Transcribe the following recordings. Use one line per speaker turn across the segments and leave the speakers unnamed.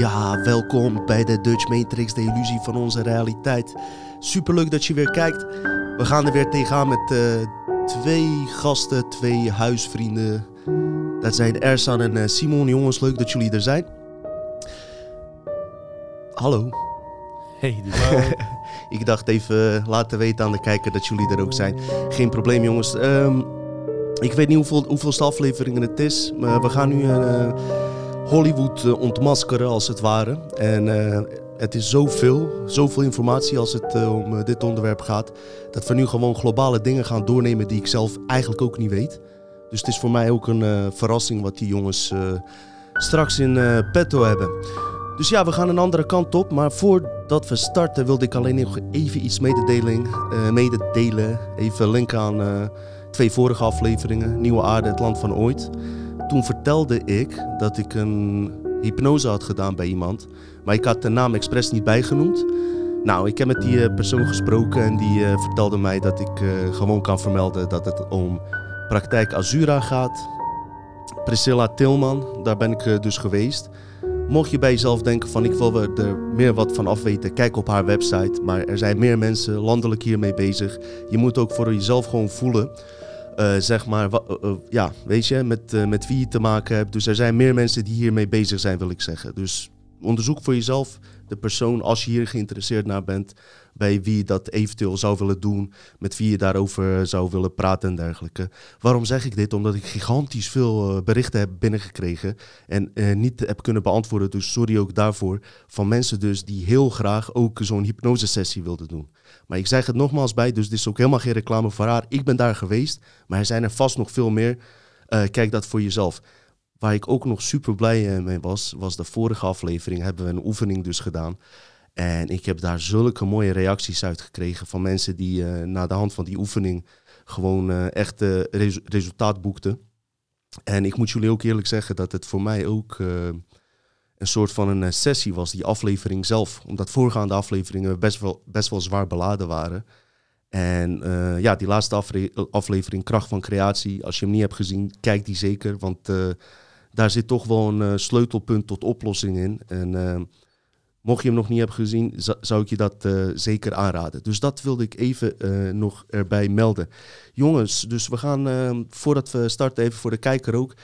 Ja, welkom bij de Dutch Matrix, de illusie van onze realiteit. Superleuk dat je weer kijkt. We gaan er weer tegenaan met uh, twee gasten, twee huisvrienden. Dat zijn Ersan en uh, Simon. Jongens, leuk dat jullie er zijn. Hallo.
Hey,
Ik dacht even eh, laten weten aan de kijker dat jullie er ook zijn. Geen probleem, jongens. Um, ik weet niet hoeveel, hoeveelste afleveringen het is, maar we gaan nu Hollywood uh, ontmaskeren als het ware. En uh, het is zoveel, zoveel informatie als het uh, om dit onderwerp gaat, dat we nu gewoon globale dingen gaan doornemen die ik zelf eigenlijk ook niet weet. Dus het is voor mij ook een verrassing wat die jongens straks in petto hebben. Dus ja, we gaan een andere kant op. Maar voordat we starten wilde ik alleen nog even iets mededelen. Even linken aan twee vorige afleveringen. Nieuwe Aarde, het land van ooit toen vertelde ik dat ik een hypnose had gedaan bij iemand. Maar ik had de naam expres niet bijgenoemd. Nou, ik heb met die eh, persoon gesproken en die uh, vertelde mij dat ik uh, gewoon kan vermelden dat het om praktijk Azura gaat. Priscilla Tilman, daar ben ik dus geweest. Mocht je bij jezelf denken van ik wil er meer wat van afweten, kijk op haar website. Maar er zijn meer mensen landelijk hiermee bezig. Je moet ook voor jezelf gewoon voelen uh, zeg maar, uh, ja, weet je, met, met wie je te maken hebt. Dus er zijn meer mensen die hiermee bezig zijn, wil ik zeggen. Dus onderzoek voor jezelf de persoon, als je hier geïnteresseerd naar bent, bij wie dat eventueel zou willen doen, met wie je daarover zou willen praten en dergelijke. Waarom zeg ik dit? Omdat ik gigantisch veel berichten heb binnengekregen en niet heb kunnen beantwoorden, dus sorry ook daarvoor, van mensen dus die heel graag ook zo'n hypnosesessie wilden doen. Maar ik zeg het nogmaals bij, dus dit is ook helemaal geen reclame voor haar. Ik ben daar geweest, maar er zijn er vast nog veel meer. Uh, kijk dat voor jezelf. Waar ik ook nog super blij eh, mee was, was de vorige aflevering. Hebben we een oefening dus gedaan. En ik heb daar zulke mooie reacties uit gekregen van mensen die uh, na de hand van die oefening gewoon uh, echt res resultaat boekten. En ik moet jullie ook eerlijk zeggen dat het voor mij ook een soort van een eh, sessie was, die aflevering zelf. Omdat voorgaande afleveringen best wel, best wel zwaar beladen waren. En ja, die laatste aflevering, Kracht van Creatie, als je hem niet hebt gezien, kijk die zeker. Want daar zit toch wel een sleutelpunt tot oplossing in. En mocht je hem nog niet hebben gezien, zou ik je dat zeker aanraden. Dus dat wilde ik even nog erbij melden. Jongens, dus we gaan, voordat we starten, even voor de kijker ook.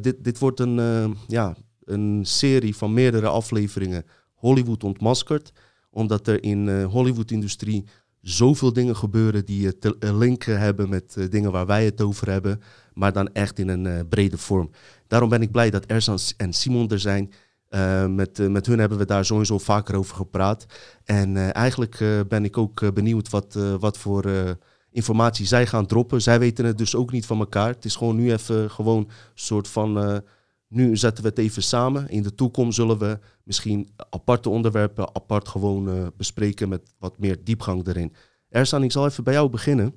dit, dit wordt een, ja, een serie van meerdere afleveringen Hollywood ontmaskerd. Omdat er in de Hollywood-industrie zoveel dingen gebeuren die te linken hebben met dingen waar wij het over hebben. Maar dan echt in een brede vorm. Daarom ben ik blij dat Erzan en Simon er zijn. Met, met hun hebben we daar sowieso vaker over gepraat. En eigenlijk ben ik ook benieuwd wat, wat voor informatie zij gaan droppen. Zij weten het dus ook niet van elkaar. Het is gewoon nu even gewoon soort van nu zetten we het even samen. In de toekomst zullen we misschien aparte onderwerpen apart gewoon bespreken met wat meer diepgang erin. Ersan, ik zal even bij jou beginnen.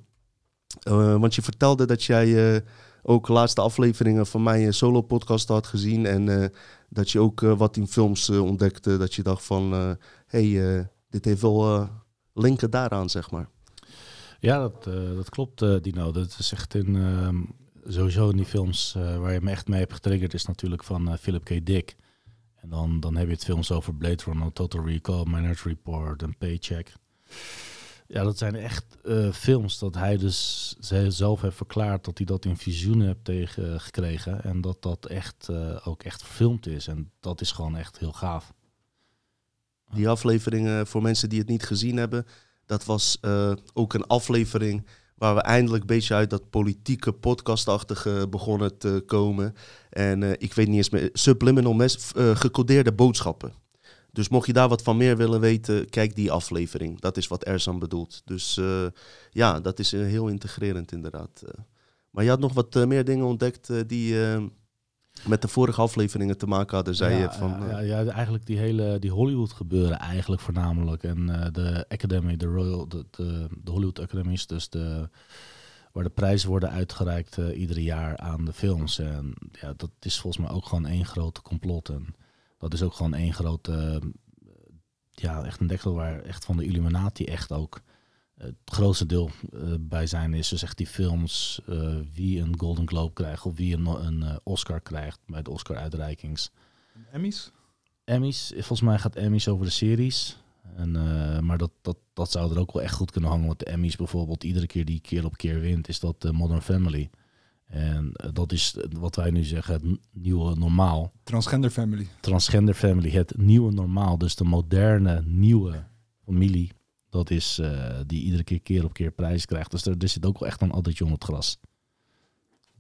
Want je vertelde dat jij ook laatste afleveringen van mijn solo-podcast had gezien. En dat je ook wat in films ontdekte. Dat je dacht van, hey, dit heeft wel linken daaraan, zeg maar.
Ja, dat, dat klopt, Dino. Dat is echt in ehm, sowieso in die films waar je me echt mee hebt getriggerd is natuurlijk van Philip K. Dick. En dan, dan heb je het films over Blade Runner, Total Recall, Minority Report en Paycheck. Ja, dat zijn echt uh, films dat hij dus zelf heeft verklaard dat hij dat in visioenen heeft tegen gekregen. En dat dat echt ook echt verfilmd is. En dat is gewoon echt heel gaaf.
Die afleveringen, voor mensen die het niet gezien hebben, dat was ook een aflevering waar we eindelijk een beetje uit dat politieke podcastachtige begonnen te komen. En ik weet niet eens meer, subliminal mes, gecodeerde boodschappen. Dus mocht je daar wat van meer willen weten, kijk die aflevering. Dat is wat Erzan bedoelt. Dus uh, ja, dat is heel integrerend inderdaad. maar je had nog wat meer dingen ontdekt die met de vorige afleveringen te maken hadden, zei
ja,
je. Van,
ja, ja, ja, eigenlijk die hele die Hollywood gebeuren eigenlijk voornamelijk. En uh, de Academy, de Royal, de, de, de, Hollywood Academies, dus de, waar de prijzen worden uitgereikt uh, iedere jaar aan de films. En ja, dat is volgens mij ook gewoon één grote complot. En dat is ook gewoon één grote, ja, echt een deksel waar echt van de Illuminati echt ook het grootste deel uh, bij zijn is dus echt die films wie een Golden Globe krijgt of wie een, een Oscar krijgt bij de Oscar uitreikings.
Emmys?
Emmys. Volgens mij gaat Emmys over de series. En, eh, maar dat, dat, dat zou er ook wel echt goed kunnen hangen. Want de Emmys bijvoorbeeld, iedere keer die keer op keer wint, is dat uh, Modern Family. En uh, dat is wat wij nu zeggen, het nieuwe normaal.
Transgender family.
Transgender family, het nieuwe normaal. Dus de moderne, nieuwe familie. Dat is die iedere keer keer op keer prijs krijgt. Dus er, er zit ook wel echt een addertje onder het gras.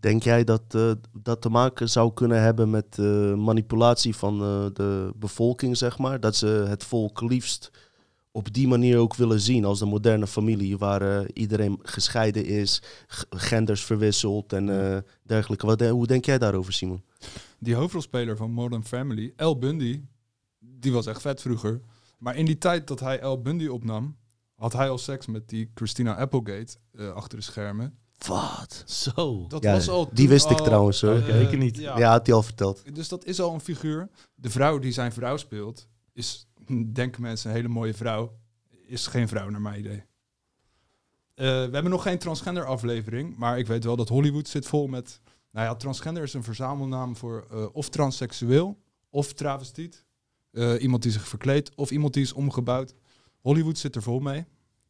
Denk jij dat uh, dat te maken zou kunnen hebben met uh, manipulatie van uh, de bevolking, zeg maar? Dat ze het volk liefst op die manier ook willen zien als de moderne familie, waar iedereen gescheiden is, genders verwisselt en dergelijke. Wat, hoe denk jij daarover, Simon?
Die hoofdrolspeler van Modern Family, El Bundy, die was echt vet vroeger. Maar in die tijd dat hij El Bundy opnam, had hij al seks met die Christina Applegate achter de schermen.
Wat?
Zo.
Dat
Ja,
was al
die wist ik
al,
trouwens, hoor.
eh,
Ik niet.
Ja.
Ja, had hij al verteld.
Dus dat is al een figuur. De vrouw die zijn vrouw speelt, is, denken mensen, een hele mooie vrouw. Is geen vrouw, naar mijn idee. Eh, we hebben nog geen transgender aflevering, maar ik weet wel dat Hollywood zit vol met... Nou ja, transgender is een verzamelnaam voor eh, of transseksueel, of travestiet. Eh, iemand die zich verkleedt, of iemand die is omgebouwd. Hollywood zit er vol mee.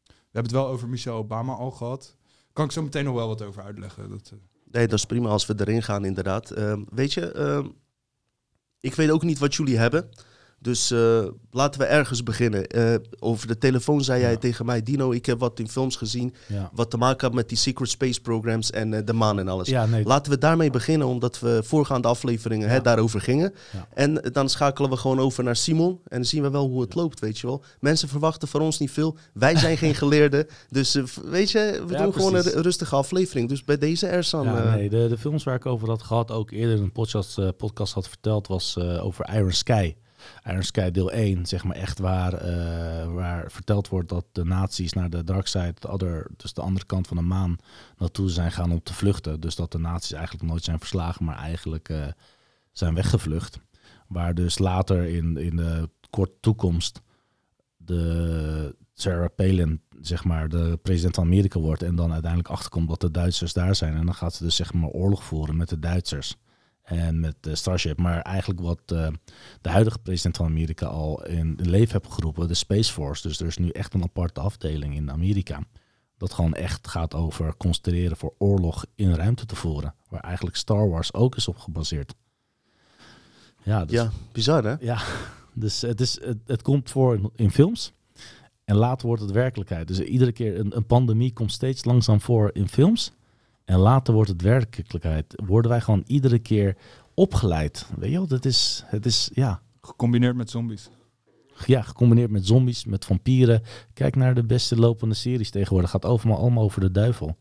We hebben het wel over Michelle Obama al gehad. Kan ik zo meteen nog wel wat over uitleggen. Dat,
Nee, dat is prima als we erin gaan, inderdaad. Ehm, weet je, ehm, ik weet ook niet wat jullie hebben. Dus eh, laten we ergens beginnen. Eh, over de telefoon zei jij
Ja.
tegen mij, Dino, ik heb wat in films gezien.
Ja.
Wat te maken had met die secret space programs en eh, de maan en alles.
Ja, nee.
Laten we daarmee beginnen, omdat we voorgaande afleveringen hè, daarover gingen. En dan schakelen we gewoon over naar Simon. En dan zien we wel hoe het loopt, weet je wel. Mensen verwachten van ons niet veel. Wij zijn geen geleerden. Dus weet je, we doen gewoon een rustige aflevering. Dus bij deze Ersan.
Ja, nee, de, de films waar ik over had gehad, ook eerder in een podcast, podcast had verteld, was over Iron Sky. Iron Sky deel 1, zeg maar echt waar, eh, waar verteld wordt dat de nazi's naar de dark side, dus de andere kant van de maan, naartoe zijn gaan om te vluchten. Dus dat de nazi's eigenlijk nooit zijn verslagen, maar eigenlijk eh, zijn weggevlucht. Waar dus later in, in de korte toekomst de Sarah Palin, zeg maar, de president van Amerika wordt en dan uiteindelijk achterkomt dat de Duitsers daar zijn. En dan gaat ze dus zeg maar oorlog voeren met de Duitsers en met de Starship. Maar eigenlijk wat eh, de huidige president van Amerika al in, in leven heeft geroepen, de Space Force. Dus er is nu echt een aparte afdeling in Amerika. Dat gewoon echt gaat over concentreren voor oorlog in ruimte te voeren. Waar eigenlijk Star Wars ook is op gebaseerd. Ja, dus
ja, bizar hè?
ja, dus het, is, het, het komt voor in, in films. En later wordt het werkelijkheid. Dus iedere keer een, een pandemie komt steeds langzaam voor in films. En later wordt het werkelijkheid. Worden wij gewoon iedere keer opgeleid. Weet je wel, dat is, het is ja,
gecombineerd met zombies.
ja, gecombineerd met zombies, met vampieren. Kijk naar de beste lopende series tegenwoordig. Het gaat overal allemaal over de duivel.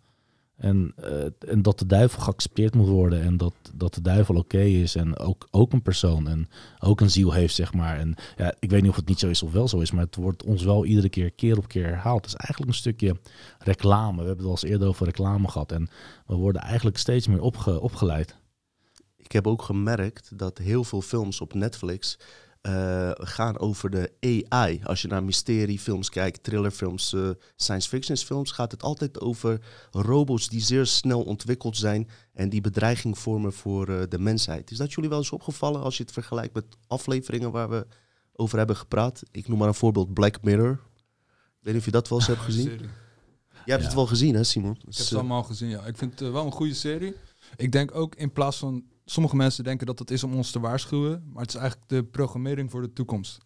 En, eh, en dat de duivel geaccepteerd moet worden. En dat, dat de duivel oké is. En ook, ook een persoon. En ook een ziel heeft, zeg maar. En ja, ik weet niet of het niet zo is of wel zo is. Maar het wordt ons wel iedere keer, keer op keer herhaald. Het is eigenlijk een stukje reclame. We hebben het al eens eerder over reclame gehad. En we worden eigenlijk steeds meer opge, opgeleid.
Ik heb ook gemerkt dat heel veel films op Netflix eh, gaan over de AI. Als je naar mysteriefilms kijkt, thrillerfilms, eh, science fiction films, gaat het altijd over robots die zeer snel ontwikkeld zijn en die bedreiging vormen voor eh, de mensheid. Is dat jullie wel eens opgevallen als je het vergelijkt met afleveringen waar we over hebben gepraat? Ik noem maar een voorbeeld Black Mirror. Ik weet niet of je dat wel eens hebt gezien. Jij hebt
Ja.
het wel gezien, hè, Simon?
Ik heb
Dus,
het allemaal gezien, ja. Ik vind het wel een goede serie. Ik denk ook in plaats van... Sommige mensen denken dat het is om ons te waarschuwen. Maar het is eigenlijk de programmering voor de toekomst.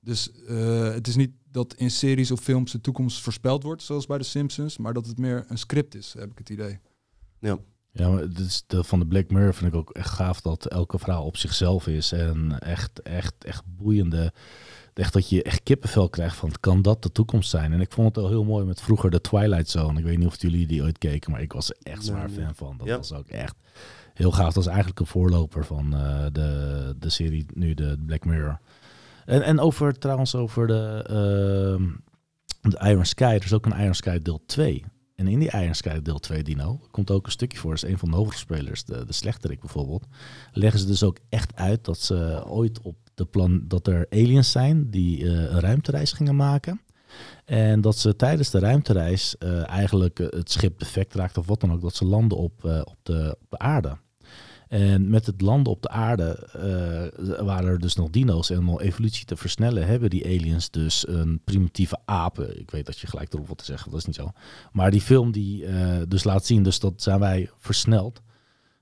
Dus eh, het is niet dat in series of films de toekomst voorspeld wordt, zoals bij de Simpsons. Maar dat het meer een script is, heb ik het idee.
ja.
Ja, maar het is de, van de Black Mirror vind ik ook echt gaaf dat elke vrouw op zichzelf is. En echt, echt, echt boeiende. Echt dat je echt kippenvel krijgt van, kan dat de toekomst zijn? En ik vond het wel heel mooi met vroeger de Twilight Zone. Ik weet niet of jullie die ooit keken, maar ik was er echt zwaar
Nee, nee.
fan van. Dat
Ja.
was ook echt heel gaaf. Dat is eigenlijk een voorloper van eh, de, de serie, nu de Black Mirror. En, en over, trouwens over de, ehm, de Iron Sky. Er is ook een Iron Sky deel 2. En in die Iron Sky deel 2 Dino komt ook een stukje voor. Dat is een van de hoofdrolspelers, de, de slechterik bijvoorbeeld. Leggen ze dus ook echt uit dat ze ooit op de plan dat er aliens zijn die eh, een ruimtereis gingen maken. En dat ze tijdens de ruimtereis eh, eigenlijk het schip defect raakte of wat dan ook. Dat ze landen op, op, de, op de aarde. En met het landen op de aarde eh, waren er dus nog dino's. En om evolutie te versnellen hebben die aliens dus een primitieve apen. Ik weet dat je gelijk erop wat te zeggen, dat is niet zo. Maar die film die eh, dus laat zien, dus dat zijn wij versneld.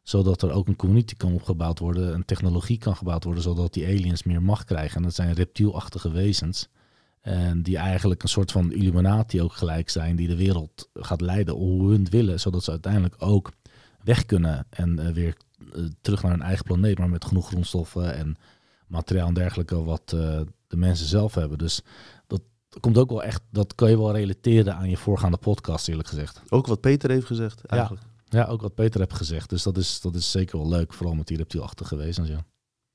Zodat er ook een community kan opgebouwd worden, een technologie kan gebouwd worden, zodat die aliens meer macht krijgen. En dat zijn reptielachtige wezens. En die eigenlijk een soort van Illuminati ook gelijk zijn, die de wereld gaat leiden hoe hun willen, zodat ze uiteindelijk ook weg kunnen en uh, weer uh, terug naar hun eigen planeet, maar met genoeg grondstoffen en materiaal en dergelijke wat uh, de mensen zelf hebben. Dus dat komt ook wel echt, dat kan je wel relateren aan je voorgaande podcast, eerlijk gezegd.
Ook wat Peter heeft gezegd, eigenlijk.
Ja, ja ook wat Peter heeft gezegd. Dus dat is, dat is zeker wel leuk, vooral met die reptielachtige wezens, ja.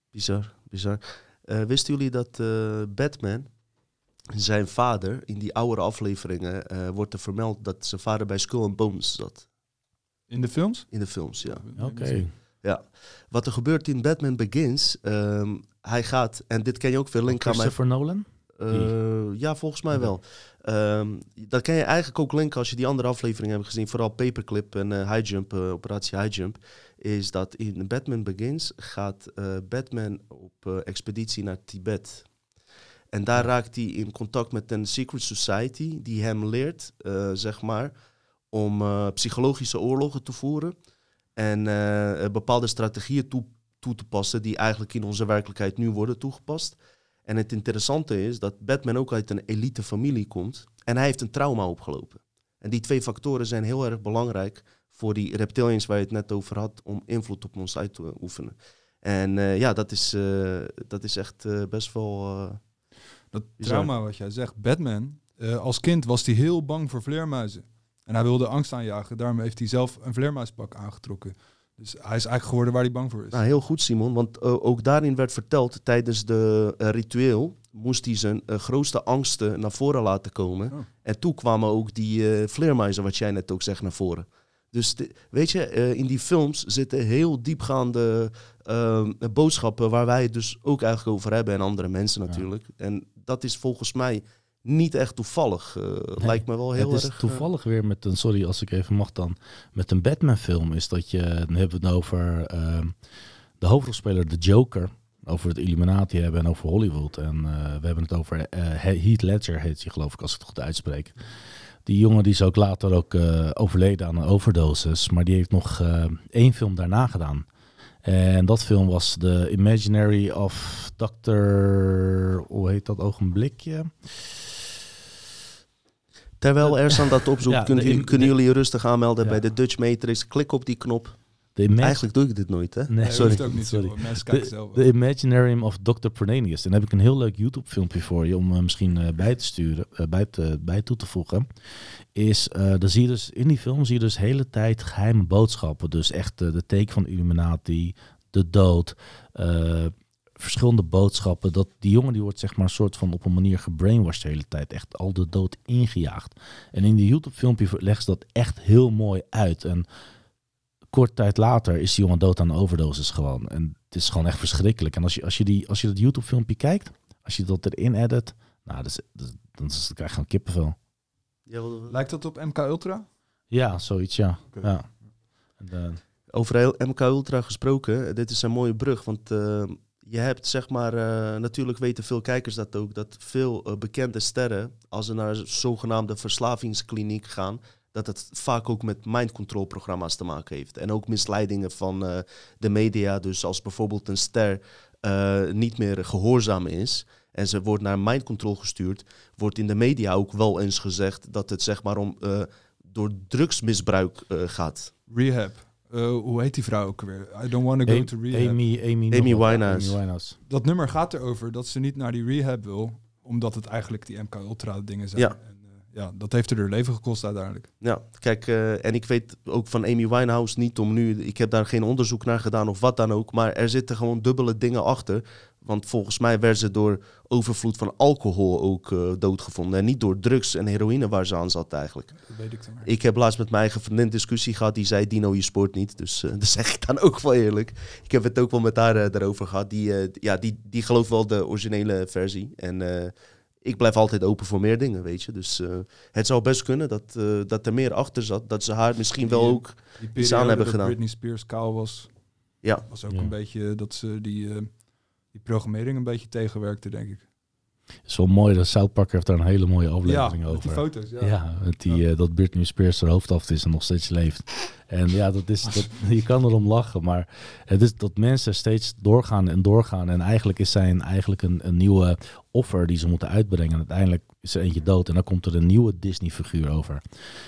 Bizar, bizar. wisten jullie dat Batman zijn vader, in die oude afleveringen, uh, wordt er vermeld dat zijn vader bij Skull and Bones zat.
In de films?
In de films, ja.
Oké. Okay.
Ja. Wat er gebeurt in Batman Begins, um, hij gaat, en dit ken je ook veel linken aan mij.
Christopher Nolan?
Uh, ja, volgens mij wel. Um, dat ken je eigenlijk ook linken als je die andere afleveringen hebt gezien, vooral Paperclip en uh, High Jump, uh, Operatie High Jump, is dat in Batman Begins gaat Batman op expeditie naar Tibet. En daar raakt hij in contact met een secret society die hem leert, zeg maar, om psychologische oorlogen te voeren en uh, bepaalde strategieën toe, toe, te passen die eigenlijk in onze werkelijkheid nu worden toegepast. En het interessante is dat Batman ook uit een elite familie komt en hij heeft een trauma opgelopen. En die twee factoren zijn heel erg belangrijk voor die reptilians waar je het net over had, om invloed op ons uit te oefenen. En ja, dat is, dat is echt best wel
dat trauma wat jij zegt, Batman, als kind was hij heel bang voor vleermuizen. En hij wilde angst aanjagen. Daarom heeft hij zelf een vleermuispak aangetrokken. Dus hij is eigenlijk geworden waar hij bang voor is.
Nou, heel goed, Simon. Want uh, ook daarin werd verteld tijdens de uh, ritueel moest hij zijn grootste angsten naar voren laten komen. Oh. En toen kwamen ook die vleermuizen, wat jij net ook zegt, naar voren. Dus de, weet je, in die films zitten heel diepgaande boodschappen waar wij het dus ook eigenlijk over hebben en andere mensen natuurlijk. Ja. En dat is volgens mij niet echt toevallig. Uh, nee, lijkt me wel heel
het is
erg.
toevallig weer met een, sorry als ik even mag dan, met een Batman-film is dat je, dan hebben we het over uh, de hoofdrolspeler, de Joker, over het Illuminati hebben en over Hollywood. En uh, we hebben het over Heath Ledger, heet hij geloof ik, als ik het goed uitspreek. Die jongen die is ook later ook overleden aan een overdosis, maar die heeft nog één film daarna gedaan. En dat film was The Imaginary of Dr. Hoe heet dat ogenblikje?
Terwijl Ersan dat opzoekt, ja, kunnen, kunnen jullie je rustig aanmelden ja. bij de Dutch Matrix. Klik op die knop. Eigenlijk doe ik dit nooit, hè?
Nee, sorry. ook niet sorry. Zo.
The Imaginarium of Dr. Pernanius. Dan heb ik een heel leuk YouTube-filmpje voor je om uh, misschien uh, bij te sturen, uh, bij, te, bij toe te voegen. Is, dan zie je dus in die film zie je dus de hele tijd geheime boodschappen. Dus echt de teken van Illuminati, de dood, verschillende boodschappen. Dat die jongen die wordt zeg maar een soort van op een manier gebrainwashed de hele tijd. Echt al de dood ingejaagd. En in die YouTube-filmpje leggen ze dat echt heel mooi uit. En kort tijd later is die jongen dood aan de overdosis gewoon. En het is gewoon echt verschrikkelijk. En als je, als je, die, als je dat YouTube-filmpje kijkt, als je dat erin edit, nou, dat is, dat, dan, dan krijg je gewoon kippenvel.
Lijkt dat op MK Ultra?
Ja, zoiets, ja. Okay. ja.
En, uh, Over MK Ultra gesproken, dit is een mooie brug, want uh, je hebt zeg maar, uh, natuurlijk weten veel kijkers dat ook, dat veel bekende sterren, als ze naar zogenaamde verslavingskliniek gaan, dat het vaak ook met mind control programma's te maken heeft. En ook misleidingen van uh, de media. Dus als bijvoorbeeld een ster niet meer gehoorzaam is en ze wordt naar mind control gestuurd, wordt in de media ook wel eens gezegd dat het zeg maar om door drugsmisbruik gaat.
Rehab. Hoe heet die vrouw ook weer? I don't want to go to rehab.
Amy, Amy,
Amy Winehouse.
Amy Winehouse.
Dat nummer gaat erover dat ze niet naar die rehab wil, omdat het eigenlijk die MK Ultra dingen zijn.
Ja
ja, dat heeft er leven gekost uiteindelijk.
Ja, kijk, uh, en ik weet ook van Amy Winehouse niet om nu, ik heb daar geen onderzoek naar gedaan of wat dan ook, maar er zitten gewoon dubbele dingen achter. Want volgens mij werd ze door overvloed van alcohol ook uh, doodgevonden. En niet door drugs en heroïne waar ze aan zat eigenlijk.
Dat weet ik dan maar.
Ik heb laatst met mijn eigen vriendin discussie gehad. Die zei, Dino, je sport niet. Dus uh, dat zeg ik dan ook wel eerlijk. Ik heb het ook wel met haar uh, erover gehad. Die, ja, die, die gelooft wel de originele versie. En ik blijf altijd open voor meer dingen, weet je. Dus uh, het zou best kunnen dat, uh, dat er meer achter zat. Dat ze haar misschien wel ook
die
iets aan hebben
dat
gedaan.
Britney Spears kaal was.
Ja.
Was ook
Ja.
een beetje dat ze die, eh, die programmering een beetje tegenwerkte, denk ik.
Het is wel mooi dat South Park heeft daar een hele mooie aflevering
ja,
over.
die foto's. Ja.
Ja, met die, eh, dat Britney Spears haar hoofd af is en nog steeds leeft. En ja, dat is, dat, je kan erom lachen, maar het is dat mensen steeds doorgaan en doorgaan. En eigenlijk is zij een, eigenlijk een, een nieuwe offer die ze moeten uitbrengen. En uiteindelijk is er eentje dood en dan komt er een nieuwe Disney-figuur over.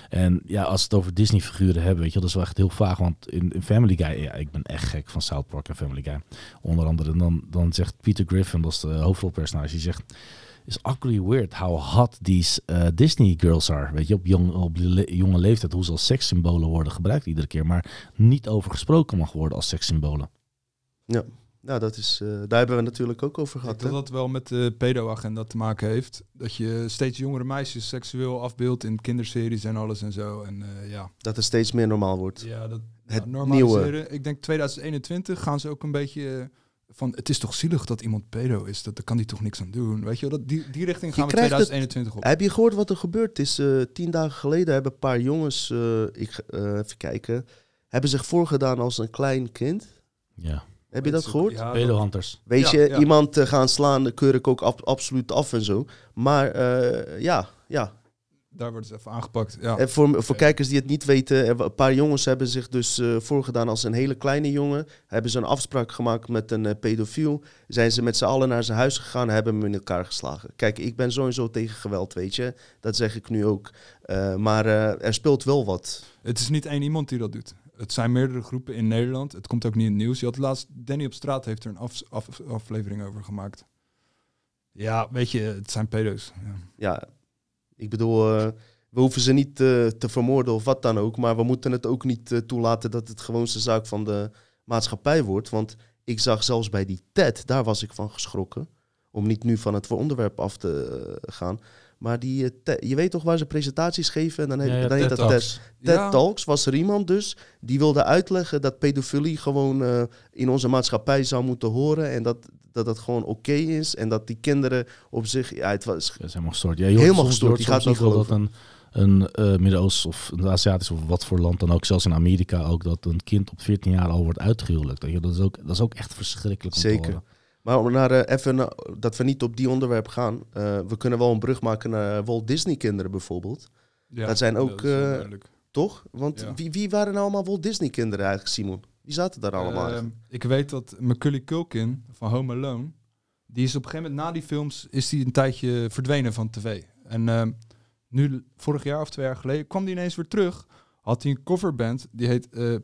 En ja, als het over Disney-figuren hebben, weet je, dat is wel echt heel vaag. Want in, Family Guy, ja, ik ben echt gek van South Park en Family Guy. Onder andere, dan, dan zegt Peter Griffin, dat is de hoofdrolpersonage, die zegt... It's actually weird how hot these uh, Disney girls are. Weet je, op, jong, op jonge leeftijd, hoe ze als sekssymbolen worden gebruikt iedere keer. Maar niet over gesproken mag worden als sekssymbolen.
Nou, dat is, eh, daar hebben we natuurlijk ook over
Ik
gehad.
dat dat wel met de pedo-agenda te maken heeft. Dat je steeds jongere meisjes seksueel afbeeldt in kinderseries en alles en zo. En eh, ja,
Dat het steeds meer normaal wordt.
ja dat
Het
ja, normaliseren. Ik denk 2021 gaan ze ook een beetje eh, van... Het is toch zielig dat iemand pedo is? Dat, daar kan die toch niks aan doen? Weet je wel? Dat, die, die richting gaan we
krijgt het-
2021 op.
Heb je gehoord wat er gebeurd is? Eh, tien dagen geleden hebben een paar jongens, eh, ik, eh, even kijken, hebben zich voorgedaan als een klein kind.
Ja,
Heb je dat gehoord?
Ja,
pedohunters.
Weet
Ja,
je,
ja.
iemand eh, gaan slaan, dat keur ik ook ab- absoluut af en zo. Maar eh, ja, ja.
daar wordt het even aangepakt. Ja.
En voor, voor kijkers die het niet weten, er een paar jongens hebben zich dus eh, voorgedaan als een hele kleine jongen. Hebben ze een afspraak gemaakt met een pedofiel. Zijn ze met z'n allen naar zijn huis gegaan en hebben hem in elkaar geslagen. Kijk, ik ben sowieso tegen geweld, weet je. Dat zeg ik nu ook. Eh, maar eh, er speelt wel wat.
Het is niet één iemand die dat doet. Het zijn meerdere groepen in Nederland. Het komt ook niet in het nieuws. Je had laatst, Danny op straat heeft er een af, af- aflevering over gemaakt. Ja, weet je, het zijn pedo's. Ja.
Ja, ik bedoel, eh, we hoeven ze niet eh, te vermoorden of wat dan ook. Maar we moeten het ook niet eh, toelaten dat het gewoonste zaak van de maatschappij wordt. Want ik zag zelfs bij die TED, daar was ik van geschrokken. Om niet nu van het onderwerp af te gaan. Maar die, eh, je weet toch waar ze presentaties geven? En dan, heb,
Ja, ja,
dan heet
TED
dat TED,
Talks.
TED
Ja,
Talks. Was er iemand dus die wilde uitleggen dat pedofilie gewoon eh, in onze maatschappij zou moeten horen. En dat dat, dat gewoon oké is. En dat die kinderen op zich... Ja, het was,
Dat is helemaal gestoord. Ja,
Helemaal
soms-
gestoord, die gaat niet
ook wel dat een, een eh Midden-Oost of een Aziatisch of wat voor land dan ook, zelfs in Amerika ook, dat een kind op 14 jaar al wordt je, Dat is ook, dat is ook echt verschrikkelijk om te
Zeker.
horen.
Maar om naar, eh, even na- dat we niet op die onderwerp gaan. eh, we kunnen wel een brug maken naar Walt Disney kinderen bijvoorbeeld.
ja,
dat zijn ook, eh. Toch? Want
Ja.
wie, wie waren nou allemaal Walt Disney kinderen eigenlijk, Simon? Wie zaten daar allemaal?
Ehm, ik weet dat Macaulay Culkin van Home Alone, die is op een gegeven moment na die films is die een tijdje verdwenen van tv. En ehm, nu, vorig jaar of twee jaar geleden, kwam die ineens weer terug. Had hij een coverband, die heet eh,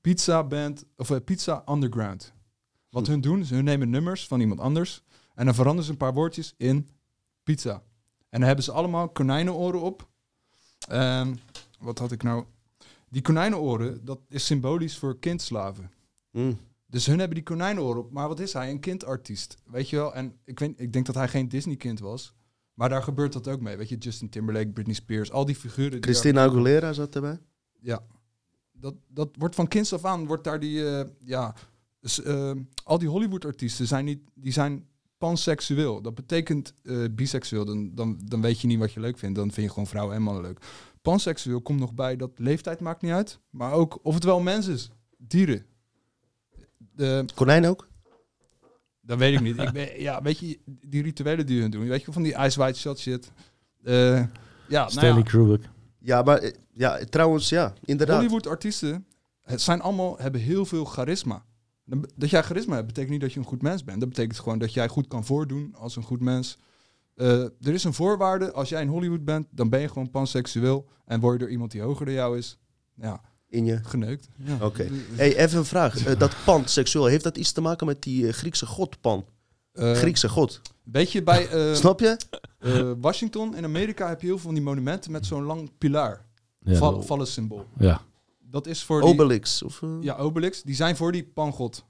Pizza Band, of eh, Pizza Underground. Wat hun doen, is hun nemen nummers van iemand anders en dan veranderen ze een paar woordjes in pizza. En dan hebben ze allemaal konijnenoren op. Ehm, wat had ik nou? Die konijnenoren, dat is symbolisch voor kindslaven.
Hm.
Dus hun hebben die konijnenoren op. Maar wat is hij? Een kindartiest. Weet je wel? En ik, weet, ik denk dat hij geen Disney-kind was. Maar daar gebeurt dat ook mee. Weet je, Justin Timberlake, Britney Spears, al die figuren. die
Christina
daar-
Aguilera zat erbij.
Ja. Dat, dat wordt van kinds af aan, wordt daar die, eh, ja... Dus, eh, al die Hollywood-artiesten zijn niet, die zijn panseksueel. Dat betekent eh, biseksueel. Dan, dan, dan weet je niet wat je leuk vindt. Dan vind je gewoon vrouwen en mannen leuk. Panseksueel komt nog bij dat leeftijd maakt niet uit. Maar ook of het wel mens is. Dieren. De,
Konijn ook?
dat weet ik niet. Ik ben, ja, weet je, die rituelen die hun doen. Weet je, van die ice white shot shit. Eh, ja, nou
Stanley
ja,
Kubrick.
Ja, maar ja, trouwens, ja, inderdaad.
Hollywood-artiesten het zijn allemaal, hebben heel veel charisma. Dat jij charisma hebt, betekent niet dat je een goed mens bent. Dat betekent gewoon dat jij goed kan voordoen als een goed mens. Eh, er is een voorwaarde, als jij in Hollywood bent, dan ben je gewoon panseksueel. En word je door iemand die hoger dan jou is, ja,
In je...
geneukt. Ja.
Oké. Hey, even een vraag. Eh, dat pan, seksueel, heeft dat iets te maken met die eh, Griekse god pan?
Eh,
Griekse god.
Weet je, bij eh,
Snap je?
eh, Washington in Amerika heb je heel veel van die monumenten met zo'n lang pilaar.
Ja,
Val, symbool.
ja.
Dat is voor die...
Obelix. Of, eh,
Ja, Obelix. Die zijn voor die pangod.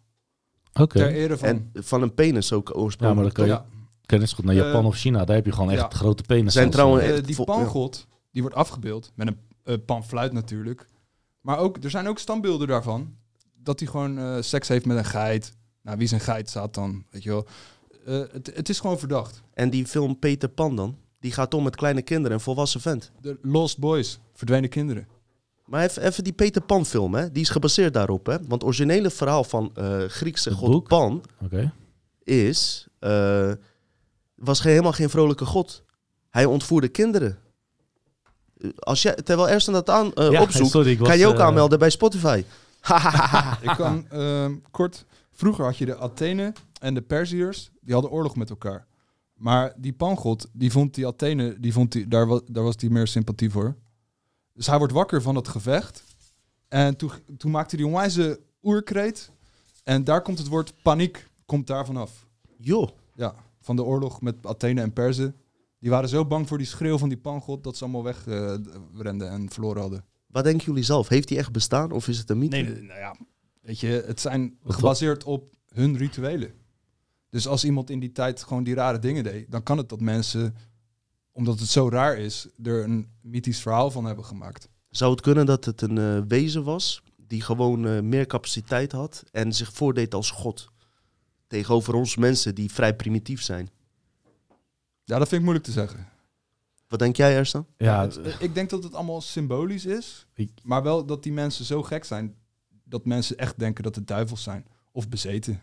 Oké.
Ter ere van...
En van een penis ook
Ja, maar
oorspronkelijk.
kan je,
ja,
kan je goed naar Japan
Eh,
of China. Daar heb je gewoon echt
ja.
grote penissen.
Zijn trouwens-
Eh,
echt
die
vol-
pangod, die wordt afgebeeld met een eh, panfluit natuurlijk. Maar ook, er zijn ook standbeelden daarvan. Dat hij gewoon eh, seks heeft met een geit. Nou, wie zijn geit staat dan, weet je wel. Eh, het, het is gewoon verdacht.
En die film Peter Pan dan? Die gaat om met kleine kinderen en volwassen vent.
De Lost Boys, verdwenen kinderen.
Maar even, even die Peter Pan film, hè? die is gebaseerd daarop. Hè? Want het originele verhaal van eh Griekse
Het
god
boek?
Pan
Oké.
is... eh, was geen, helemaal geen vrolijke god. Hij ontvoerde kinderen. Eh, Als jij, terwijl Ersten dat aan
Ja,
opzoekt,
sorry, ik was,
kan je ook aanmelden bij Spotify.
Ik kan ehm, kort. Vroeger had je de Athene en de Perziërs. Die hadden oorlog met elkaar. Maar die Pangod, die vond die Athene, die vond die, daar, daar was hij meer sympathie voor. Dus hij wordt wakker van het gevecht. En toen, toen maakte hij een wijze oerkreet. En daar komt het woord paniek, komt daar vanaf.
Joh,
Ja, van de oorlog met Athene en Perzen. Die waren zo bang voor die schreeuw van die Pangod dat ze allemaal wegrenden en verloren hadden.
wat denken jullie zelf? Heeft hij echt bestaan of is het een mythe?
Nee, nou ja, weet je, het zijn gebaseerd op hun rituelen. Dus als iemand in die tijd gewoon die rare dingen deed, dan kan het dat mensen, omdat het zo raar is, er een mythisch verhaal van hebben gemaakt.
Zou het kunnen dat het een eh, wezen was die gewoon eh, meer capaciteit had en zich voordeed als god? Tegenover ons mensen die vrij primitief zijn.
Ja, dat vind ik moeilijk te zeggen.
Wat denk jij, Ersan?
Ja,
het- ik denk dat het allemaal symbolisch is, maar wel dat die mensen zo gek zijn dat mensen echt denken dat het duivels zijn of bezeten.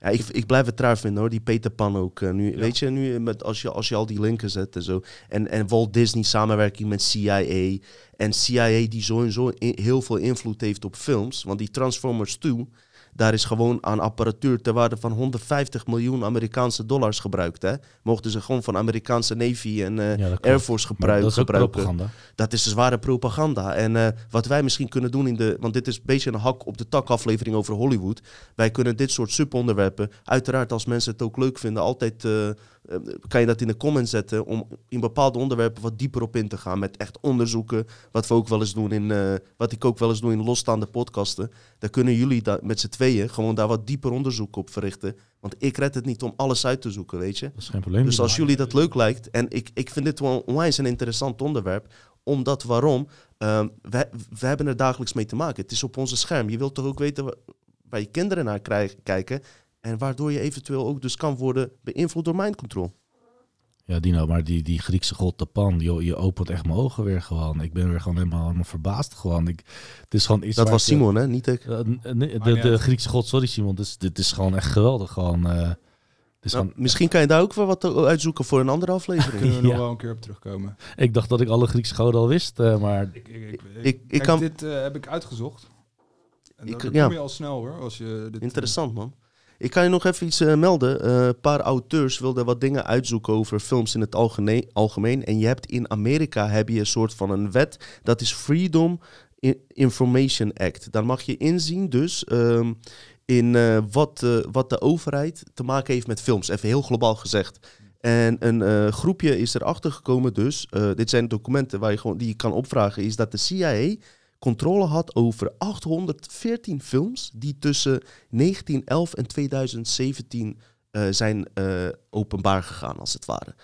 Ja, ik, ik blijf het traar vinden hoor, die Peter Pan ook. eh, nu,
Ja.
Weet je, nu met, als, je, als je al die linken zet en zo. En, en Walt Disney samenwerking met CIA. En CIA die sowieso in- heel veel invloed heeft op films. Want die Transformers 2, daar is gewoon aan apparatuur ter waarde van 150 miljoen Amerikaanse dollars gebruikt. Hè? Mochten ze gewoon van Amerikaanse Navy en eh,
ja, dat.
Air Force gebruik,
dat is
gebruiken.
propaganda.
Dat is zware propaganda. En eh, wat wij misschien kunnen doen in de. Want dit is een beetje een hak op de tak aflevering over Hollywood. Wij kunnen dit soort subonderwerpen. Uiteraard, als mensen het ook leuk vinden, altijd. eh, kan je dat in de comments zetten. Om in bepaalde onderwerpen wat dieper op in te gaan. Met echt onderzoeken. Wat we ook wel eens doen in. wat ik ook wel eens doe in losstaande podcasten. Daar kunnen jullie da- met z'n tweeën gewoon daar wat dieper onderzoek op verrichten. Want ik red het niet om alles uit te zoeken, weet je.
Dat is geen probleem.
Dus als jullie dat leuk lijkt, en ik, ik vind dit wel onwijs een interessant onderwerp, omdat waarom? Ehm wij, we hebben er dagelijks mee te maken. Het is op onze scherm. Je wilt toch ook weten wa- waar je kinderen naar krijgen, kijken, en waardoor je eventueel ook dus kan worden beïnvloed door mind control.
Ja, Dino, maar die, die Griekse god de Pan, joh, je opent echt mijn ogen weer gewoon. Ik ben weer gewoon helemaal, helemaal verbaasd gewoon. Ik, het is gewoon iets
Dat was
eh,
Simon, hè? Niet ik.
eh, nee,
Maakt
de, de. Griekse god, sorry Simon, dus, dit is gewoon echt geweldig. Gewoon, eh, het is
Nou,
gewoon,
misschien kan je daar ook wel wat uitzoeken voor een andere aflevering.
Kunnen we nog wel een keer op terugkomen.
ik dacht dat ik alle Griekse goden al wist, eh, maar
Ik, ik, ik,
ik
kijk,
kan-
Dit eh, heb ik uitgezocht. En
Ik-
dan dan
ja.
kom je al snel hoor. Als je dit,
Interessant, man. Ik kan je nog even iets eh, melden. Eh, Een paar auteurs wilden wat dingen uitzoeken over films in het algemeen. algemeen. En je hebt in Amerika heb je een soort van een wet. Dat is Freedom Information Act. Daar mag je inzien dus ehm, in eh, wat, wat de overheid te maken heeft met films. Even heel globaal gezegd. En een groepje is erachter gekomen dus. dit zijn documenten waar je gewoon, die je kan opvragen. Is dat de CIA controle had over 814 films die tussen 1911 en 2017 eh, zijn eh, openbaar gegaan, als het ware.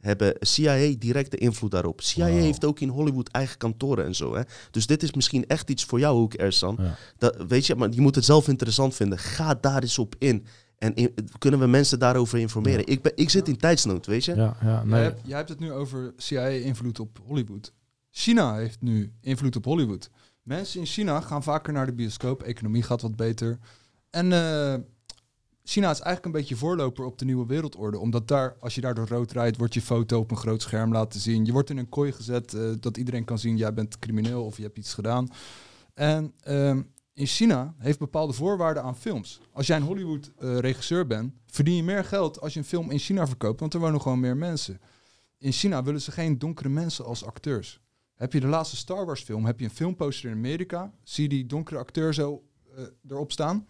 Hebben CIA directe invloed daarop. CIA heeft ook in Hollywood eigen kantoren en zo. Hè? Dus dit is misschien echt iets voor jou ook, Ersan.
Ja.
Dat, weet je, maar je moet het zelf interessant vinden. Ga daar eens op in. En in- kunnen we mensen daarover informeren?
Ja.
Ik, ben, ik zit in tijdsnood, weet je?
ja, ja,
Jij,
nee.
hebt, jij hebt het nu over CIA-invloed op Hollywood. China heeft nu invloed op Hollywood. Mensen in China gaan vaker naar de bioscoop. Economie gaat wat beter. En eh, China is eigenlijk een beetje voorloper op de nieuwe wereldorde. Omdat daar, als je daar door rood rijdt, wordt je foto op een groot scherm laten zien. Je wordt in een kooi gezet eh, dat iedereen kan zien, jij bent crimineel of je hebt iets gedaan. En ehm, in China heeft bepaalde voorwaarden aan films. Als jij een Hollywood-regisseur bent, verdien je meer geld als je een film in China verkoopt, want er wonen gewoon meer mensen. In China willen ze geen donkere mensen als acteurs. Heb je de laatste Star Wars film, heb je een filmposter in Amerika, zie je die donkere acteur zo eh, erop staan.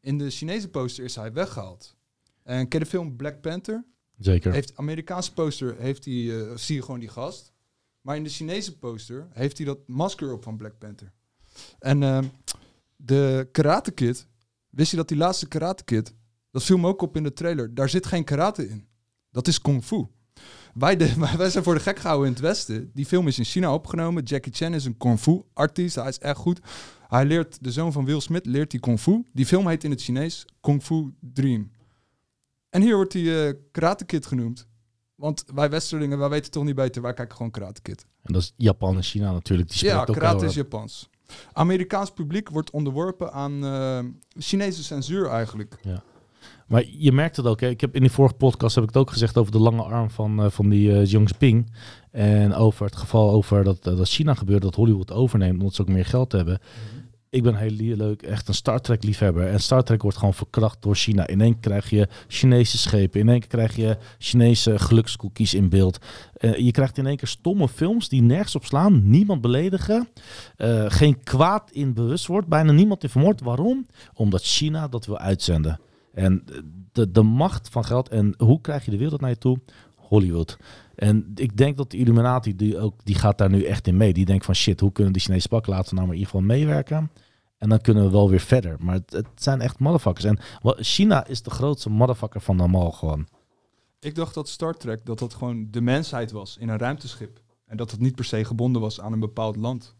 In de Chinese poster is hij weggehaald. En ken je de film Black Panther?
Zeker.
Heeft Amerikaanse poster heeft hij, eh, zie je gewoon die gast. Maar in de Chinese poster heeft hij dat masker op van Black Panther. En ehm, de Karate Kid, wist je dat die laatste Karate Kid, dat viel me ook op in de trailer, daar zit geen karate in. Dat is kung fu. Wij, de, wij zijn voor de gek gehouden in het Westen. Die film is in China opgenomen. Jackie Chan is een kung fu artiest. Hij is echt goed. Hij leert, de zoon van Will Smith leert die kung fu. Die film heet in het Chinees Kung Fu Dream. En hier wordt hij eh Karate Kid genoemd. Want wij Westerlingen, wij weten toch niet beter. Wij kijken gewoon Karate Kid.
En dat is Japan en China natuurlijk. Die
Ja,
ook
karate is Japans. Amerikaans publiek wordt onderworpen aan eh, Chinese censuur eigenlijk.
Maar je merkt het ook. Hè? Ik heb in die vorige podcast heb ik het ook gezegd over de lange arm van, eh, van die eh Xi Jinping. En over het geval over dat, eh, dat China gebeurt, dat Hollywood overneemt, omdat ze ook meer geld hebben. Ik ben heel leuk, echt een Star Trek liefhebber. En Star Trek wordt gewoon verkracht door China. In één keer krijg je Chinese schepen. In één keer krijg je Chinese gelukskoekjes in beeld. Eh, je krijgt in één keer stomme films die nergens op slaan. Niemand beledigen. eh, geen kwaad in bewust wordt. Bijna niemand in vermoord. Waarom? Omdat China dat wil uitzenden. En de, de macht van geld. En hoe krijg je de wereld naar je toe? Hollywood. En ik denk dat de Illuminati, die, ook, die gaat daar nu echt in mee. Die denkt van shit, hoe kunnen de Chinese pakken laten nou maar in ieder geval meewerken? En dan kunnen we wel weer verder. Maar het, zijn echt motherfuckers. En China is de grootste motherfucker van allemaal gewoon.
Ik dacht dat Star Trek dat dat gewoon de mensheid was in een ruimteschip. En dat het niet per se gebonden was aan een bepaald land.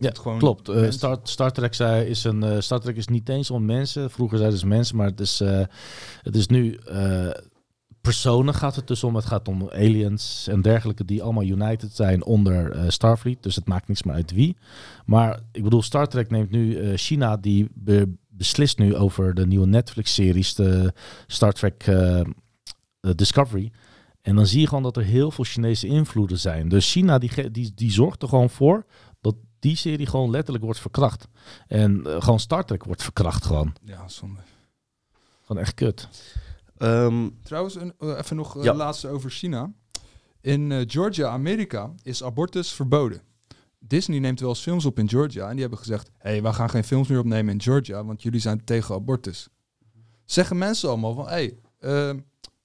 Dat
Ja,
het gewoon
Klopt. Eh, Star, Star Trek zei, is een eh, Star Trek is niet eens om mensen. Vroeger zeiden ze mensen, maar het is, eh, het is nu personen gaat het dus om. Het gaat om aliens en dergelijke die allemaal united zijn onder Starfleet. Dus het maakt niks meer uit wie. Maar ik bedoel, Star Trek neemt nu China die be- beslist nu over de nieuwe Netflix-series, de Star Trek Discovery. En dan zie je gewoon dat er heel veel Chinese invloeden zijn. Dus China die, die, die zorgt er gewoon voor die serie gewoon letterlijk wordt verkracht. En eh, gewoon Star Trek wordt verkracht gewoon.
Ja, zonde.
Gewoon echt kut.
Ehm,
Trouwens, een, eh, even nog eh,
Ja.
laatste over China. In eh, Georgia, Amerika, is abortus verboden. Disney neemt wel eens films op in Georgia. En die hebben gezegd, hé, hey, wij gaan geen films meer opnemen in Georgia, want jullie zijn tegen abortus. Zeggen mensen allemaal van, hé, hey, eh,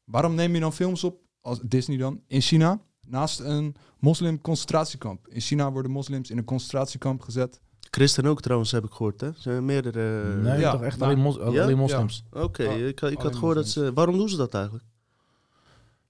waarom neem je dan films op, als Disney dan, in China, naast een moslim concentratiekamp? In China worden moslims in een concentratiekamp gezet.
Christen ook trouwens, heb ik gehoord. Hè? Ze zijn meerdere...
nee,
ja,
toch echt
maar-
alleen, mos- alleen moslims.
Oké,
Oh,
ik, ik had gehoord dat ze... Waarom doen ze dat eigenlijk?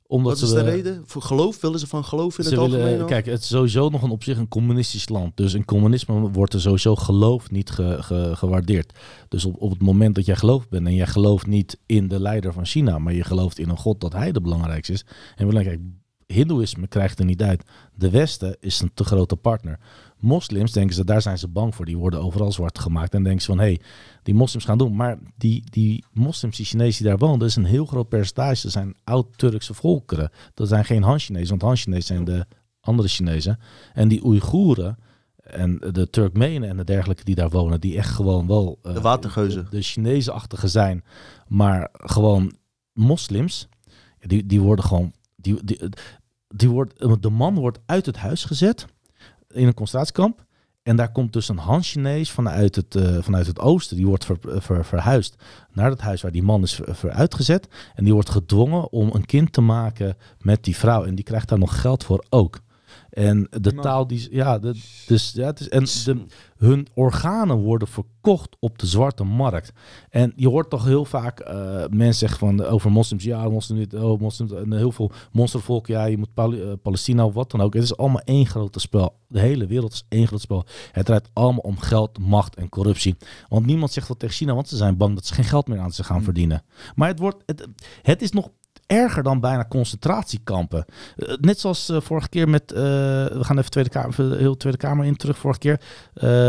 Omdat
Wat is
ze
de reden? Voor geloof? Willen ze van geloof in
Ze
het
willen,
algemeen al?
kijk, het is sowieso nog een op zich een communistisch land. Dus in communisme wordt er sowieso geloof niet ge- ge- gewaardeerd. Dus op, op het moment dat jij geloof bent en jij gelooft niet in de leider van China, maar je gelooft in een god dat hij de belangrijkste is. En belangrijk, Hindoeïsme krijgt er niet uit. De Westen is een te grote partner. Moslims denken ze, daar zijn ze bang voor. Die worden overal zwart gemaakt. En denken ze van, hé, hey, die moslims gaan doen. Maar die, die moslims, die Chinezen die daar wonen, dat is een heel groot percentage. Dat zijn oud-Turkse volkeren. Dat zijn geen Han-Chinezen, want Han-Chinezen zijn de andere Chinezen. En die Oeigoeren en de Turkmenen en de dergelijke die daar wonen, die echt gewoon wel... eh,
De watergeuzen.
De, de Chinezen-achtige zijn, maar gewoon moslims, die, die worden gewoon... Die, die, die wordt, de man wordt uit het huis gezet in een concentratiekamp. En daar komt dus een Han-Chinees vanuit het, eh, vanuit het oosten. Die wordt ver, ver- verhuisd naar het huis waar die man is ver, ver uitgezet. En die wordt gedwongen om een kind te maken met die vrouw. En die krijgt daar nog geld voor ook. En de
Man.
taal die... Ja, de, dus, ja het is, en de, hun organen worden verkocht op de zwarte markt. En je hoort toch heel vaak eh, mensen zeggen van eh, over moslims, ja, moslims niet, oh, moslims, en heel veel monstervolk, ja, je moet Pal- eh, Palestina of wat dan ook. Het is allemaal één grote spel. De hele wereld is één groot spel. Het draait allemaal om geld, macht en corruptie. Want niemand zegt wat tegen China, want ze zijn bang dat ze geen geld meer aan ze gaan
Hmm.
verdienen. Maar het, wordt, het, het is nog erger dan bijna concentratiekampen. Eh, net zoals eh, vorige keer met, eh, we gaan even Tweede Kamer, heel Tweede Kamer in terug vorige keer.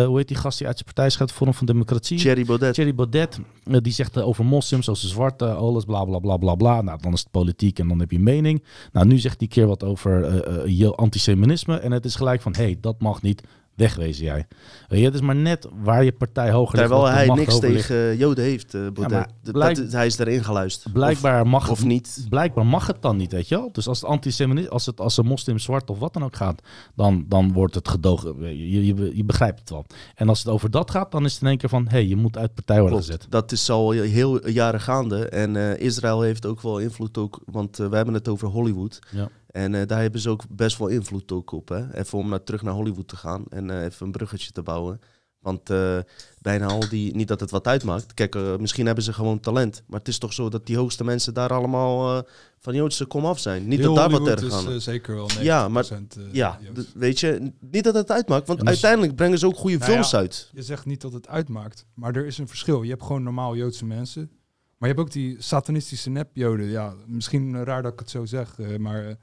Hoe heet die gast die uit zijn partij schat, Forum van Democratie?
Thierry Baudet.
Thierry Baudet, die zegt over moslims, als de zwarte, alles, bla bla bla bla bla. Nou, dan is het politiek en dan heb je mening. Nou, nu zegt die keer wat over antisemitisme. En het is gelijk van, hé, hey, dat mag niet. Wegwezen jij. Weet je, het is maar net waar je partij hoger ligt.
Terwijl hij niks tegen Joden heeft, eh Baudet.
maar
Dat-
blijk-
dat- hij is erin geluisterd.
Blijkbaar mag
Of, niet.
Blijkbaar mag het dan niet, weet je wel. Dus als het antisemitisme, als het als een moslim zwart of wat dan ook gaat, dan, dan wordt het gedogen. Je, je, je begrijpt het wel. En als het over dat gaat, dan is het in één keer van, hé, hey, je moet uit partij worden gezet.
Dat is al heel jaren gaande. En eh, Israël heeft ook wel invloed, ook, want eh, we hebben het over Hollywood.
Ja.
En eh, daar hebben ze ook best wel invloed ook op. Hè? Even om naar, terug naar Hollywood te gaan en eh, even een bruggetje te bouwen. Want eh, bijna al die, niet dat het wat uitmaakt. Kijk, misschien hebben ze gewoon talent. Maar het is toch zo dat die hoogste mensen daar allemaal van Joodse kom af zijn. Niet
Heel
dat daar wat erg
is
aan.
eh, zeker wel 90%
Ja, maar- ja, weet je, niet dat het uitmaakt. Want uiteindelijk brengen ze ook goede
Nou ja,
films uit.
Je zegt niet dat het uitmaakt, maar er is een verschil. Je hebt gewoon normaal Joodse mensen. Maar je hebt ook die satanistische nepjoden. Ja, misschien raar dat ik het zo zeg, maar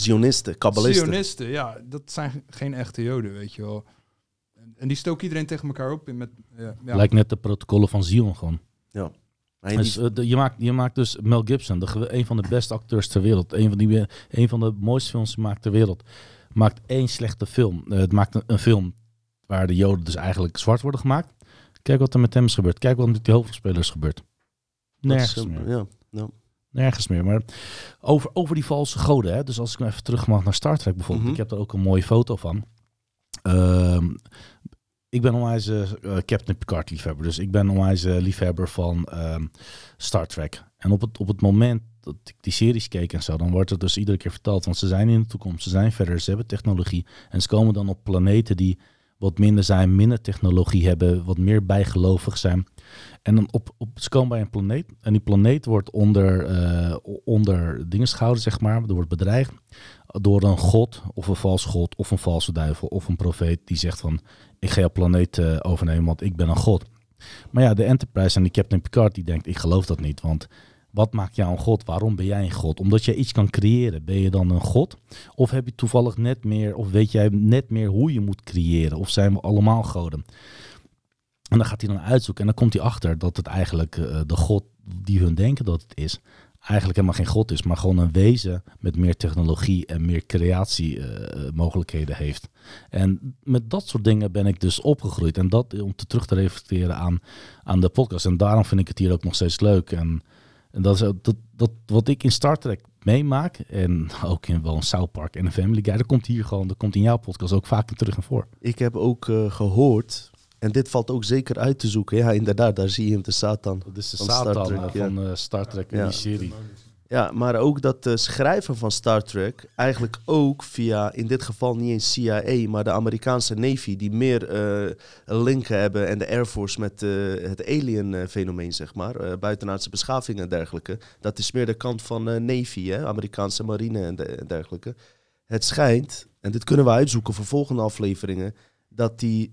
Zionisten, kabbalisten.
Zionisten, ja, dat zijn geen echte Joden, weet je wel. En, en die stoken iedereen tegen elkaar op. In met, ja, ja.
Lijkt net de protocollen van Zion gewoon.
Die-
Dus, eh, de- je, maakt, je maakt dus Mel Gibson, de, een van de beste acteurs ter wereld. Een van, die, een van de mooiste films maakt ter wereld. Maakt één slechte film. Eh, het maakt een, een film waar de Joden dus eigenlijk zwart worden gemaakt. Kijk wat er met hem is gebeurd. Kijk wat er met die hoofdrolspelers gebeurt.
is,
Nergens meer.
Ja.
Nergens meer. Maar over, over die valse goden. Hè? Dus als ik nou even terug mag naar Star Trek bijvoorbeeld.
Mhm.
Ik heb er ook een mooie foto van. Ehm, ik ben onwijs eh, Captain Picard liefhebber. Dus ik ben onwijs eh, liefhebber van ehm, Star Trek. En op het, op het moment dat ik die series keek en zo, dan wordt het dus iedere keer verteld. Want ze zijn in de toekomst, ze zijn verder, ze hebben technologie. En ze komen dan op planeten die wat minder zijn, minder technologie hebben, wat meer bijgelovig zijn. En dan op, op, komen bij een planeet en die planeet wordt onder, eh, onder dingen gehouden, zeg maar. Er wordt bedreigd door een god of een vals god of een valse duivel of een profeet die zegt van ik ga jouw planeet eh, overnemen, want ik ben een god. Maar ja, de Enterprise en de Captain Picard die denkt ik geloof dat niet, want wat maakt jou een god? Waarom ben jij een god? Omdat jij iets kan creëren. Ben je dan een god? Of heb je toevallig net meer, of weet jij net meer hoe je moet creëren? Of zijn we allemaal goden? En dan gaat hij dan uitzoeken en dan komt hij achter dat het eigenlijk eh, de god die hun denken dat het is, eigenlijk helemaal geen god is, maar gewoon een wezen met meer technologie en meer creatiemogelijkheden heeft. En met dat soort dingen ben ik dus opgegroeid. En dat om te terug te reflecteren aan, aan de podcast. En daarom vind ik het hier ook nog steeds leuk. En, en dat is dat, dat wat ik in Star Trek meemaak, en ook in wel een South Park en een Family Guy, dat komt hier gewoon, dat komt in jouw podcast ook vaak terug en voor.
Ik heb ook eh, gehoord, en dit valt ook zeker uit te zoeken. Ja, inderdaad, daar zie je hem, de Satan.
Dat is de
Van Star
Satan
Trek,
eh,
ja.
van eh, Star Trek in
Ja.
die serie.
Ja, maar ook dat de schrijver van Star Trek eigenlijk ook via, in dit geval niet eens CIA, maar de Amerikaanse Navy, die meer eh linken hebben en de Air Force met eh, het alien-fenomeen, zeg maar, eh, buitenaardse beschaving en dergelijke. Dat is meer de kant van eh, Navy, hè, Amerikaanse marine en dergelijke. Het schijnt, en dit kunnen we uitzoeken voor volgende afleveringen, dat die,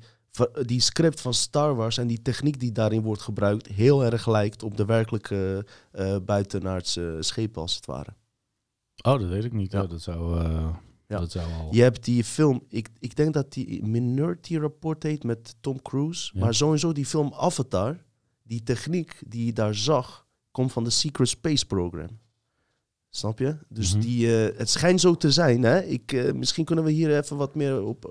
die script van Star Wars en die techniek die daarin wordt gebruikt heel erg lijkt op de werkelijke eh buitenaardse schepen, als het ware.
Oh, dat weet ik niet.
Ja.
Oh, dat zou, eh,
Ja.
dat zou al...
Je hebt die film, ik, ik denk dat die Minority Report heet met Tom Cruise.
Ja.
Maar sowieso die film Avatar, die techniek die je daar zag, komt van de Secret Space Program. Snap je? Dus
Mhm.
die, eh, het schijnt zo te zijn. Hè? Ik, misschien kunnen we hier even wat meer op,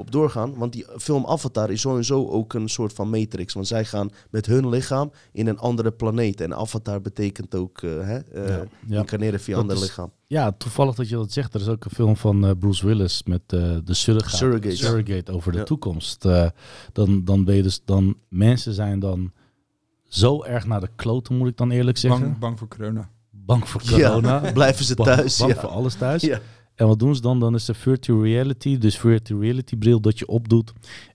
op doorgaan. Want die film Avatar is sowieso ook een soort van matrix. Want zij gaan met hun lichaam in een andere planeet. En Avatar betekent ook eh, hè, eh,
Ja. Ja.
incarneren via
Dat
een ander
is-
lichaam.
Ja, toevallig dat je dat zegt. Er is ook een film van eh, Bruce Willis met de surrogate,
Surrogate.
surrogate over de
Ja.
toekomst. Dan, dan ben je dus dan mensen zijn dan zo erg naar de kloten, moet ik dan eerlijk zeggen.
Bang,
Bang,
bang voor corona.
voor corona.
Ja, blijven ze
Bang-
thuis.
Bang
ja.
voor alles thuis.
Ja.
En wat doen ze dan? Dan is de virtual reality, dus virtual reality bril dat je opdoet.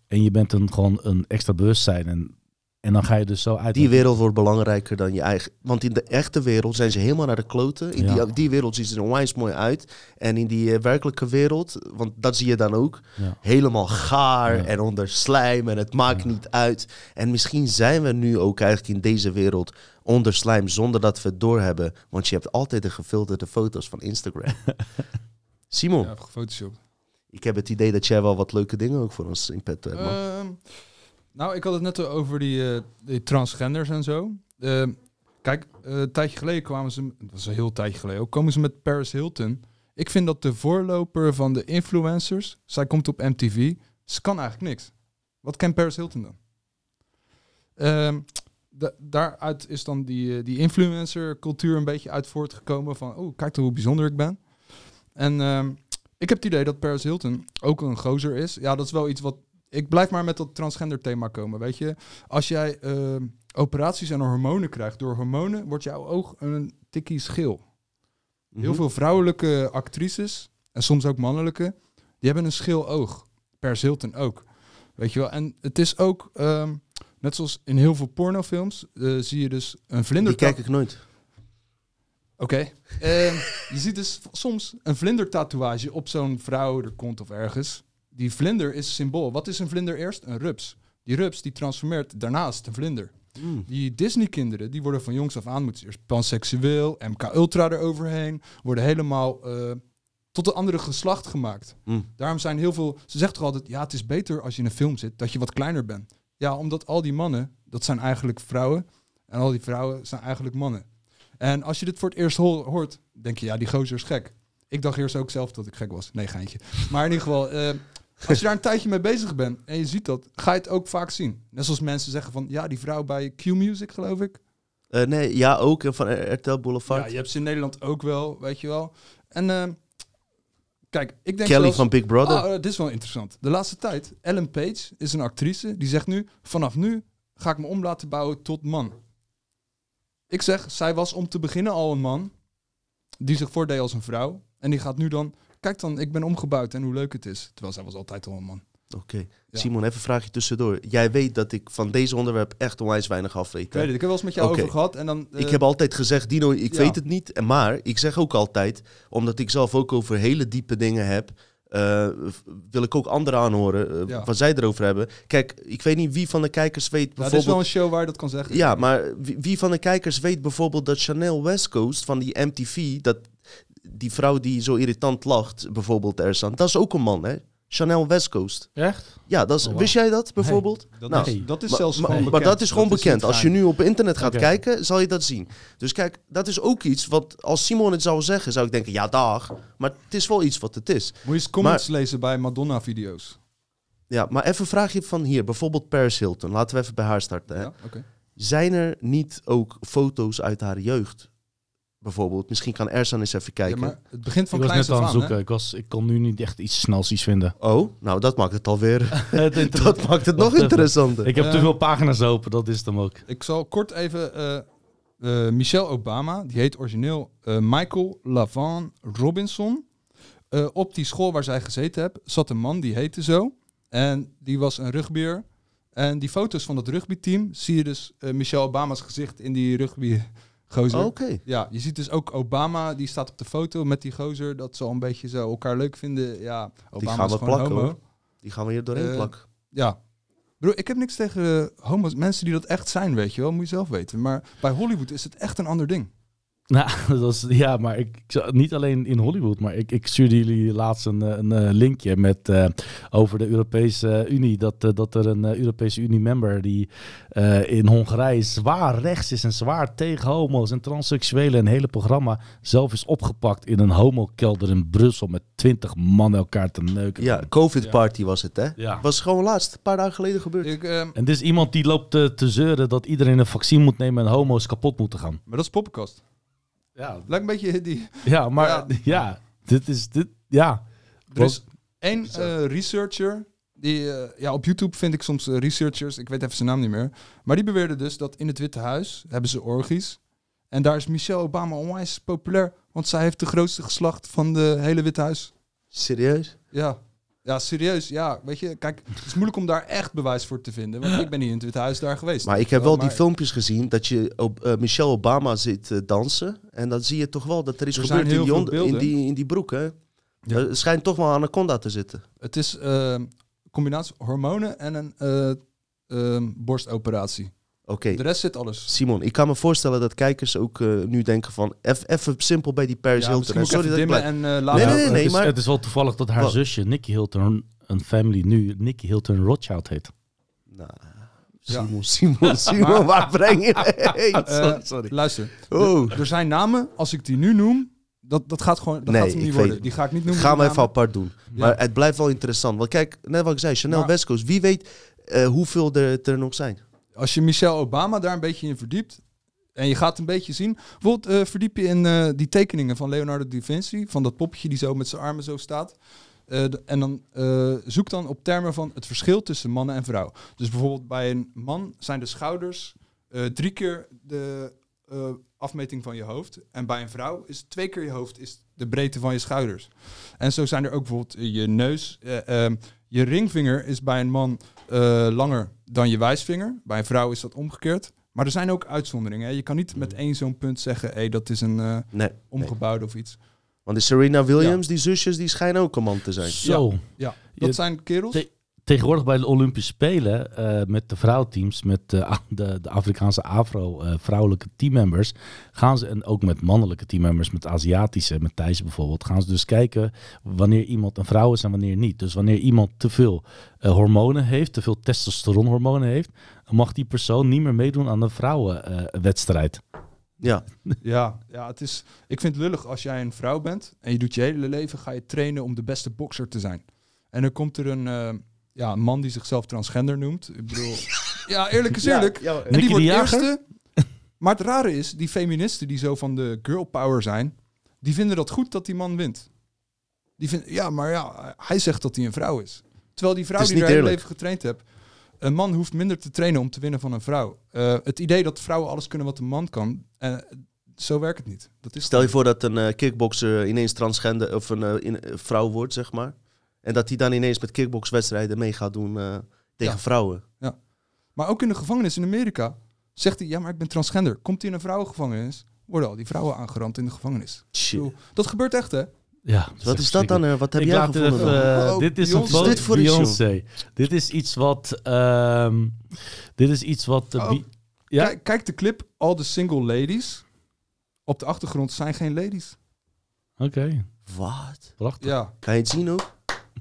En je bent een, gewoon een extra bewustzijn. En, en dan ga je dus zo uit.
Die wereld wordt belangrijker dan je eigen. Want in de echte wereld zijn ze helemaal naar de kloten. In
Ja.
die, die wereld ziet er onwijs mooi uit. En in die eh, werkelijke wereld, want dat zie je dan ook,
Ja.
helemaal gaar
Ja.
en onder slijm en het maakt niet uit. En misschien zijn we nu ook eigenlijk in deze wereld onder slijm zonder dat we het doorhebben. Want je hebt altijd de gefilterde foto's van Instagram. Simon,
Ja, gefotoshopt.
ik heb het idee dat jij wel wat leuke dingen ook voor ons in petto hebt. man.
Ehm, nou, ik had het net over die, eh, die transgenders en zo. Ehm, kijk, eh, een tijdje geleden kwamen ze, dat was een heel tijdje geleden, ook komen ze met Paris Hilton. Ik vind dat de voorloper van de influencers, zij komt op MTV, ze kan eigenlijk niks. Wat kent Paris Hilton dan? Ehm, da- daaruit is dan die, eh, die influencer cultuur een beetje uit voortgekomen van, oh, kijk toch hoe bijzonder ik ben. En ehm, ik heb het idee dat Paris Hilton ook een gozer is. Ja, dat is wel iets wat... Ik blijf maar met dat transgender thema komen, weet je. Als jij ehm, operaties en hormonen krijgt, door hormonen wordt jouw oog een tikkie schil. Heel
Mhm.
veel vrouwelijke actrices, en soms ook mannelijke, die hebben een schil oog. Paris Hilton ook. Weet je wel? En het is ook, ehm, net zoals in heel veel pornofilms, eh, zie je dus een vlinder...
Die kijk ik nooit.
Oké. Ehm, je ziet dus soms een vlindertatoeage op zo'n vrouw, er kont of ergens. Die vlinder is symbool. Wat is een vlinder eerst? Een rups. Die rups die transformeert daarnaast een vlinder.
Mm.
Die Disney-kinderen, die worden van jongs af aan, moeten eerst panseksueel, MK Ultra eroverheen, worden helemaal eh, tot een andere geslacht gemaakt.
Hm.
Daarom zijn heel veel... Ze zegt toch altijd, ja, het is beter als je in een film zit, dat je wat kleiner bent. Ja, omdat al die mannen, dat zijn eigenlijk vrouwen. En al die vrouwen zijn eigenlijk mannen. En als je dit voor het eerst ho- hoort, denk je, ja, die gozer is gek. Ik dacht eerst ook zelf dat ik gek was. Nee, geintje. Maar in ieder geval, eh, als je daar een tijdje mee bezig bent en je ziet dat, ga je het ook vaak zien. Net zoals mensen zeggen van, ja, die vrouw bij Q-Music, geloof ik.
Eh, nee, ja, ook eh, van RTL Boulevard.
Ja, je hebt ze in Nederland ook wel, weet je wel. En kijk, ik denk
Kelly
zelfs-
van Big Brother.
Ah, dit is wel interessant. De laatste tijd, Ellen Page is een actrice die zegt nu, vanaf nu ga ik me om laten bouwen tot man. Ik zeg, zij was om te beginnen al een man die zich voordeed als een vrouw. En die gaat nu dan, kijk dan, ik ben omgebouwd en hoe leuk het is. Terwijl zij was altijd al een man.
Oké.
Ja.
Simon, even een vraagje tussendoor. Jij weet dat ik van deze onderwerp echt onwijs weinig af weet.
Ik weet het, ik heb wel eens met jou over gehad. En dan, eh,
Ik heb altijd gezegd, Dino, ik
ja.
weet het niet. En Maar ik zeg ook altijd, omdat ik zelf ook over hele diepe dingen heb, eh, wil ik ook anderen aanhoren eh,
Ja.
wat zij erover hebben. Kijk, ik weet niet wie van de kijkers weet
ja, dit is wel
bijvoorbeeld...
een show waar je dat kan zeggen.
Ja, maar wie, wie van de kijkers weet bijvoorbeeld dat Chanel West Coast van die MTV, dat die vrouw die zo irritant lacht, bijvoorbeeld er staan, dat is ook een man, hè? Chanel West Coast.
Echt?
Ja, dat is,
Oh, wow.
wist jij dat bijvoorbeeld?
Dat,
Nou,
is, dat is
Maar-
zelfs
maar,
gewoon
maar
bekend.
dat is gewoon bekend. Als je nu op internet gaat kijken, zal je dat zien. Dus kijk, dat is ook iets wat als Simon het zou zeggen, zou ik denken, ja dag. Maar het is wel iets wat het is.
Moet je eens comments lezen bij Madonna-video's.
Ja, maar even een vraagje van hier. Bijvoorbeeld Paris Hilton. Laten we even bij haar starten. Hè?
Ja, oké.
Zijn er niet ook foto's uit haar jeugd? Bijvoorbeeld, misschien kan Ersan eens even
Ja,
kijken.
maar het begint van
ik was net aan het
aan,
zoeken.
hè?
Ik, was, ik kon nu niet echt iets snels iets vinden.
Oh, nou dat maakt het alweer.
Het inter-
dat maakt het nog
Wacht even.
interessanter.
ik heb
Eh,
te veel pagina's open, dat is het hem ook.
Ik zal kort even... eh, eh, Michelle Obama, die heet origineel eh, Michael Lavan Robinson. Eh, op die school waar zij gezeten heeft, zat een man die heette zo. En die was een rugbier. En die foto's van het rugbyteam zie je dus eh, Michelle Obama's gezicht in die rugbygozer.
Oké.
Ja, je ziet dus ook Obama, die staat op de foto met die gozer. Dat ze al een beetje zo elkaar leuk vinden. Ja, Obama
gaan
is
we plakken,
homo.
hoor. Die gaan we hier doorheen
Eh,
plakken.
Ja. Bro, ik heb niks tegen eh, homo's, mensen die dat echt zijn, weet je wel. Moet je zelf weten. Maar bij Hollywood is het echt een ander ding.
Nou, dat is, ja, maar ik, ik niet alleen in Hollywood, maar ik, ik stuurde jullie laatst een, eh, een eh, linkje met eh, over de Europese Unie. Dat, dat er een Europese Unie-member die eh, in Hongarije zwaar rechts is en zwaar tegen homo's en transseksuelen. Een hele programma zelf is opgepakt in een homokelder in Brussel met twintig man elkaar te neuken.
Ja, COVID party was het, hè?
Ja.
Was gewoon laatst, een paar dagen geleden gebeurd.
Ik, ehm,
En dit is iemand die loopt te, te zeuren dat iedereen een vaccin moet nemen en homo's kapot moeten gaan.
maar dat is poppenkast.
Ja,
Lijkt een beetje die...
ja maar
Ja.
ja. dit is dit. Ja,
Er is één eh, researcher... Die, eh, ja, op YouTube vind ik soms eh, researchers, ik weet even zijn naam niet meer. Maar die beweerde dus dat in het Witte Huis hebben ze orgies. En daar is Michelle Obama onwijs populair. Want zij heeft de grootste geslacht van de hele Witte Huis.
Serieus?
Ja. Ja, serieus. Ja, weet je, kijk, het is moeilijk om daar echt bewijs voor te vinden. Want ik ben niet in het Witte Huis daar geweest.
Maar ik heb wel die
maar
filmpjes gezien dat je op eh, Michelle Obama zit eh, dansen. En dan zie je toch wel dat er is
Er
gebeurd in die, in, die, in die broek. Hè?
Ja.
Er schijnt toch wel anaconda te zitten.
Het is eh, combinatie hormonen en een borstoperatie.
Oké,
De rest zit alles.
Simon, ik kan me voorstellen dat kijkers ook eh, nu denken van... Even simpel bij die Paris
Ja,
Hilton. Sorry dat ik
en eh,
Nee,
laten.
nee, nee,
het, is,
maar-
het is wel toevallig dat haar
Wat?
zusje, Nicky Hilton, een family nu Nicky Hilton Rothschild heet.
Nou,
Ja.
Simon, Simon, Simon, waar breng je heen?
Eh,
Sorry.
Luister,
Oh.
er, zijn namen, als ik die nu noem, dat, dat gaat gewoon dat
Nee,
gaat hem niet worden.
het
Die ga ik niet noemen.
Gaan we even apart doen.
Ja.
Maar het blijft wel interessant. Want kijk, net wat ik zei, Chanel
Maar-
West Coast. Wie weet eh, hoeveel er, er nog zijn.
Als je Michelle Obama daar een beetje in verdiept, en je gaat een beetje zien, bijvoorbeeld eh, verdiep je in eh, die tekeningen van Leonardo da Vinci, van dat poppetje die zo met zijn armen zo staat. Eh, en dan zoek dan op termen van het verschil tussen mannen en vrouw. Dus bijvoorbeeld bij een man zijn de schouders drie keer de afmeting van je hoofd. En bij een vrouw is twee keer je hoofd is de breedte van je schouders. En zo zijn er ook bijvoorbeeld je neus. eh, ehm, je ringvinger is bij een man eh, langer dan je wijsvinger. Bij een vrouw is dat omgekeerd. Maar er zijn ook uitzonderingen. Hè. Je kan niet met één zo'n punt zeggen, hey, dat is een eh,
Nee. nee.
omgebouwde of iets.
Want die Serena Williams, die zusjes, die schijnen ook een man te zijn.
Zo.
Ja, dat
Je-
zijn kerels.
te- tegenwoordig bij de Olympische Spelen eh, met de vrouwteams, met de, de, de Afrikaanse Afro-vrouwelijke teammembers, gaan ze, en ook met mannelijke teammembers, met Aziatische, met Thijs bijvoorbeeld, gaan ze dus kijken wanneer iemand een vrouw is en wanneer niet. Dus wanneer iemand te veel eh, hormonen heeft, te veel testosteronhormonen heeft, dan mag die persoon niet meer meedoen aan de vrouwenwedstrijd.
Ja,
Ja, ja het is, ik vind het lullig als jij een vrouw bent en je doet je hele leven, ga je trainen om de beste bokser te zijn. En dan komt er een, eh, ja, een man die zichzelf transgender noemt. Ik bedoel, ja, eerlijk is eerlijk.
Ja,
En die wordt eerste. Maar het rare is, die feministen die zo van de girl power zijn, die vinden dat goed dat die man wint. Die vinden, ja, maar ja, hij zegt dat hij een vrouw is. Terwijl die vrouw die hele
eerlijk.
leven getraind heeft, een man hoeft minder te trainen om te winnen van een vrouw. Eh, het idee dat vrouwen alles kunnen wat een man kan, eh, zo werkt het niet. Dat is
Stel je voor dat een eh, kickboxer ineens transgender of een in- vrouw wordt, zeg maar. En dat hij dan ineens met kickboxwedstrijden mee gaat doen eh, tegen
Ja.
vrouwen.
Maar ook in de gevangenis in Amerika zegt hij, ja, maar ik ben transgender. Komt hij in een vrouwengevangenis, worden al die vrouwen aangerand in de gevangenis. Bedoel, Dat gebeurt echt, hè?
Ja,
Wat is dat dan? eh, wat heb
ik
jij gevonden?
even, eh,
Oh,
dit is
Beyoncé.
dit voor?
Beyoncé. Dit is iets wat. ehm, dit is iets wat.
Oh,
ja,
Kijk, kijk de clip, al de single ladies. Op de achtergrond zijn geen ladies.
oké.
Wat?
Prachtig.
Ja.
Kan je het zien ook?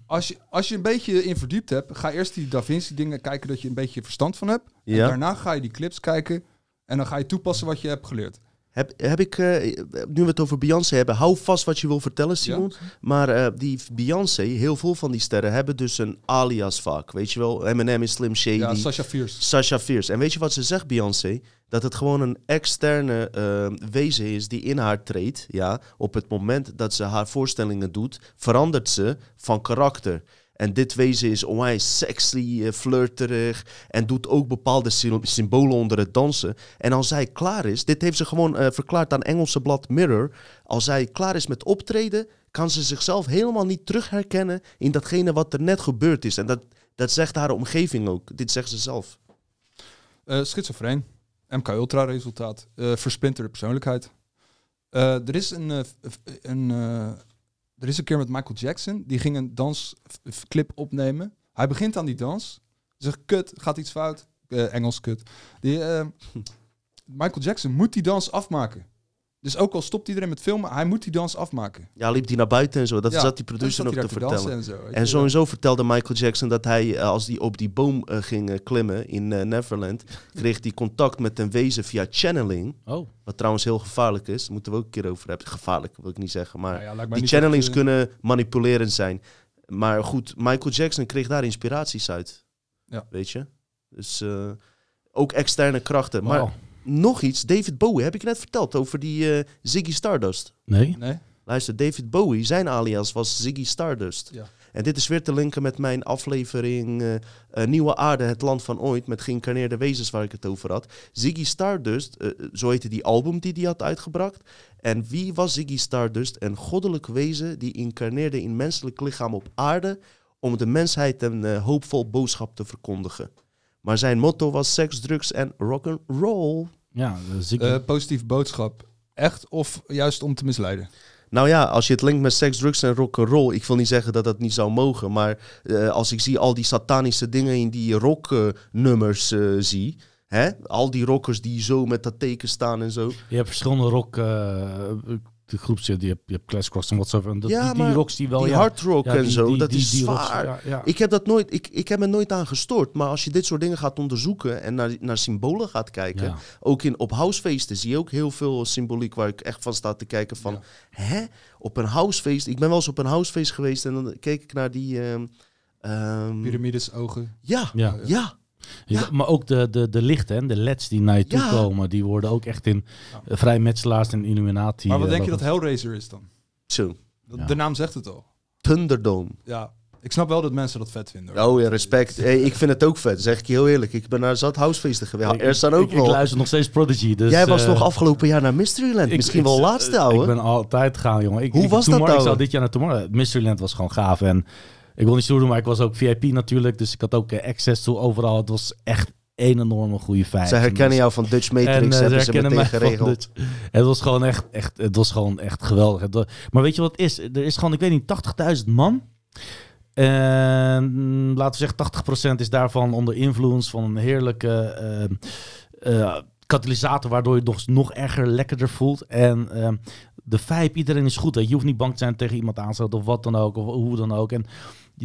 Als je, als je een beetje in verdiept hebt, ga eerst die Da Vinci dingen kijken dat je een beetje verstand van hebt. En daarna ga je die clips kijken en dan ga je toepassen wat je hebt geleerd.
Heb, heb ik, eh, nu we het over Beyoncé hebben, hou vast wat je wil vertellen, Simon. Maar eh, die Beyoncé, heel veel van die sterren hebben dus een alias vaak. Weet je wel, Eminem is Slim Shady.
Ja, Sasha Fierce.
Sasha Fierce. En weet je wat ze zegt, Beyoncé? Dat het gewoon een externe eh, wezen is die in haar treedt. Ja, op het moment dat ze haar voorstellingen doet, verandert ze van karakter. En dit wezen is onwijs sexy, eh, flirterig en doet ook bepaalde sy- symbolen onder het dansen. En als zij klaar is, dit heeft ze gewoon eh, verklaard aan Engelse blad Mirror. Als zij klaar is met optreden, kan ze zichzelf helemaal niet terugherkennen in datgene wat er net gebeurd is. En dat, dat zegt haar omgeving ook. Dit zegt ze zelf.
Eh schizofreen. MK Ultra resultaat. Eh versplinterde persoonlijkheid. Eh, er is een, eh, een er is een keer met Michael Jackson. Die ging een dansclip opnemen. Hij begint aan die dans. Zegt kut, gaat iets fout. Engels kut. Die, Michael Jackson moet die dans afmaken. Dus ook al stopt iedereen met filmen, hij moet die dans afmaken.
Ja, liep hij naar buiten en zo. Dat
Ja,
zat die producer nog te vertellen.
En, zo,
En sowieso vertelde Michael Jackson dat hij, eh, als hij op die boom eh, ging eh, klimmen in Neverland, kreeg hij contact met een wezen via channeling.
Oh,
Wat trouwens heel gevaarlijk is. Daar moeten we ook een keer over hebben. Gevaarlijk wil ik niet zeggen, maar
Nou ja,
die channelings kunnen manipulerend zijn. Maar goed, Michael Jackson kreeg daar inspiraties uit.
Ja.
Weet je? Dus eh, ook externe krachten. Maar nog iets, David Bowie, heb ik net verteld over die eh, Ziggy Stardust.
Nee?
Nee?
Luister, David Bowie, zijn alias was Ziggy Stardust.
Ja.
En dit is weer te linken met mijn aflevering eh, eh, Nieuwe Aarde, het land van ooit, met geïncarneerde wezens waar ik het over had. Ziggy Stardust, eh, zo heette die album die hij had uitgebracht. En wie was Ziggy Stardust? Een goddelijk wezen die incarneerde in menselijk lichaam op aarde om de mensheid een eh, hoopvol boodschap te verkondigen. Maar zijn motto was seks, drugs en rock'n'roll.
Ja, ik,
Eh, positief boodschap. Echt of juist om te misleiden?
Nou ja, als je het linkt met seks, drugs en rock'n'roll. Ik wil niet zeggen dat dat niet zou mogen. Maar eh, als ik zie al die satanische dingen in die rocknummers eh, zie. Hè? Al die rockers die zo met dat teken staan en zo.
je hebt verschillende rock... de groepjes, je hebt, je hebt Clash en whatsoever. En dat,
Ja,
die, die rocks die wel...
die
ja,
hard rock
ja,
en
die-
zo,
die-
dat
die-
is
die rocks,
zwaar.
ja, ja.
Ik heb, dat nooit, ik, ik heb me nooit aan gestoord. Maar als je dit soort dingen gaat onderzoeken en naar, naar symbolen gaat kijken.
Ja.
Ook in, op housefeesten zie je ook heel veel symboliek waar ik echt van sta te kijken van...
Ja.
Hè? Op een housefeest? Ik ben wel eens op een housefeest geweest en dan keek ik naar die... ehm, ehm,
Pyramides, ogen.
ja,
Ja.
ja.
Ja,
Ja.
Maar ook de, de, de lichten, hè, de leds die naar je toe
Ja.
komen, die worden ook echt in uh, vrij metselaars en Illuminati.
maar wat
eh,
denk je dat. Hellraiser is dan?
Zo.
Ja.
De naam zegt het al.
Thunderdome.
Ja, ik snap wel dat mensen dat vet vinden. hoor.
Oh ja, respect. Hey, ik vind het ook vet, zeg ik je heel eerlijk. Ik ben naar zat housefeesten geweest.
Ik-
er staan ook
ik, ik luister nog steeds Prodigy. Dus,
Jij was
eh,
nog afgelopen jaar naar Mysteryland.
ik-
Misschien
ik-
wel laatste,
Ik
ouwe.
ben altijd gaan, jongen. Ik,
Hoe
ik,
was dat,
Tomorrow- Ik zou dit jaar naar Tomorrow. Mysteryland was gewoon gaaf. En ik wil niet zo doen, maar ik was ook VIP natuurlijk. Dus ik had ook eh, access toe overal. Het was echt een enorme goede feit.
Ze herkennen jou van Dutch Matrix,
En, eh,
hebben
ze
meteen geregeld.
Het was gewoon echt, echt, het was gewoon echt geweldig. Maar weet je wat het is? Er is gewoon, ik weet niet, 80.000 man En mm, laten we zeggen, 80% is daarvan onder invloed van een heerlijke eh, katalysator, waardoor je het nog, nog erger lekkerder voelt. En de vibe, iedereen is goed. Hè? Je hoeft niet bang te zijn tegen iemand aan of wat dan ook, of hoe dan ook. En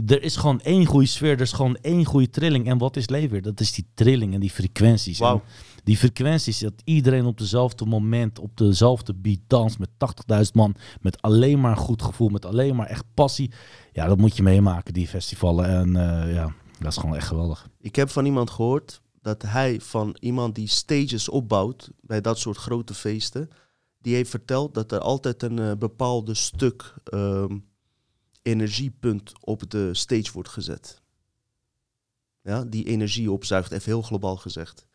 er is gewoon één goede sfeer, er is gewoon één goede trilling. En wat is leven? Dat is die trilling en die frequenties. En die frequenties, dat iedereen op dezelfde moment, op dezelfde beat danst met 80.000 man. Met alleen maar goed gevoel, met alleen maar echt passie. Ja, dat moet je meemaken, die festivalen. En eh, ja, dat is gewoon echt geweldig.
Ik heb van iemand gehoord dat hij van iemand die stages opbouwt bij dat soort grote feesten, die heeft verteld dat er altijd een eh, bepaalde stuk ehm, energiepunt op de stage wordt gezet. Ja, die energie opzuigt, even heel globaal gezegd.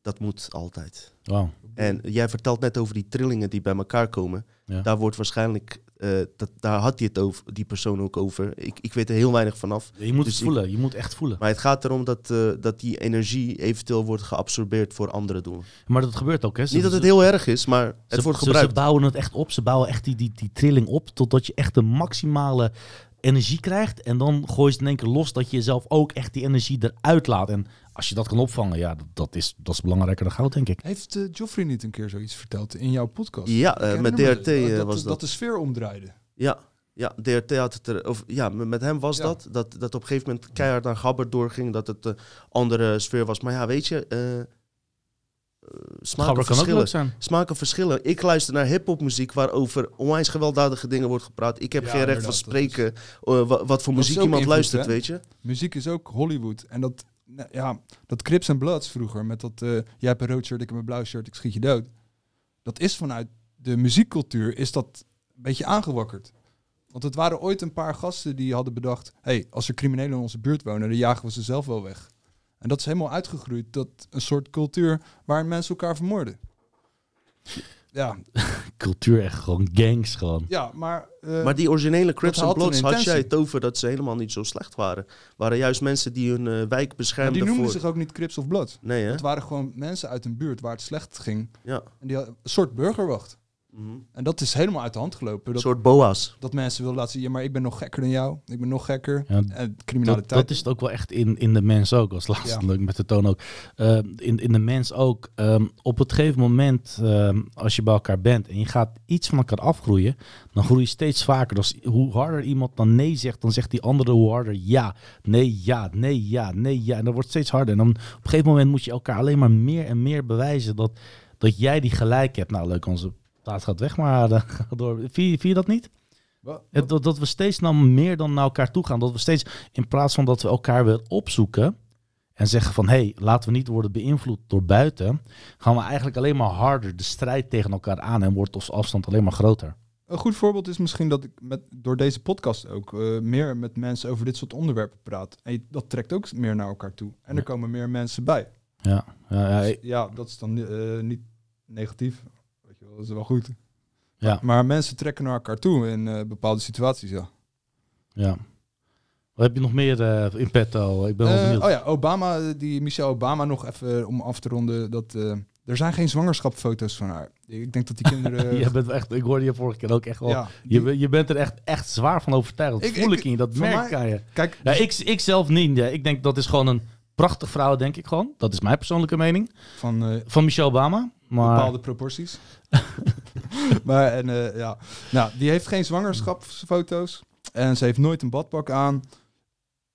Dat moet altijd.
Wauw.
En jij vertelt net over die trillingen die bij elkaar komen.
Ja.
Daar wordt waarschijnlijk, eh, dat, daar had hij het over, die persoon ook over. Ik, ik weet er heel weinig vanaf.
Je moet
Dus
het
ik-
voelen, je moet echt voelen.
Maar het gaat erom dat, eh, dat die energie eventueel wordt geabsorbeerd voor andere doelen.
Maar dat gebeurt ook, hè? Ze-
Niet dat het heel erg is, maar het
ze,
wordt gebruikt.
Ze bouwen het echt op. Ze bouwen echt die, die, die trilling op totdat je echt de maximale energie krijgt. En dan gooi je het in één keer los dat je jezelf ook echt die energie eruit laat. En als je dat kan opvangen, ja, dat, dat, is, dat is belangrijker dan goud, denk ik.
Heeft eh, Joffrey niet een keer zoiets verteld in jouw podcast?
Ja, eh, met
me
DRT
dat,
eh,
dat,
was
dat.
dat.
de sfeer omdraaide.
Ja, ja, DRT had het er, of ja, met hem was
Ja.
dat, dat. Dat op een gegeven moment keihard naar Gabber doorging, dat het een andere sfeer was. Maar ja, weet je, smaken
Gabber kan ook
verschillen. Smaken verschillen. Ik luister naar hip-hop muziek waarover onwijs gewelddadige dingen wordt gepraat. Ik heb
Ja,
geen recht van spreken wa- wat voor muziek iemand
invloed,
luistert,
hè?
weet je.
Muziek is ook Hollywood. En dat, nou, ja, dat Crips en Bloods vroeger, met dat, eh, jij hebt een rood shirt, ik heb een blauw shirt, ik schiet je dood. Dat is vanuit de muziekcultuur, is dat een beetje aangewakkerd. Want het waren ooit een paar gasten die hadden bedacht, hey, als er criminelen in onze buurt wonen, dan jagen we ze zelf wel weg. En dat is helemaal uitgegroeid tot een soort cultuur waarin mensen elkaar vermoorden. Ja,
Cultuur echt gewoon gangs gewoon.
ja maar... eh,
Maar die originele Crips en Bloods had jij het over dat ze helemaal niet zo slecht waren. Waren juist mensen die hun eh, wijk
maar
beschermden
die noemden
voor...
zich ook niet Crips of Bloods.
Nee, hè?
Het waren gewoon mensen uit een buurt waar het slecht ging.
Ja.
En die een soort burgerwacht.
Mhm.
En dat is helemaal uit de hand gelopen.
Een
Dat,
soort boa's.
dat mensen willen laten zien, ja, maar ik ben nog gekker dan jou. Ik ben nog gekker.
Ja,
En
dat,
criminaliteit.
dat is het ook wel echt in, in de mens ook. Als laatste
Ja.
leuk met de toon ook. Eh, in, in de mens ook. Ehm, op het gegeven moment, ehm, als je bij elkaar bent en je gaat iets van elkaar afgroeien, dan groei je steeds vaker. Dus hoe harder iemand dan nee zegt, dan zegt die andere hoe harder ja. Nee, ja, nee, ja, nee, ja. En dat wordt steeds harder. En dan op een gegeven moment moet je elkaar alleen maar meer en meer bewijzen dat, dat jij die gelijk hebt. Nou, leuk, onze plaat gaat weg, maar ga door. Vind je dat niet? Het, dat, dat we steeds nou meer dan naar elkaar toe gaan. Dat we steeds, in plaats van dat we elkaar weer opzoeken en zeggen van hé, hey, laten we niet worden beïnvloed door buiten, gaan we eigenlijk alleen maar harder de strijd tegen elkaar aan en wordt onze afstand alleen maar groter.
Een goed voorbeeld is misschien dat ik met, door deze podcast ook eh, meer met mensen over dit soort onderwerpen praat. En je- dat trekt ook meer naar elkaar toe. En er komen meer mensen bij.
Ja, ja, ja,
Dus ja, dat is dan eh, niet negatief. Dat is wel goed.
ja,
Maar mensen trekken naar elkaar toe in eh, bepaalde situaties, ja.
ja. Wat heb je nog meer eh, in petto? Ik ben wel
Eh,
benieuwd.
oh ja, Obama, die Michelle Obama nog even om af te ronden. Dat, er zijn geen zwangerschapsfoto's van haar. Ik denk dat die kinderen...
je bent echt, ik hoorde je vorige keer ook echt wel.
ja,
je,
die-
je bent er echt, echt zwaar van overtuigd. Dat
Ik-
voel ik,
ik-
in je, dat merk ik aan je.
kijk,
Ja, ik, ik zelf niet. Ja. Ik denk dat is gewoon een prachtige vrouw, denk ik gewoon. Dat is mijn persoonlijke mening.
van
Van Michelle Obama. Maar
bepaalde proporties. maar en, eh, ja, nou, die heeft geen zwangerschapsfoto's. En ze heeft nooit een badpak aan.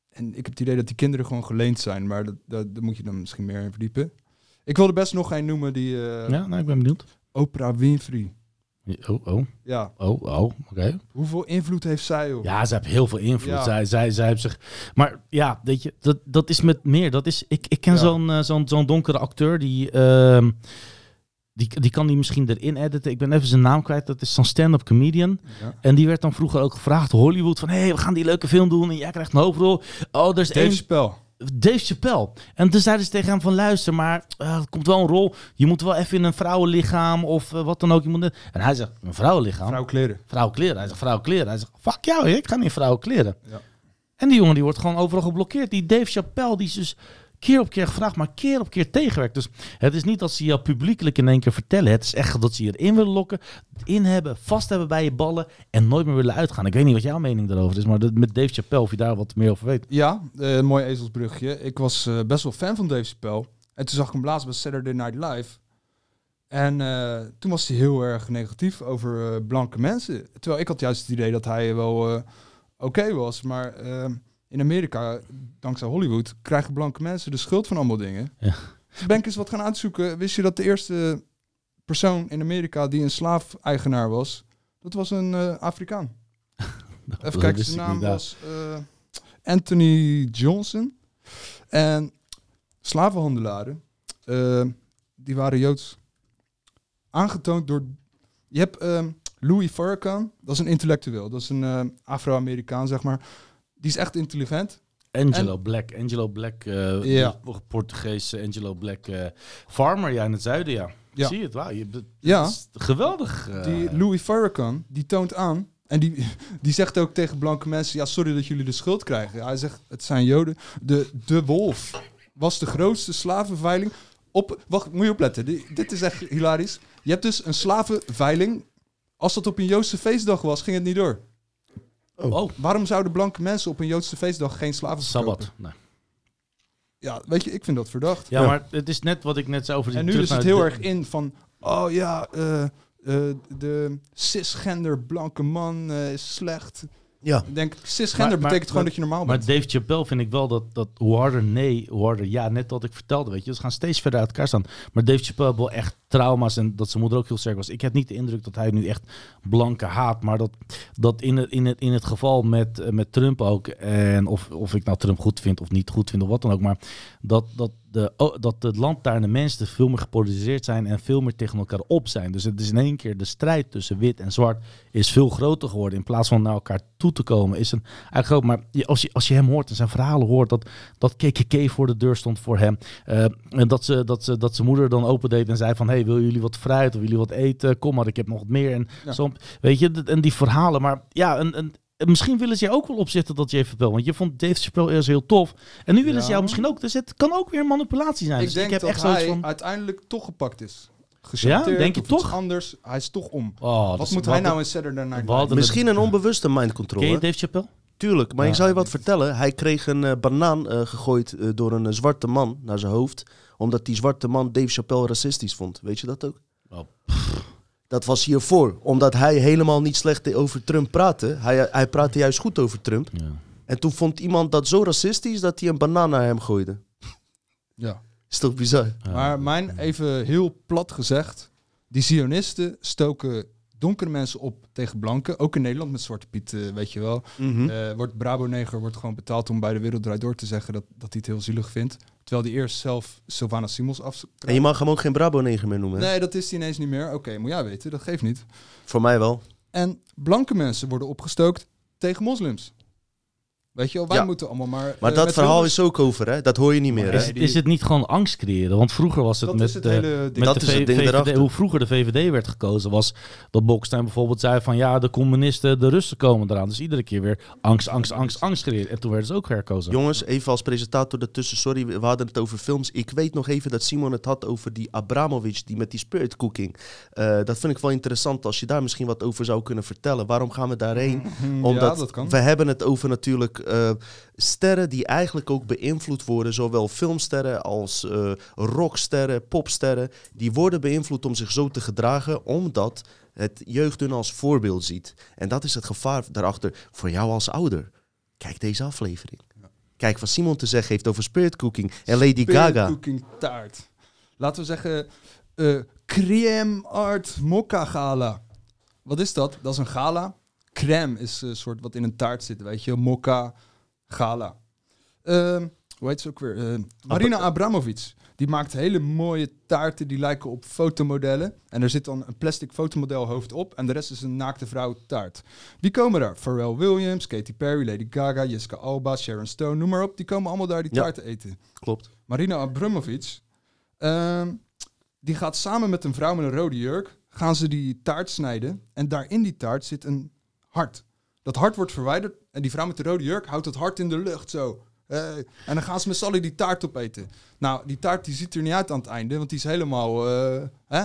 En ik heb het idee dat die kinderen gewoon geleend zijn. Maar dat, dat, daar moet je dan misschien meer in verdiepen. Ik wilde best nog een noemen die... eh,
ja, nou, ik ben benieuwd.
Oprah Winfrey.
Oh, oh,
Ja,
oh, oh, oké.
hoeveel invloed heeft zij op?
Ja, ze heeft heel veel invloed.
Ja.
Zij, zij, zij heeft zich... Maar ja, weet je, dat, dat is met meer. Dat is, ik, ik ken
Ja.
zo'n eh, zo'n zo'n donkere acteur die... ehm, die, die kan die misschien erin editen. Ik ben even zijn naam kwijt. Dat is zo'n stand-up comedian.
Ja.
En die werd dan vroeger ook gevraagd, Hollywood, van hé, hey, we gaan die leuke film doen en jij krijgt een hoofdrol. Oh, er is
Dave
één
Spel.
Dave Chappelle. En toen zeiden ze tegen hem van luister, maar eh, er komt wel een rol. Je moet wel even in een vrouwenlichaam of eh, wat dan ook. Je moet En hij zegt, een vrouwenlichaam?
Vrouw kleren.
Vrouwenkleren. Hij zegt, vrouwenkleren. Hij zegt, fuck jou, ik ga niet vrouwenkleren.
Ja.
En die jongen die wordt gewoon overal geblokkeerd. Die Dave Chappelle, die is dus keer op keer gevraagd, maar keer op keer tegenwerkt. Dus het is niet dat ze jou publiekelijk in één keer vertellen. Het is echt dat ze je erin willen lokken, in hebben, vast hebben bij je ballen en nooit meer willen uitgaan. Ik weet niet wat jouw mening daarover is, maar met Dave Chappelle, of je daar wat meer over weet.
Ja, eh, een mooi ezelsbrugje. Ik was eh, best wel fan van Dave Chappelle. En toen zag ik hem laatst bij Saturday Night Live. En eh, toen was hij heel erg negatief over eh, blanke mensen. Terwijl ik had juist het idee dat hij wel eh, oké was. Maar eh, in Amerika, dankzij Hollywood, krijgen blanke mensen de schuld van allemaal dingen.
Ja.
Ben ik eens wat gaan uitzoeken. Wist je dat de eerste persoon in Amerika die een slaaf-eigenaar was, dat was een eh, Afrikaan. Even kijken, zijn naam was eh, Anthony Johnson. En slavenhandelaren, eh, die waren Joods. Aangetoond door... Je hebt ehm, Louis Farrakhan, dat is een intellectueel. Dat is een Afro-Amerikaan, zeg maar. Die is echt intelligent.
Angelo Black, Angelo Black, eh
Ja.
de Portugese Angelo Black eh, farmer, ja, in het zuiden, ja.
Ja.
Zie je het, wauw. Je, dat
Ja.
is geweldig. eh,
Die Louis Farrakhan, die toont aan... En die, die zegt ook tegen blanke mensen... Ja, sorry dat jullie de schuld krijgen. Hij zegt, het zijn Joden. De, de wolf was de grootste slavenveiling op... Wacht, moet je opletten. Die- dit is echt hilarisch. Je hebt dus een slavenveiling. Als dat op een Joodse feestdag was, ging het niet door.
Oh,
Waarom zouden blanke mensen op een Joodse feestdag geen slaven verkopen?
Sabbat. Nee.
Ja, weet je, ik vind dat verdacht.
Ja, maar het is net wat ik net zei over die
En nu is het heel
de-
erg in van... Oh ja, eh, eh, de cisgender blanke man eh, is slecht.
Ja,
Ik denk, cisgender
Maar- maar-
betekent gewoon
maar-
dat je normaal
Maar
bent.
Dave Chappelle vind ik wel dat, dat hoe harder nee, hoe harder ja. Net wat ik vertelde, weet je. Ze gaan steeds verder uit elkaar staan. Maar Dave Chappelle wel echt trauma's en dat zijn moeder ook heel sterk was. Ik heb niet de indruk dat hij nu echt blanke haat. Maar dat, dat in, het, in, het, in het geval met, eh, met Trump ook. En of, of ik nou Trump goed vind of niet goed vind of wat dan ook. Maar dat, dat, de, dat het land daar de mensen veel meer gepolariseerd zijn en veel meer tegen elkaar op zijn. Dus het is in één keer de strijd tussen wit en zwart is veel groter geworden. In plaats van naar elkaar toe te komen, is een eigenlijk groot. Maar als je, als je hem hoort en zijn verhalen hoort, dat, dat KKK voor de deur stond voor hem. eh, en dat, ze, dat, ze, dat zijn moeder dan opendeed en zei van, hey, willen jullie wat fruit of jullie wat eten? Kom maar, ik heb nog wat meer. En,
Ja.
zo, weet je, en die verhalen. Maar ja, een, een, misschien willen ze je ook wel opzetten dat Dave Chappelle. Want je vond Dave Chappelle eerst heel tof. En nu willen ze
Ja.
jou misschien ook. Dus het kan ook weer manipulatie zijn.
ik
dus
denk
ik heb
dat
echt zoiets
hij
van...
uiteindelijk toch gepakt is. Gechanteerd
Denk je
of iets
toch?
anders. Hij is toch om.
Oh,
Wat moet hij nou in Saturday Night
misschien een onbewuste mind
Ken je
control.
Dave Chappelle?
Tuurlijk, maar
Ja.
ik zal je wat vertellen. Hij kreeg een eh, banaan eh, gegooid eh, door een zwarte man naar zijn hoofd. Omdat die zwarte man Dave Chappelle racistisch vond. Weet je dat ook?
Oh,
Dat was hiervoor. Omdat hij helemaal niet slecht over Trump praatte. Hij, hij praatte juist goed over Trump.
Ja.
En toen vond iemand dat zo racistisch dat hij een banaan naar hem gooide.
Ja.
Is toch bizar?
Ja.
Maar mijn, even heel plat gezegd, die Zionisten stoken donkere mensen op tegen blanken. Ook in Nederland met Zwarte Piet, eh, weet je wel.
Mhm.
Eh, wordt Brabo-neger wordt gewoon betaald om bij de Wereld Draait Door te zeggen dat, dat hij het heel zielig vindt. Terwijl hij eerst zelf Sylvana Simons af...
En je mag hem ook geen Brabo-neger meer noemen. hè?
Nee, dat is hij ineens niet meer. Oké, moet jij weten, dat geeft niet.
Voor mij wel.
En blanke mensen worden opgestookt tegen moslims. Weet je wel, wij
Ja.
moeten allemaal maar...
Maar
eh,
dat verhaal is ook over, hè? Dat hoor je niet meer, hè?
Is, is het niet gewoon angst creëren? Want vroeger was het
Dat
met,
is het
de,
hele ding.
met
Dat
de
is het
VVD, hoe vroeger de VVD werd gekozen, was dat Bolkestein bijvoorbeeld zei van ja, de communisten, de Russen komen eraan. Dus iedere keer weer angst, angst, angst, angst creëren. En toen werden ze ook herkozen.
Jongens, even als presentator ertussen, sorry, we hadden het over films. Ik weet nog even dat Simon het had over die Abramovic, die met die spirit cooking. Eh, dat vind ik wel interessant als je daar misschien wat over zou kunnen vertellen. Waarom gaan we daarheen? Omdat
ja, dat kan.
we hebben het over natuurlijk eh, sterren die eigenlijk ook beïnvloed worden. Zowel filmsterren als eh, rocksterren, popsterren. Die worden beïnvloed om zich zo te gedragen, omdat het jeugd hun als voorbeeld ziet. En dat is het gevaar daarachter voor jou als ouder. Kijk deze aflevering. Kijk wat Simon te zeggen heeft over spirit cooking en Lady
Spirit
Gaga.
Cooking taart. Laten we zeggen, eh crème art mokka gala. Wat is dat? Dat is een gala. Crème is een soort wat in een taart zit, weet je. Mokka gala. Ehm, hoe heet ze ook weer? Eh, Marina Abramovic. Die maakt hele mooie taarten die lijken op fotomodellen. En er zit dan een plastic fotomodel hoofd op. En de rest is een naakte vrouw taart. Wie komen daar? Pharrell Williams, Katy Perry, Lady Gaga, Jessica Alba, Sharon Stone, noem maar op. Die komen allemaal daar die
Ja.
taarten eten.
Klopt.
Marina Abramovic, ehm, die gaat samen met een vrouw met een rode jurk, gaan ze die taart snijden. En daar in die taart zit een hart. Dat hart wordt verwijderd en die vrouw met de rode jurk houdt het hart in de lucht zo. En dan gaan ze met z'n allen die taart opeten. Nou, die taart die ziet er niet uit aan het einde, want die is helemaal... eh, hè?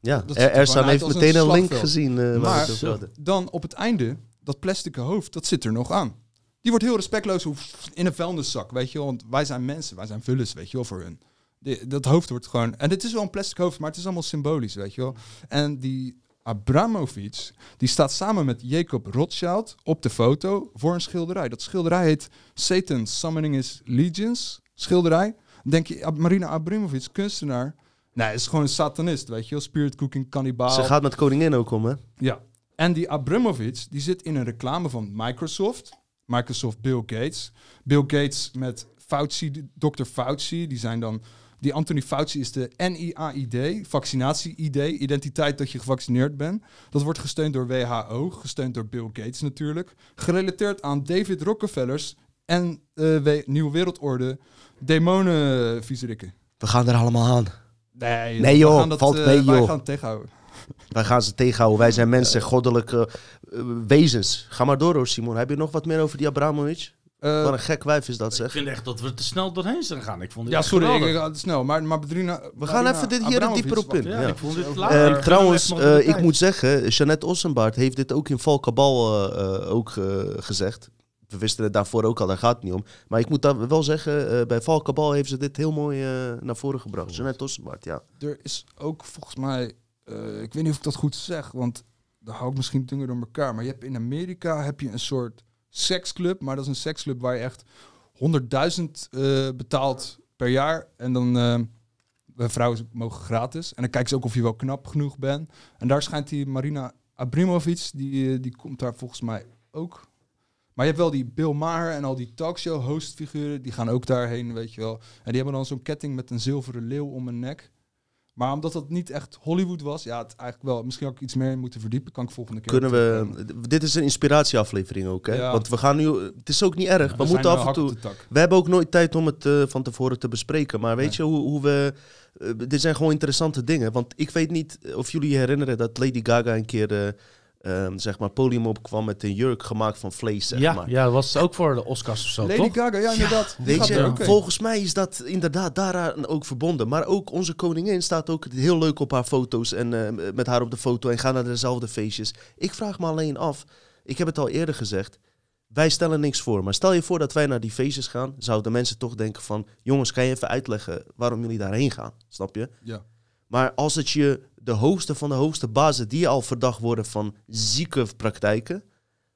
Ja,
Dat er
heeft meteen
een
een link gezien. waar
Maar-. Dan op het einde, dat plastic hoofd, dat zit er nog aan. Die wordt heel respectloos in een vuilniszak, weet je wel. Want wij zijn mensen, wij zijn vullers, weet je wel, voor hun. Die- dat hoofd wordt gewoon... En het is wel een plastic hoofd, maar het is allemaal symbolisch, weet je wel. En die Abramovic, die staat samen met Jacob Rothschild op de foto voor een schilderij. Dat schilderij heet Satan Summoning His Legions, schilderij. Denk je, Marina Abramovic, kunstenaar... Nee, is gewoon een satanist, weet je wel. Spirit cooking, kannibaal.
Ze gaat met koningin ook om, hè?
Ja. En die Abramovic, die zit in een reclame van Microsoft. Microsoft Bill Gates. Bill Gates met Fauci, Dr. Fauci. Die zijn dan... Die Anthony Fauci is de NIAID, vaccinatie-ID, identiteit dat je gevaccineerd bent. Dat wordt gesteund door WHO, gesteund door Bill Gates natuurlijk. Gerelateerd aan David Rockefellers en we- Nieuwe Wereldorde, demonenviezerikken.
We gaan er allemaal aan.
Nee,
Nee, joh,
gaan dat,
valt
eh,
mee,
Wij
joh.
gaan het tegenhouden.
Wij gaan ze tegenhouden. Wij zijn mensen, goddelijke eh, wezens. Ga maar door hoor, Simon. Heb je nog wat meer over die Abramovic?
Eh,
Wat een gek wijf is dat,
Ik
zeg.
vind echt dat we te snel doorheen zijn gegaan. Ik vond
Ja, sorry, ik, ik ga het snel. Maar, maar Bedrina,
We gaan even dit hier er dieper op in.
Ja,
Ja.
ik vond dit
Eh,
later.
En
Gaan
trouwens, eh, ik moet zeggen, Jeannette Ossenbaard heeft dit ook in Valkabal eh, eh, ook gezegd. We wisten het daarvoor ook al, daar gaat het niet om. Maar ik moet daar wel zeggen, eh, bij Valkabal heeft ze dit heel mooi eh, naar voren gebracht. Jeannette Ossenbaard, ja.
Er is ook volgens mij, eh, ik weet niet of ik dat goed zeg, want dan hou ik misschien dingen door elkaar. Maar je hebt in Amerika heb je een soort seksclub, maar dat is een seksclub waar je echt 100.000 eh, betaalt per jaar. En dan eh, de vrouwen mogen gratis. En dan kijken ze ook of je wel knap genoeg bent. En daar schijnt die Marina Abramovic, die, eh, die komt daar volgens mij ook. Maar je hebt wel die Bill Maher en al die talkshow hostfiguren, die gaan ook daarheen, weet je wel. En die hebben dan zo'n ketting met een zilveren leeuw om hun nek. Maar omdat dat niet echt Hollywood was, ja, het eigenlijk wel. Misschien ik iets meer moeten verdiepen. Kan ik volgende keer.
Kunnen we, dit is een inspiratieaflevering ook, hè?
Ja.
Want we gaan nu, het is ook niet erg. we moeten af en toe, we hebben ook nooit tijd om het eh, van tevoren te bespreken. Maar weet
Nee.
je hoe, hoe we, eh, dit zijn gewoon interessante dingen. Want ik weet niet of jullie je herinneren dat Lady Gaga een keer, eh, ehm, zeg maar, podium opkwam met een jurk gemaakt van vlees, zeg
ja,
maar.
ja, dat was ook voor de Oscars of zo,
Lady
toch?
Gaga, ja, inderdaad.
Weet je,
er
volgens mij is dat inderdaad daaraan ook verbonden. Maar ook onze koningin staat ook heel leuk op haar foto's en eh, met haar op de foto en gaan naar dezelfde feestjes. Ik vraag me alleen af, ik heb het al eerder gezegd, wij stellen niks voor. Maar stel je voor dat wij naar die feestjes gaan, zouden mensen toch denken van, jongens, kan je even uitleggen waarom jullie daarheen gaan? Snap je?
Ja.
Maar als het je de hoogste van de hoogste bazen die al verdacht worden van zieke praktijken,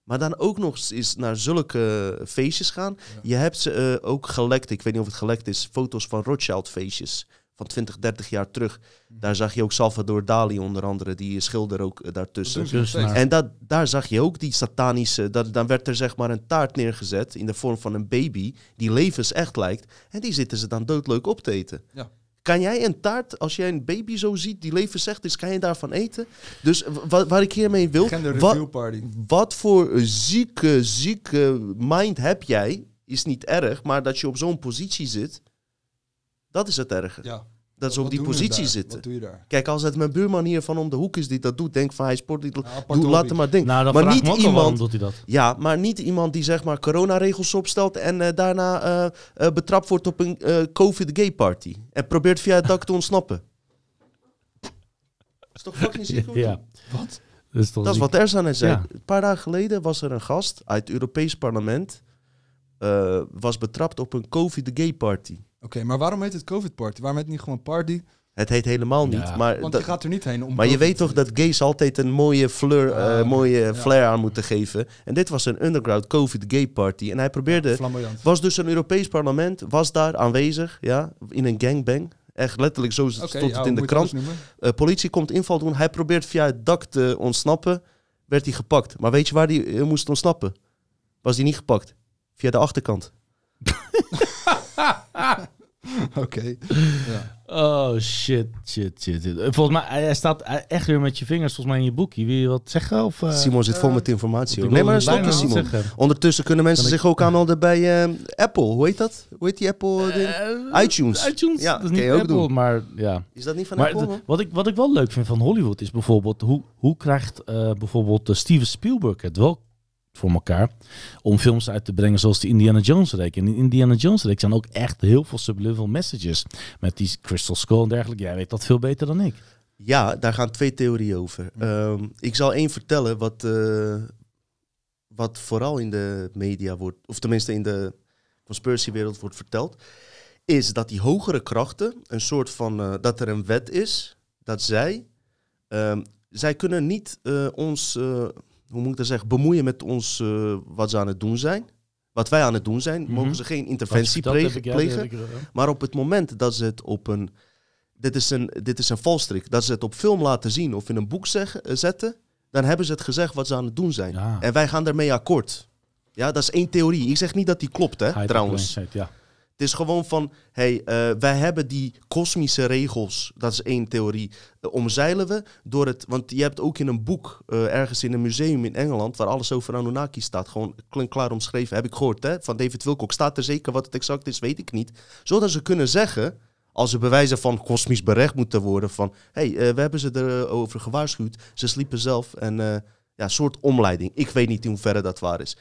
maar dan ook nog eens naar zulke feestjes gaan. Je hebt ze eh, ook gelekt, ik weet niet of het gelekt is, foto's van Rothschild feestjes van 20, 30 jaar terug. Daar zag je ook Salvador Dali onder andere, die schilder ook eh, daartussen.
Dat.
En dat, daar zag je ook die satanische. Dat, dan werd er zeg maar een taart neergezet in de vorm van een baby. die levensecht lijkt. En die zitten ze dan doodleuk op te eten.
Ja.
Kan jij een taart, als jij een baby zo ziet die levensecht is, kan je daarvan eten? Dus wa- waar ik hiermee wil.
Gender
wa-
reveal party.
wat voor zieke, zieke mind heb jij? Is niet erg, maar dat je op zo'n positie zit. Dat is het erge.
Ja.
Dat ze op die positie zitten.
Wat doe je daar?
Kijk, als het mijn buurman hier van om de hoek is die dat doet, denk van hij sport niet.
Ja,
Doe, laat hem maar ding.
Nou,
maar niet
waarom
iemand,
doet hij dat.
ja, maar niet iemand die zeg maar coronaregels opstelt en eh, daarna eh, eh, betrapt wordt op een eh, COVID-gay party. En probeert via het dak te ontsnappen. is toch fucking ziek? hoor?
Ja.
Wat?
Dat is, toch
Dat is wat Erzan net zei.
Ja.
Een paar dagen geleden was er een gast uit het Europees Parlement. eh, was betrapt op een COVID-gay party.
Oké, maar waarom heet het COVID party? Waarom heet het niet gewoon party?
Het heet helemaal niet.
Ja.
Maar,
Want
dat-
je gaat er niet heen om.
maar je
COVID
weet toch dat gays altijd een mooie, fleur,
oké.
mooie
Ja.
flair aan moeten geven. En dit was een underground COVID-gay party. En hij probeerde.
Flamboyant.
Was dus een Europees parlement, was daar aanwezig, ja, in een gangbang. Echt letterlijk, zo
Oké,
stond
ja,
het in de krant. Eh, politie komt inval doen. Hij probeert via het dak te ontsnappen. Werd hij gepakt. Maar weet je waar hij eh, moest ontsnappen? Was hij niet gepakt? Via de achterkant.
Oké. Ja.
Oh, shit, shit, shit. shit. Eh, Volgens mij, hij staat echt weer met je vingers volgens mij in je boekje. Wil je wat zeggen? Of, eh,
Simon zit vol
eh,
met informatie. hoor. Nee, maar een stokje, Simon. Ondertussen kunnen mensen
ik-
zich ook aanmelden bij eh, Apple. Hoe heet dat? Hoe heet die Apple?
Eh,
iTunes.
iTunes,
Ja,
dat is niet
je ook
Apple,
doen.
maar ja.
Is dat niet van
Maar
Apple?
wat, ik, wat ik wel leuk vind van Hollywood is bijvoorbeeld, hoe, hoe krijgt eh, bijvoorbeeld eh, Steven Spielberg het wel voor elkaar om films uit te brengen zoals de Indiana Jones reeks. En in Indiana Jones reeks zijn ook echt heel veel subliminal messages met die Crystal Skull en dergelijke. Jij weet dat veel beter dan ik.
Ja, daar gaan twee theorieën over. Ehm, ik zal één vertellen wat, eh, wat vooral in de media wordt, of tenminste in de conspiracywereld wordt verteld, is dat die hogere krachten een soort van, eh, dat er een wet is, dat zij, ehm, zij kunnen niet eh, ons, hoe moet ik dat zeggen, bemoeien met ons, eh, wat ze aan het doen zijn. Wat wij aan het doen zijn,
Mhm.
mogen ze geen interventie plegen.
ja,
Maar op het moment dat ze het op een. Dit is een, dit is een valstrik. Dat ze het op film laten zien of in een boek zeggen, eh, zetten. Dan hebben ze het gezegd wat ze aan het doen zijn.
Ja.
En wij gaan daarmee akkoord. Ja, dat is één theorie. Ik zeg niet dat die klopt, hè, trouwens.
Ja.
Het is gewoon van, hey, eh, wij hebben die kosmische regels, dat is één theorie, eh, omzeilen we door het, want je hebt ook in een boek, eh, ergens in een museum in Engeland, waar alles over Anunnaki staat, gewoon klinkklaar omschreven, heb ik gehoord, hè, van David Wilcock. Staat er zeker wat het exact is, weet ik niet. Zodat ze kunnen zeggen, als ze bewijzen van kosmisch berecht moeten worden, van, hey, we hebben ze erover gewaarschuwd, ze sliepen zelf en ja, soort omleiding. Ik weet niet in hoeverre dat waar is.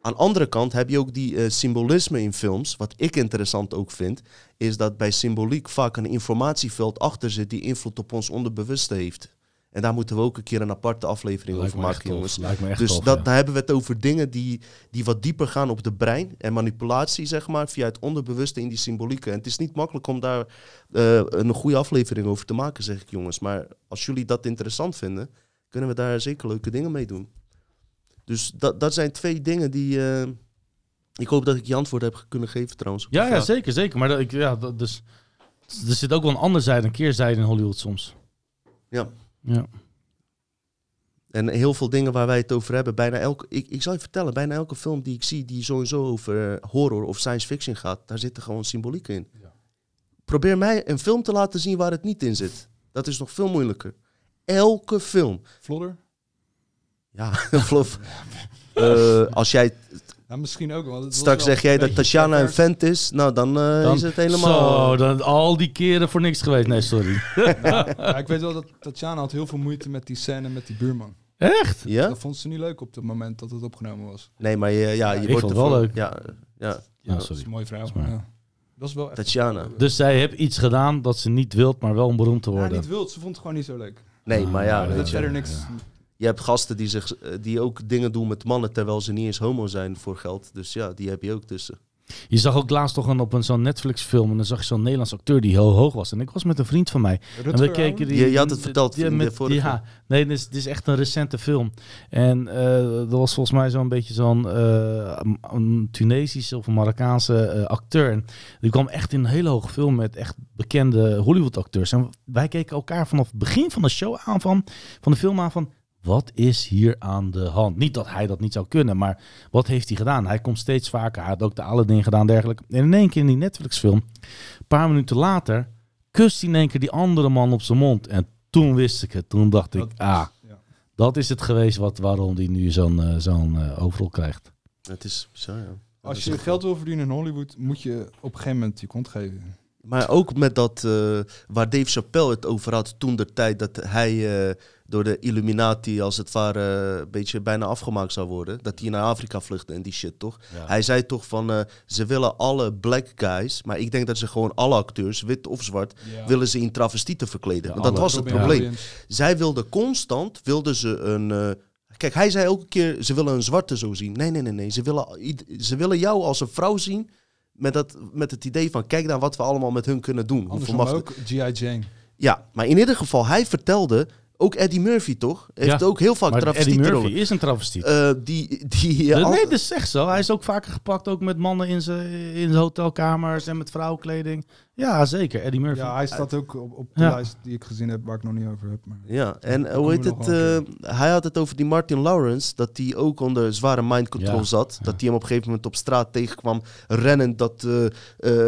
Aan de andere kant heb je ook die eh, symbolisme in films. Wat ik interessant ook vind, is dat bij symboliek vaak een informatieveld achter zit die invloed op ons onderbewuste heeft. En daar moeten we ook een keer een aparte aflevering
Lijkt
over maken, jongens. Dus
tof,
dat,
ja.
daar hebben we het over dingen die, die wat dieper gaan op de brein en manipulatie, zeg maar, via het onderbewuste in die symbolieken. En het is niet makkelijk om daar eh, een goede aflevering over te maken, zeg ik jongens. Maar als jullie dat interessant vinden, kunnen we daar zeker leuke dingen mee doen. Dus dat, dat zijn twee dingen die. eh, ik hoop dat ik je antwoord heb kunnen geven trouwens.
Ja, ja, zeker, zeker. Maar dat, ik, ja, dat, dus, er zit ook wel een andere zijde, een keerzijde in Hollywood soms.
Ja.
Ja.
En heel veel dingen waar wij het over hebben, bijna elke, ik, ik zal je vertellen, bijna elke film die ik zie die sowieso over eh, horror of science fiction gaat, daar zitten gewoon symbolieken in.
Ja.
Probeer mij een film te laten zien waar het niet in zit. Dat is nog veel moeilijker. Elke film.
Vlodder?
Ja, Vlof. Eh, als jij
Ja, misschien ook. Want was
straks
wel
zeg jij dat Tatjana een vent is, nou dan, eh,
Dan-
is het helemaal...
Zo, dan, al die keren voor niks geweest. Nee, sorry.
Ja, ik weet wel dat Tatjana had heel veel moeite met die scène met die buurman.
Echt?
Ja?
Dat vond ze niet leuk op het moment dat het opgenomen was.
Nee, maar je, ja, je
ik
wordt
vond het wel leuk.
Ja, ja.
Ja,
Dat is
sorry.
een mooie vrouw. Ja. Dat is wel echt...
Tatjana.
Dus zij heeft iets gedaan dat ze niet wilt, maar wel om beroemd te
Ja,
worden.
niet wild. Ze vond het gewoon niet zo leuk.
Nee, maar ja,
Ah,
Dat is
je.
verder niks.
Je hebt gasten die, zich, eh, die ook dingen doen met mannen terwijl ze niet eens homo zijn voor geld. Dus ja, die heb je ook tussen.
Je zag ook laatst toch een, op een zo'n Netflix film en dan zag je zo'n Nederlands acteur die heel hoog was. En ik was met een vriend van mij. En we keken die,
Je- je had het verteld
die- met,
vorige.
Ja, nee, dit is, dit is echt een recente film. En eh dat was volgens mij zo'n beetje zo'n eh, een Tunesische of een Marokkaanse eh, acteur. En die kwam echt in een hele hoge film met echt bekende Hollywood acteurs. En wij keken elkaar vanaf het begin van de show aan van, van de film aan van... Wat is hier aan de hand? Niet dat hij dat niet zou kunnen, maar wat heeft hij gedaan? Hij komt steeds vaker. Hij had ook de Aladdin gedaan, dergelijke. En in één keer in die Netflix-film, een paar minuten later, kust hij in één keer die andere man op zijn mond. En toen wist ik het. Toen dacht ik,
Dat-
ah,
ja.
dat is het geweest wat, waarom hij nu zo'n eh, zo'n eh, overrol krijgt.
Het is zo, ja.
Als je geld wil verdienen in Hollywood, moet je op een gegeven moment je kont geven.
Maar ook met dat, eh, waar Dave Chappelle het over had toen de tijd dat hij eh, door de Illuminati als het ware eh, een beetje bijna afgemaakt zou worden. Dat hij naar Afrika vluchtte en die shit, toch? Hij zei toch van, eh, ze willen alle black guys, maar ik denk dat ze gewoon alle acteurs, wit of zwart,
Ja.
willen ze in travestieten verkleden.
Ja,
Want dat
alle.
was het probleem. Zij wilden constant, wilden ze een... eh, kijk, hij zei elke keer, ze willen een zwarte zo zien. Nee, nee, nee, nee. Ze willen, ze willen jou als een vrouw zien met, dat, met het idee van, kijk naar wat we allemaal met hun kunnen doen. Hoeveel
Andersom ook G.I. Jane.
Ja, maar in ieder geval, hij vertelde, ook Eddie Murphy toch? Heeft
Ja,
ook heel vaak
Maar Eddie. Murphy is een travestiet.
Eh, die, die,
De-
al-
nee, dat is echt zo. Hij is ook vaker gepakt, ook met mannen in zijn in zijn hotelkamers en met vrouwenkleding. Ja, zeker. Eddie Murphy.
Ja, hij staat ook op, op de
Ja.
lijst die ik gezien heb, waar ik nog niet over heb. Maar...
Ja, en eh, hoe heet het? eh, hij had het over die Martin Lawrence, dat hij ook onder zware mind control
Ja,
zat.
ja.
Dat hij hem op een gegeven moment op straat tegenkwam rennen. Dat, eh,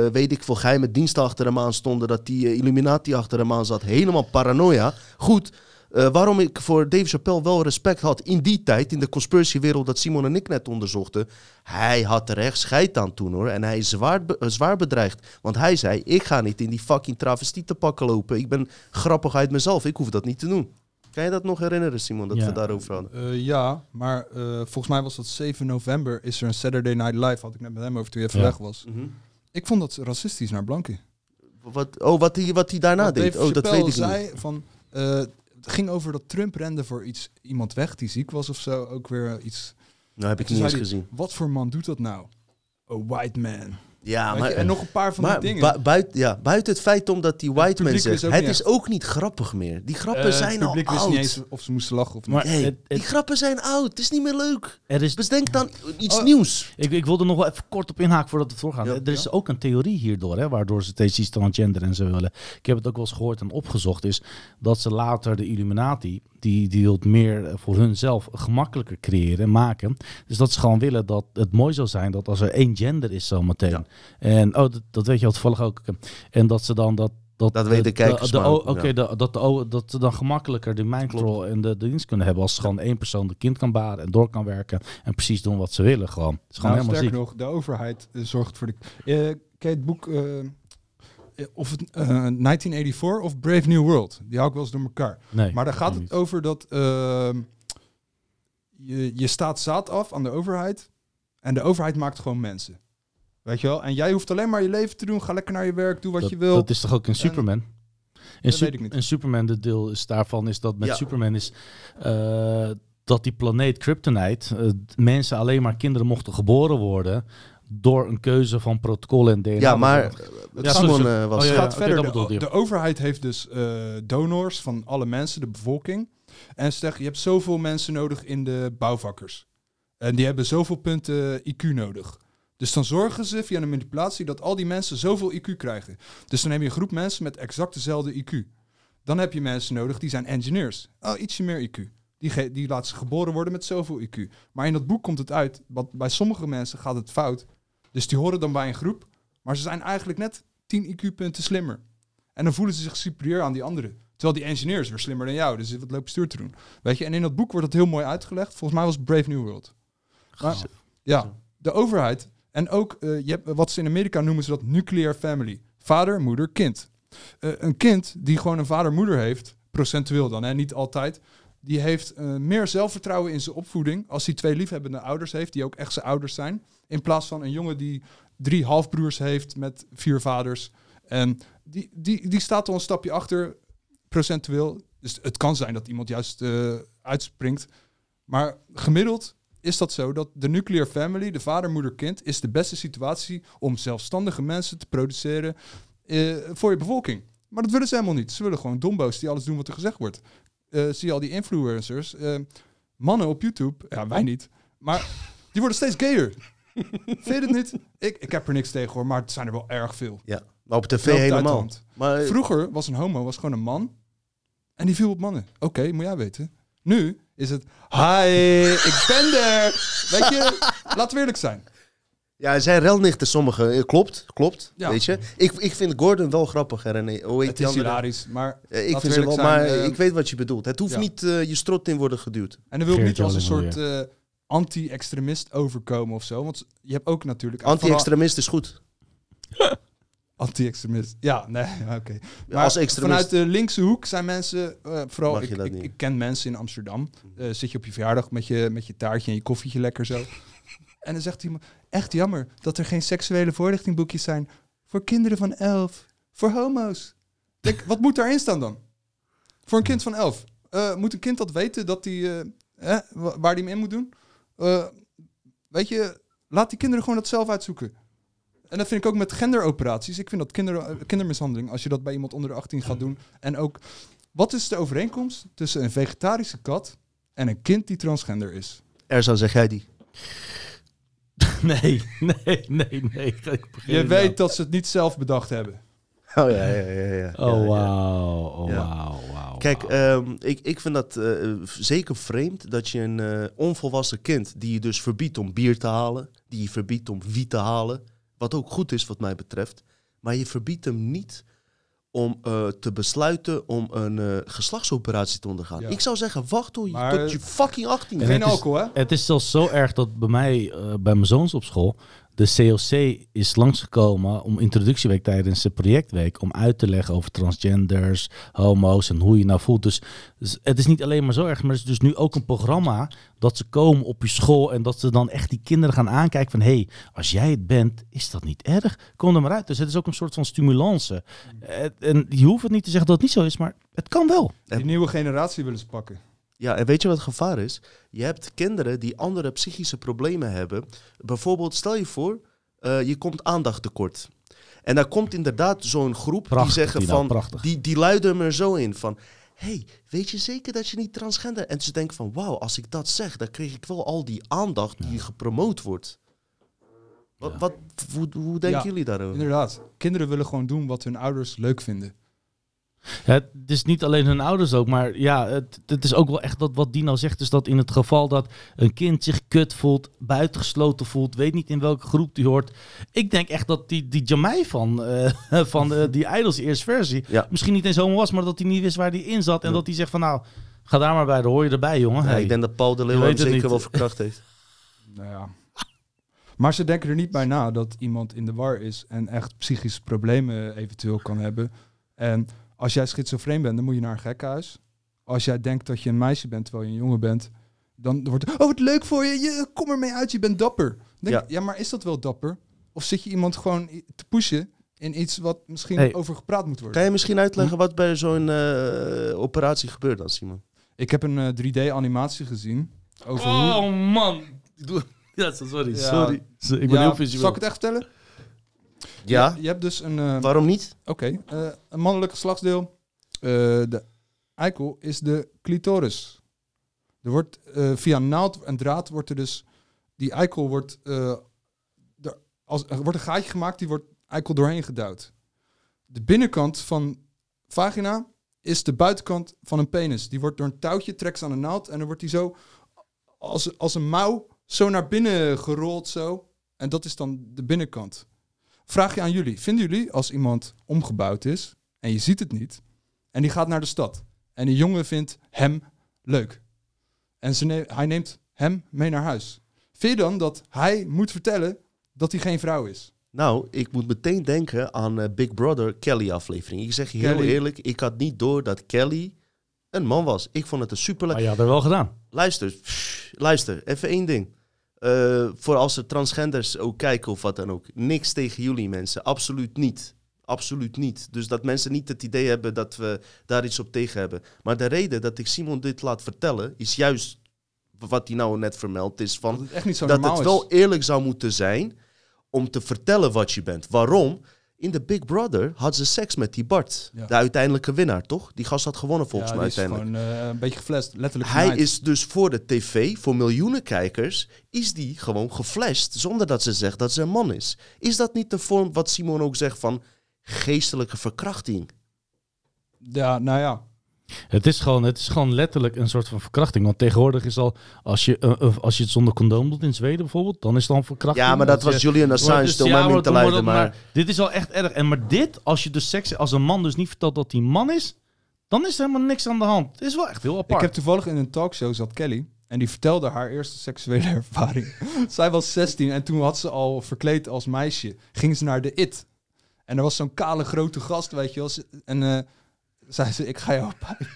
eh, weet ik veel, geheime diensten achter hem aan stonden. Dat die Illuminati achter hem aan zat. Helemaal paranoia. Goed, eh, waarom ik voor Dave Chappelle wel respect had in die tijd, in de conspiracywereld dat Simon en ik net onderzochten. Hij had er echt scheid aan toen hoor. En hij is zwaar, be- eh, zwaar bedreigd. Want hij zei, ik ga niet in die fucking travestietenpakken lopen. Ik ben grappig uit mezelf, ik hoef dat niet te doen. Kan je dat nog herinneren, Simon, dat
Ja.
we daarover hadden?
Eh, ja, maar eh, volgens mij was dat 7 november. Is er een Saturday Night Live? Had ik net met hem over toen hij even
Ja.
weg was.
Mhm.
Ik vond dat racistisch naar blanken.
Wat, oh, wat hij wat daarna deed?
Dave
Oh, dat weet ik
zei
niet.
van. eh, het ging over dat Trump rende voor iets, iemand weg die ziek was of zo. Ook weer iets.
Nou, heb ik niet eens gezien.
Wat voor man doet dat nou? A white man.
Ja, maar,
je, en nog een paar van
maar
die dingen.
bu- buiten, ja, buiten het feit omdat die white man zegt,
ook
het is
echt.
ook niet grappig meer. Die grappen
Eh,
zijn
het
al
publiek wist
oud.
niet eens of ze moesten lachen of niet.
Maar
Nee,
het-
die grappen zijn oud. Het is niet meer leuk.
er is
Bedenk dan iets
Oh.
nieuws.
Ik, ik wilde nog wel even kort op inhaken voordat we doorgaan.
Ja,
er is ook een theorie hierdoor, hè, waardoor ze steeds iets transgender en zo willen. Ik heb het ook wel eens gehoord en opgezocht, is dat ze later de Illuminati, die, die wil het meer eh, voor hunzelf gemakkelijker creëren en maken. Dus dat ze gewoon willen dat het mooi zou zijn dat als er één gender is zometeen.
Ja.
En oh, dat, dat weet je al toevallig ook. En dat ze dan dat... Dat,
Dat weten de kijkers
de,
maar
o-
ook,
Oké,
ja.
dat, de, dat ze dan gemakkelijker de mind
Klopt.
control en de, de dienst kunnen hebben. Als gewoon één persoon de kind kan baren en door kan werken. En precies doen wat ze willen gewoon. Het is gewoon
Nou,
helemaal
sterker
ziek.
nog, de overheid eh, zorgt voor de... Eh ken je het boek... eh, eh, of het, eh, 1984 of Brave New World? Die hou ik wel eens door elkaar.
Nee,
Maar daar gaat het
niet.
over dat ehm, je, je staat zaad af aan de overheid en de overheid maakt gewoon mensen. Weet je wel? En jij hoeft alleen maar je leven te doen. Ga lekker naar je werk, doe wat
dat,
je wil.
Dat is toch ook in Superman? In,
Dat weet ik niet.
in Superman, de deel is daarvan is dat met
Ja.
Superman is eh, dat die planeet Kryptonite, eh, mensen alleen maar kinderen mochten geboren worden door een keuze van protocol en DNA.
Ja, maar
Het
Ja,
Simon
sorry.
eh, was...
Oh,
Het
ja,
gaat verder. de, de overheid heeft dus eh, donors van alle mensen, de bevolking. En zeg, je hebt zoveel mensen nodig in de bouwvakkers. En die hebben zoveel punten IQ nodig. Dus dan zorgen ze via een manipulatie dat al die mensen zoveel IQ krijgen. Dus dan heb je een groep mensen met exact dezelfde IQ. Dan heb je mensen nodig die zijn engineers. Oh, ietsje meer IQ. Die, die laten ze geboren worden met zoveel IQ. Maar in dat boek komt het uit, want bij sommige mensen gaat het fout. Dus die horen dan bij een groep, maar ze zijn eigenlijk net 10 IQ-punten slimmer. En dan voelen ze zich superieur aan die anderen. Terwijl die engineers weer slimmer dan jou. Dus wat loopt stuur te doen. Weet je, en in dat boek wordt het heel mooi uitgelegd. Volgens mij was Brave New World. Maar, ja, de overheid. En ook, eh, je hebt, wat ze in Amerika noemen ze dat nuclear family. Vader, moeder, kind. Eh, een kind die gewoon een vader-moeder heeft, procentueel dan, hè, niet altijd. Die heeft eh, meer zelfvertrouwen in zijn opvoeding als hij twee liefhebbende ouders heeft, die ook echt zijn ouders zijn. In plaats van een jongen die drie halfbroers heeft met vier vaders. En die, die, die staat al een stapje achter, procentueel. Dus het kan zijn dat iemand juist eh, uitspringt. Maar gemiddeld is dat zo dat de nuclear family, de vader, moeder, kind, is de beste situatie om zelfstandige mensen te produceren eh, voor je bevolking. Maar dat willen ze helemaal niet. Ze willen gewoon dombo's die alles doen wat er gezegd wordt. Eh, zie je al die influencers, mannen op YouTube, ja wij niet, maar die worden steeds gayer. Vind je het niet? Ik, ik heb er niks tegen hoor, maar het zijn er wel erg veel.
Ja, maar op tv helemaal. Maar
Vroeger was een homo was gewoon een man en die viel op mannen. Oké, moet jij weten. Nu is het, hi, ik ben er. Weet je, laten we eerlijk zijn.
ja, er zijn relnichten sommigen. Eh, Klopt, klopt.
Ja.
Weet je. Ik, ik vind Gordon wel grappig. René? Hoe heet
Het is
andere?
hilarisch, maar
Eh, ik vind ze wel, maar
zijn, eh,
ik weet wat je bedoelt. Het hoeft
ja.
niet eh, je strot in worden geduwd.
En dan wil ik niet als een soort eh, anti-extremist overkomen of zo. Want je hebt ook natuurlijk...
Anti-extremist is goed.
Anti-extremist. Ja, nee, oké. Maar
Als extremist.
vanuit de linkse hoek zijn mensen... eh, vooral, ik,
dat
ik,
niet?
ik ken mensen in Amsterdam. Eh, zit je op je verjaardag met je, met je taartje en je koffietje lekker zo. en dan zegt iemand... Echt jammer dat er geen seksuele voorlichtingboekjes zijn... voor kinderen van elf. Voor homo's. Denk, wat moet daarin staan dan? Voor een kind van elf. Eh, moet een kind dat weten dat hij, eh, waar hij hem in moet doen? Eh, weet je, laat die kinderen gewoon dat zelf uitzoeken. En dat vind ik ook met genderoperaties. Ik vind dat kinder, eh, kindermishandeling, als je dat bij iemand onder de 18 gaat doen. En ook, wat is de overeenkomst tussen een vegetarische kat en een kind die transgender is?
Erza, zeg jij die.
Nee, nee, nee, nee.
Je weet dat ze het niet zelf bedacht hebben.
Oh ja, ja, ja. ja. Ja,
Oh,
ja.
wauw. Oh,
Ja.
wauw. wauw,
Kijk, ehm, ik, ik vind dat eh, zeker vreemd dat je een eh, onvolwassen kind die je dus verbiedt om bier te halen, die je verbiedt om wiet te halen, wat ook goed is wat mij betreft, maar je verbiedt hem niet om eh, te besluiten om een eh, geslachtsoperatie te ondergaan.
Ja.
Ik zou zeggen, wacht tot je,
Maar-
tot je fucking 18
En
bent.
Geen
het is-
alcohol, hè?
Het is zelfs zo erg dat bij mij, eh, bij mijn zoons op school, de COC is langsgekomen om introductieweek tijdens de projectweek om uit te leggen over transgenders, homo's en hoe je nou voelt. Dus, het is niet alleen maar zo erg, maar het is dus nu ook een programma dat ze komen op je school en dat ze dan echt die kinderen gaan aankijken van hé, hey, als jij het bent, is dat niet erg? Kom er maar uit. Dus het is ook een soort van stimulance. Eh, En je hoeft het niet te zeggen dat het niet zo is, maar het kan wel.
Die nieuwe generatie willen ze pakken.
Ja, en weet je wat het gevaar is? Je hebt kinderen die andere psychische problemen hebben. Bijvoorbeeld, stel je voor, eh, je komt aandacht tekort. En daar komt inderdaad zo'n groep
Prachtig,
die zeggen van,
prachtig.
die, die luiden hem er zo in van, hey, weet je zeker dat je niet transgender? En ze denken van, wauw, als ik dat zeg, dan kreeg ik wel al die aandacht die gepromoot wordt. Wat,
Ja.
wat, hoe, hoe denken
Ja,
jullie daarover?
Inderdaad. Kinderen willen gewoon doen wat hun ouders leuk vinden.
Ja, het is niet alleen hun ouders ook, maar ja, het, het is ook wel echt dat wat Dino zegt, is dat in het geval dat een kind zich kut voelt, buitengesloten voelt, weet niet in welke groep die hoort. Ik denk echt dat die, die Jamai van, eh, van eh, die Idols eerste versie
Ja.
misschien niet eens homo was, maar dat hij niet wist waar hij in zat. En
Ja.
dat hij zegt van nou, ga daar maar bij, dan hoor je erbij jongen.
Ja,
Hey.
ik denk dat Paul de Leeuw hem
het
zeker
niet.
wel verkracht heeft.
Nou ja. Maar ze denken er niet bij na dat iemand in de war is en echt psychische problemen eventueel kan hebben. En als jij schizofreen bent, dan moet je naar een gekkenhuis. Als jij denkt dat je een meisje bent terwijl je een jongen bent, dan wordt het, oh wat leuk voor je, je kom ermee uit, je bent dapper. Denk,
Ja.
ja. ja, maar is dat wel dapper? Of zit je iemand gewoon te pushen in iets wat misschien
Hey.
over gepraat moet worden?
Kan je misschien uitleggen wat bij zo'n eh, operatie gebeurt dan, Simon?
Ik heb een eh, 3D-animatie gezien over hoe...
Oh man. Doe- Ja, sorry,
Ja.
sorry. Ik ben
Ja,
heel visueel.
Zal ik het echt vertellen?
Ja,
Je, je hebt dus een... eh,
waarom niet?
Oké, eh, een mannelijk geslachtsdeel. Eh, de eikel is de clitoris. Er wordt eh, via naald en draad wordt er dus die eikel wordt er, als er wordt een gaatje gemaakt, die wordt eikel doorheen geduwd. De binnenkant van vagina is de buitenkant van een penis. Die wordt door een touwtje trekt ze aan de naald en dan wordt die zo als, als een mouw zo naar binnen gerold zo. En dat is dan de binnenkant. Vraag je aan jullie. Vinden jullie als iemand omgebouwd is en je ziet het niet en die gaat naar de stad en die jongen vindt hem leuk en ze ne- hij neemt hem mee naar huis. Vind je dan dat hij moet vertellen dat hij geen vrouw is?
Nou, ik moet meteen denken aan eh, Big Brother Kelly aflevering. Ik zeg je heel
Kelly.
eerlijk, ik had niet door dat Kelly een man was. Ik vond het een super...
Maar je had er wel gedaan.
Luister, pff, luister, even één ding. Eh, voor als er transgenders ook kijken of wat dan ook. Niks tegen jullie mensen, absoluut niet. Absoluut niet. Dus dat mensen niet het idee hebben dat we daar iets op tegen hebben. Maar de reden dat ik Simon dit laat vertellen, is juist wat hij nou net vermeldt, is van
Dat het echt niet zo
dat het wel eerlijk zou moeten zijn om te vertellen wat je bent. Waarom? In de Big Brother had ze seks met die Bart.
Ja.
De uiteindelijke winnaar, toch? Die gast had gewonnen volgens
ja,
mij
die is
uiteindelijk.
gewoon eh, een beetje geflasht, letterlijk.
Hij is dus voor de tv, voor miljoenen kijkers, is die gewoon geflasht zonder dat ze zegt dat ze een man is. Is dat niet de vorm wat Simon ook zegt van geestelijke verkrachting?
Ja, nou ja.
Het is, gewoon, het is gewoon letterlijk een soort van verkrachting. Want tegenwoordig is al, als je, eh, eh, als je het zonder condoom doet in Zweden bijvoorbeeld, dan is het dan verkrachting.
Ja, maar dat
je-
was Julian Assange,
dus,
stel
ja,
niet te leiden. Maar
Dit is wel echt erg. En maar dit, als je dus seks, als een man dus niet vertelt dat hij man is, dan is er helemaal niks aan de hand. Het is wel echt heel apart.
Ik heb toevallig in een talkshow zat Kelly. En die vertelde haar eerste seksuele ervaring. Zij was 16 en toen had ze al verkleed als meisje. Ging ze naar de IT. En er was zo'n kale grote gast, weet je wel. En eh, zei ze, ik ga jou pijpen.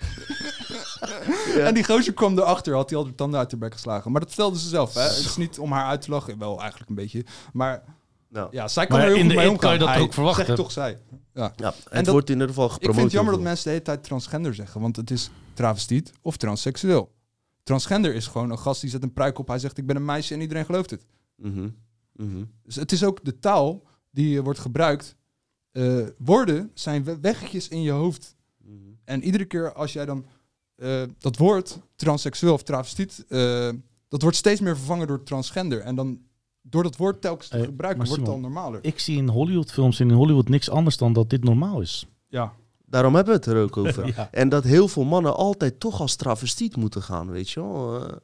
En die gozer kwam erachter, had hij al de tanden uit de bek geslagen. Maar dat vertelde ze zelf, hè. Het is niet om haar uit te lachen. Wel, eigenlijk een beetje. Maar
nou,
ja, zij kan
Maar
er heel
in
goed
de
mee omgaan.
kan je dat
Hij
ook verwachten.
Zegt toch zij. Ja.
ja, het
dat-
wordt in ieder geval
Ik
gepromoot.
vind het jammer dat mensen de hele tijd transgender zeggen, want het is travestiet of transseksueel. Transgender is gewoon een gast die zet een pruik op, hij zegt ik ben een meisje en iedereen gelooft het.
Mhm, mhm.
Dus het is ook de taal die eh, wordt gebruikt. Eh, woorden zijn we- weggetjes in je hoofd. En iedere keer als jij dan eh, dat woord transseksueel of travestiet, eh, dat wordt steeds meer vervangen door transgender. En dan door dat woord telkens te
Eh,
gebruiken wordt het al normaler.
Ik zie in Hollywoodfilms en in Hollywood niks anders dan dat dit normaal is.
Ja,
Daarom hebben we het er ook over.
Ja.
En dat heel veel mannen altijd toch als travestiet moeten gaan, weet je wel. eh,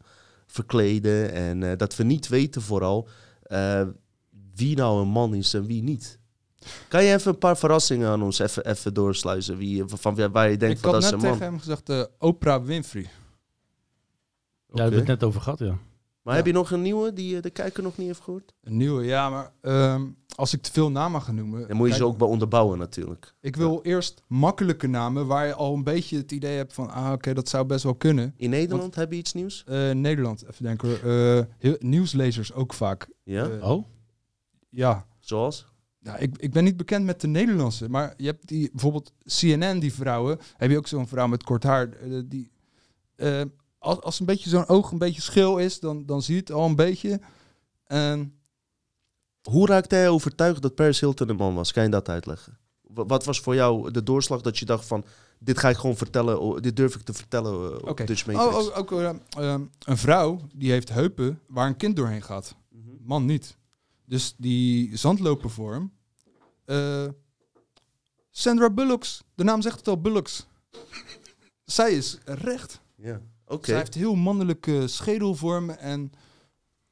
verkleden en eh, dat we niet weten vooral eh, wie nou een man is en wie niet. Kan je even een paar verrassingen aan ons even, even doorsluizen? Wie, van wie- waar je denkt
ik
van
had
dat is
net
een man?
tegen hem gezegd, eh, Oprah Winfrey.
Ja, daar hebben we het net over gehad, ja.
Maar
Ja.
heb je nog een nieuwe die eh, de kijker nog niet heeft gehoord?
Een nieuwe, ja, maar ehm, als ik te veel namen ga noemen...
Dan moet je ze ook bij onderbouwen natuurlijk.
Ik wil eerst makkelijke namen waar je al een beetje het idee hebt van... Ah, oké, dat zou best wel kunnen.
In Nederland heb je iets nieuws?
Eh, Nederland, even denken. Eh, heel, nieuwslezers ook vaak.
Ja?
Oh?
Ja,
Zoals?
Ja, ik, ik ben niet bekend met de Nederlandse, maar je hebt die bijvoorbeeld CNN, die vrouwen. Heb je ook zo'n vrouw met kort haar? eh, die, eh, als, als een beetje zo'n oog een beetje schil is, dan, dan zie je het al een beetje. En
Hoe raakte hij overtuigd dat Paris Hilton een man was? Kan je dat uitleggen? Wa- Wat was voor jou de doorslag dat je dacht van... Dit ga ik gewoon vertellen, dit durf ik te vertellen eh, op
Oké.
Dutch
oh,
Matrix.
oh, ook eh, eh, een vrouw die heeft heupen waar een kind doorheen gaat.
Mhm.
Man niet. Dus die zandlopervorm. eh Sandra Bullocks. De naam zegt het al, Bullocks. Zij is recht.
Ja, oké.
Zij heeft heel mannelijke schedelvormen en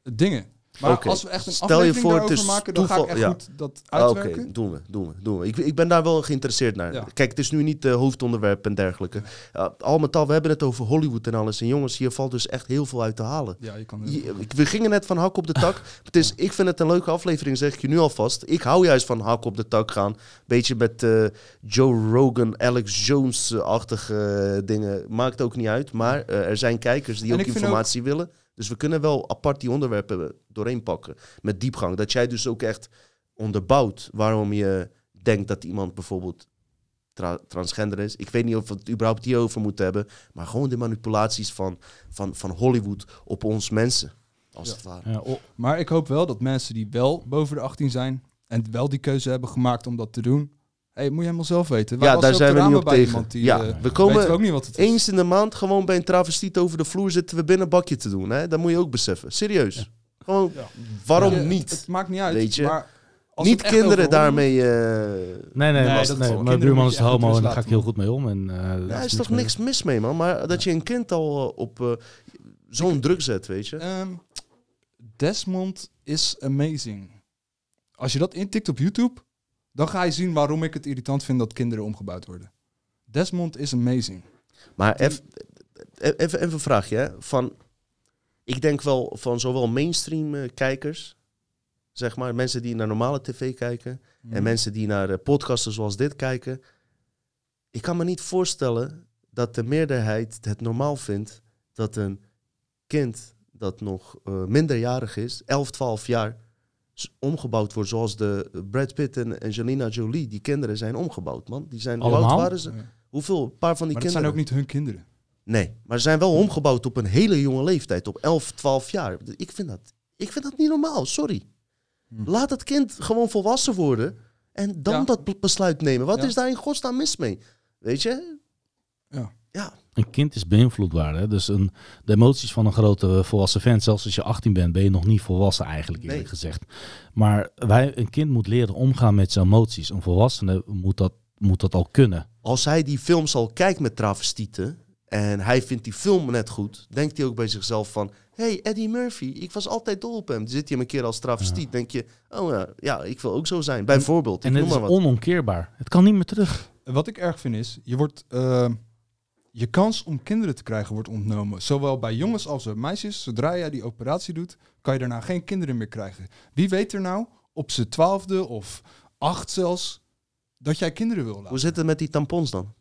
dingen. Maar
Oké.
als we echt een
Stel je voor, het is
maken, dan ga ik echt
ja.
goed dat
Ah, Oké,
uitwerken.
doen we, doen we, doen we. Ik, ik ben daar wel geïnteresseerd naar.
Ja.
Kijk, het is nu niet uh, hoofdonderwerp en dergelijke. Uh, al met al, we hebben het over Hollywood en alles. En jongens, hier valt dus echt heel veel uit te halen.
Ja, je kan
Je- we gingen net van hak op de tak. het is, ik vind het een leuke aflevering, zeg ik je nu alvast. Ik hou juist van hak op de tak gaan. Beetje met eh, Joe Rogan, Alex Jones-achtige eh, dingen. Maakt ook niet uit. Maar eh, er zijn kijkers die
En
ook informatie willen. Dus we kunnen wel apart die onderwerpen doorheen pakken. Met diepgang. Dat jij dus ook echt onderbouwt waarom je denkt dat iemand bijvoorbeeld tra- transgender is. Ik weet niet of we het überhaupt hierover moeten hebben. Maar gewoon de manipulaties van, van, van Hollywood op ons mensen. Als
Ja.
het ware.
Ja,
Maar ik hoop wel dat mensen die wel boven de 18 zijn en wel die keuze hebben gemaakt om dat te doen. Hé, moet je helemaal zelf weten. Wij
Ja,
was
daar zijn we niet op tegen.
iemand die,
ja,
eh,
we komen
ook niet wat het is.
eens in de maand gewoon bij een travestiet over de vloer zitten we binnen een bakje te doen. Hè? Dat moet je ook beseffen. Serieus. Gewoon,
Ja.
waarom
Ja,
niet?
Het, maakt niet uit.
Weet je?
Maar als
niet kinderen daarmee... eh,
Nee, nee,
Nee, dat-
mijn buurman is homo en daar ga ik heel goed mee om. En, eh, daar
daar is
niks
toch niks mis mee, man. Maar dat je een kind al op eh, zo'n druk zet, weet je.
Ehm, Desmond is amazing. Als je dat intikt op YouTube, dan ga je zien waarom ik het irritant vind dat kinderen omgebouwd worden. Desmond is amazing.
Maar eff- e- even, even een vraagje. Hè? Van, ik denk wel van zowel mainstream eh, kijkers, zeg maar, mensen die naar normale tv kijken,
Mhm.
en mensen die naar eh, podcasten zoals dit kijken. Ik kan me niet voorstellen dat de meerderheid het normaal vindt dat een kind dat nog eh, minderjarig is, 11, 12 jaar, omgebouwd wordt zoals de Brad Pitt en Angelina Jolie. Die kinderen zijn omgebouwd, man. Die zijn, hoe oud
Allemaal?
waren ze? Hoeveel? Een paar van die
Maar dat
kinderen.
zijn ook niet hun kinderen.
Nee, maar ze zijn wel omgebouwd op een hele jonge leeftijd, op 11, 12 jaar. Ik vind dat, ik vind dat niet normaal, sorry.
Hm.
Laat het kind gewoon volwassen worden en dan
Ja.
dat be- besluit nemen. Wat
Ja.
is daar in godsnaam mis mee? Weet je?
Ja.
Ja,
Een kind is beïnvloedbaar. Hè? Dus een, de emoties van een grote volwassen vent, zelfs als je 18 bent, ben je nog niet volwassen eigenlijk, eerlijk
Nee.
gezegd. Maar wij, een kind moet leren omgaan met zijn emoties. Een volwassene moet dat, moet dat al kunnen.
als hij die films al kijkt met travestieten en hij vindt die film net goed, denkt hij ook bij zichzelf van... hey, Eddie Murphy, ik was altijd dol op hem. Dan zit hij hem een keer als travestiet, denk je... Oh ja, ja, ik wil ook zo zijn. Bijvoorbeeld, ik
En het is onomkeerbaar. Het kan niet meer terug.
Wat ik erg vind is, je, wordt, eh, je kans om kinderen te krijgen wordt ontnomen. Zowel bij jongens als bij meisjes. Zodra jij die operatie doet, kan je daarna geen kinderen meer krijgen. Wie weet er nou, op z'n twaalfde of acht zelfs, dat jij kinderen wil
Hoe
laten?
zit het met die tampons dan?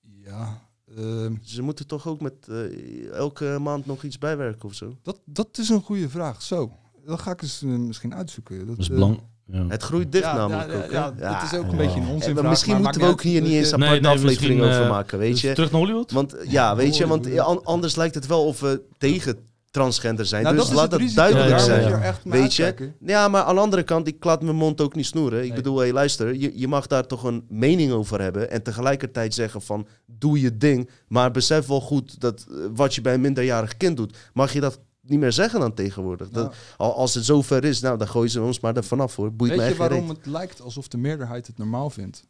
Ja, ehm,
Ze moeten toch ook met eh, elke maand nog iets bijwerken of zo?
dat, dat is een goede vraag. Zo, dat ga ik eens eh, misschien uitzoeken. Dat,
Dat is
eh,
belang. Ja.
Het groeit dicht
ja,
namelijk
ja,
ook.
ja, dat is ook een beetje een
En
onzin. Vraag,
misschien
maar
moeten we ook hier niet eens een
Nee,
aparte
nee,
aflevering over
eh,
maken, weet
Dus
je?
Terug naar Hollywood?
Want ja, weet je, want anders lijkt het wel of we tegen transgender zijn.
Nou,
dus
dat is
laat
het
dat duidelijk
Ja, ja,
Daar
ja.
zijn.
je
Weet je?
uitkijken.
Ja, maar aan de andere kant, ik laat mijn mond ook niet snoeren. Ik
Nee.
bedoel, hey, luister, je, je mag daar toch een mening over hebben. En tegelijkertijd zeggen van, doe je ding. Maar besef wel goed dat eh, wat je bij een minderjarig kind doet, mag je dat niet meer zeggen dan tegenwoordig. Dat,
Nou,
al, als het zover is, nou, dan gooien ze ons maar er vanaf hoor. Boeit me
Weet je waarom
reet.
het lijkt alsof de meerderheid het normaal vindt?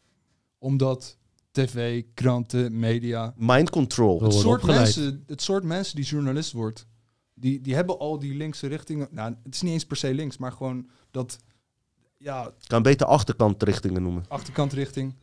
Omdat tv, kranten, media...
Mind control.
Het soort,
opgeleid.
mensen, het soort mensen die journalist wordt, die, die hebben al die linkse richtingen... Nou, het is niet eens per se links, maar gewoon dat... Ja,
Ik kan beter achterkantrichtingen noemen.
achterkantrichting.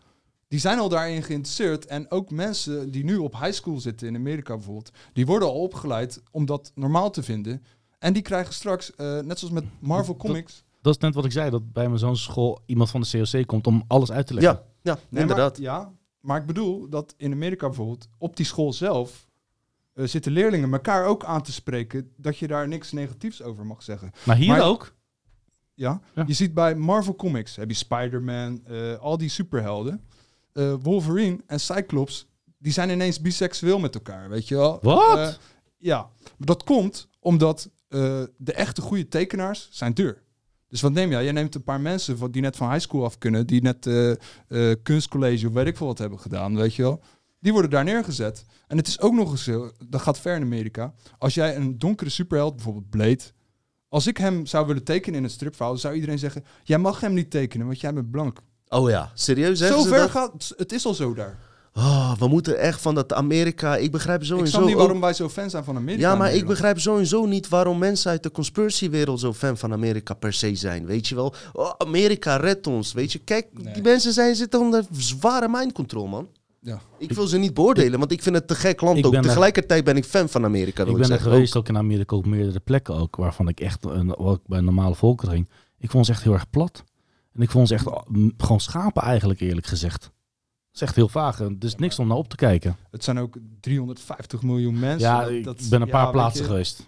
Die zijn al daarin geïnteresseerd. En ook mensen die nu op high school zitten in Amerika bijvoorbeeld, die worden al opgeleid om dat normaal te vinden. En die krijgen straks, eh, net zoals met Marvel Comics.
Dat is net wat ik zei, dat bij mijn zoons school iemand van de COC komt om alles uit te leggen.
Ja, ja
Nee,
inderdaad.
Maar, ja, maar ik bedoel dat in Amerika bijvoorbeeld, op die school zelf, eh, zitten leerlingen elkaar ook aan te spreken dat je daar niks negatiefs over mag zeggen.
Maar hier
Maar-
ook?
Ja?
Ja.
Je ziet bij Marvel Comics, heb je Spider-Man, eh, al die superhelden. Eh, Wolverine en Cyclops, die zijn ineens biseksueel met elkaar, weet je wel?
Wat?
Eh, ja, maar dat komt omdat eh, de echte goede tekenaars zijn duur. Dus wat neem jij? Jij neemt een paar mensen van, die net van high school af kunnen, die net kunstcollege of weet ik veel wat hebben gedaan, weet je wel? Die worden daar neergezet. En het is ook nog eens, dat gaat ver in Amerika. Als jij een donkere superheld, bijvoorbeeld Blade, als ik hem zou willen tekenen in het stripverhaal, zou iedereen zeggen: Jij mag hem niet tekenen, want jij bent blank.
Oh ja, serieus?
Zo
zeggen ze
ver
dat?
gaat het, is al zo daar.
Oh, we moeten echt van dat Amerika... Ik begrijp
Ik
sowieso
snap niet
ook-
waarom wij zo fan zijn van Amerika.
Ja, maar ik begrijp sowieso niet waarom mensen uit de conspiratiewereld zo fan van Amerika per se zijn. Weet je wel? Oh, Amerika redt ons. Weet je, kijk,
Nee.
die mensen zijn, zitten onder zware mind control, man.
Ja.
Ik wil ze niet beoordelen, want ik vind het te gek land
Ik
ook.
ben er-
Tegelijkertijd ben ik fan van Amerika. wil
Ik ben er
zeggen.
geweest ook in Amerika op meerdere plekken ook, waarvan ik echt, een, wat ik bij normale volken ging, ik vond ze echt heel erg plat. En ik vond ze echt gewoon schapen eigenlijk, eerlijk gezegd. Dat is echt heel vaag. en Het is niks om naar op te kijken.
Het zijn ook 350 miljoen mensen.
Ja, ik
dat-
ben een paar plaatsen
je,
geweest.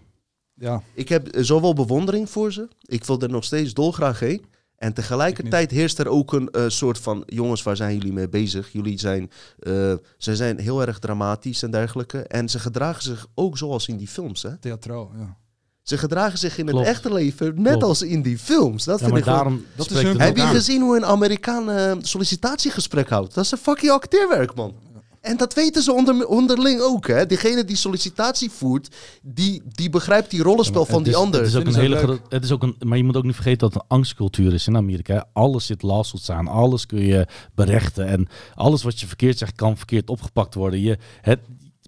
Ja,
Ik heb zowel bewondering voor ze. Ik wil er nog steeds dolgraag heen. En tegelijkertijd heerst er ook een eh, soort van... Jongens, waar zijn jullie mee bezig? Jullie zijn, eh, ze zijn heel erg dramatisch en dergelijke. En ze gedragen zich ook zoals in die films, hè?
theatraal. Ja.
Ze gedragen zich in
Klopt.
het echte leven net
Klopt.
als in die films. Dat
Ja,
vind ik
daarom
dat is hun-
Heb je gezien hoe een Amerikaan eh, sollicitatiegesprek houdt? Dat is een fucking acteerwerk, man. En dat weten ze onder, onderling ook, hè. Diegene die sollicitatie voert, die, die begrijpt die rollenspel
Ja,
van die
is-
ander.
Het is ook een hele het is ook een, maar je moet ook niet vergeten dat het een angstcultuur is in Amerika. hè. Alles zit lawsuits aan, alles kun je berechten en alles wat je verkeerd zegt kan verkeerd opgepakt worden. Je, het,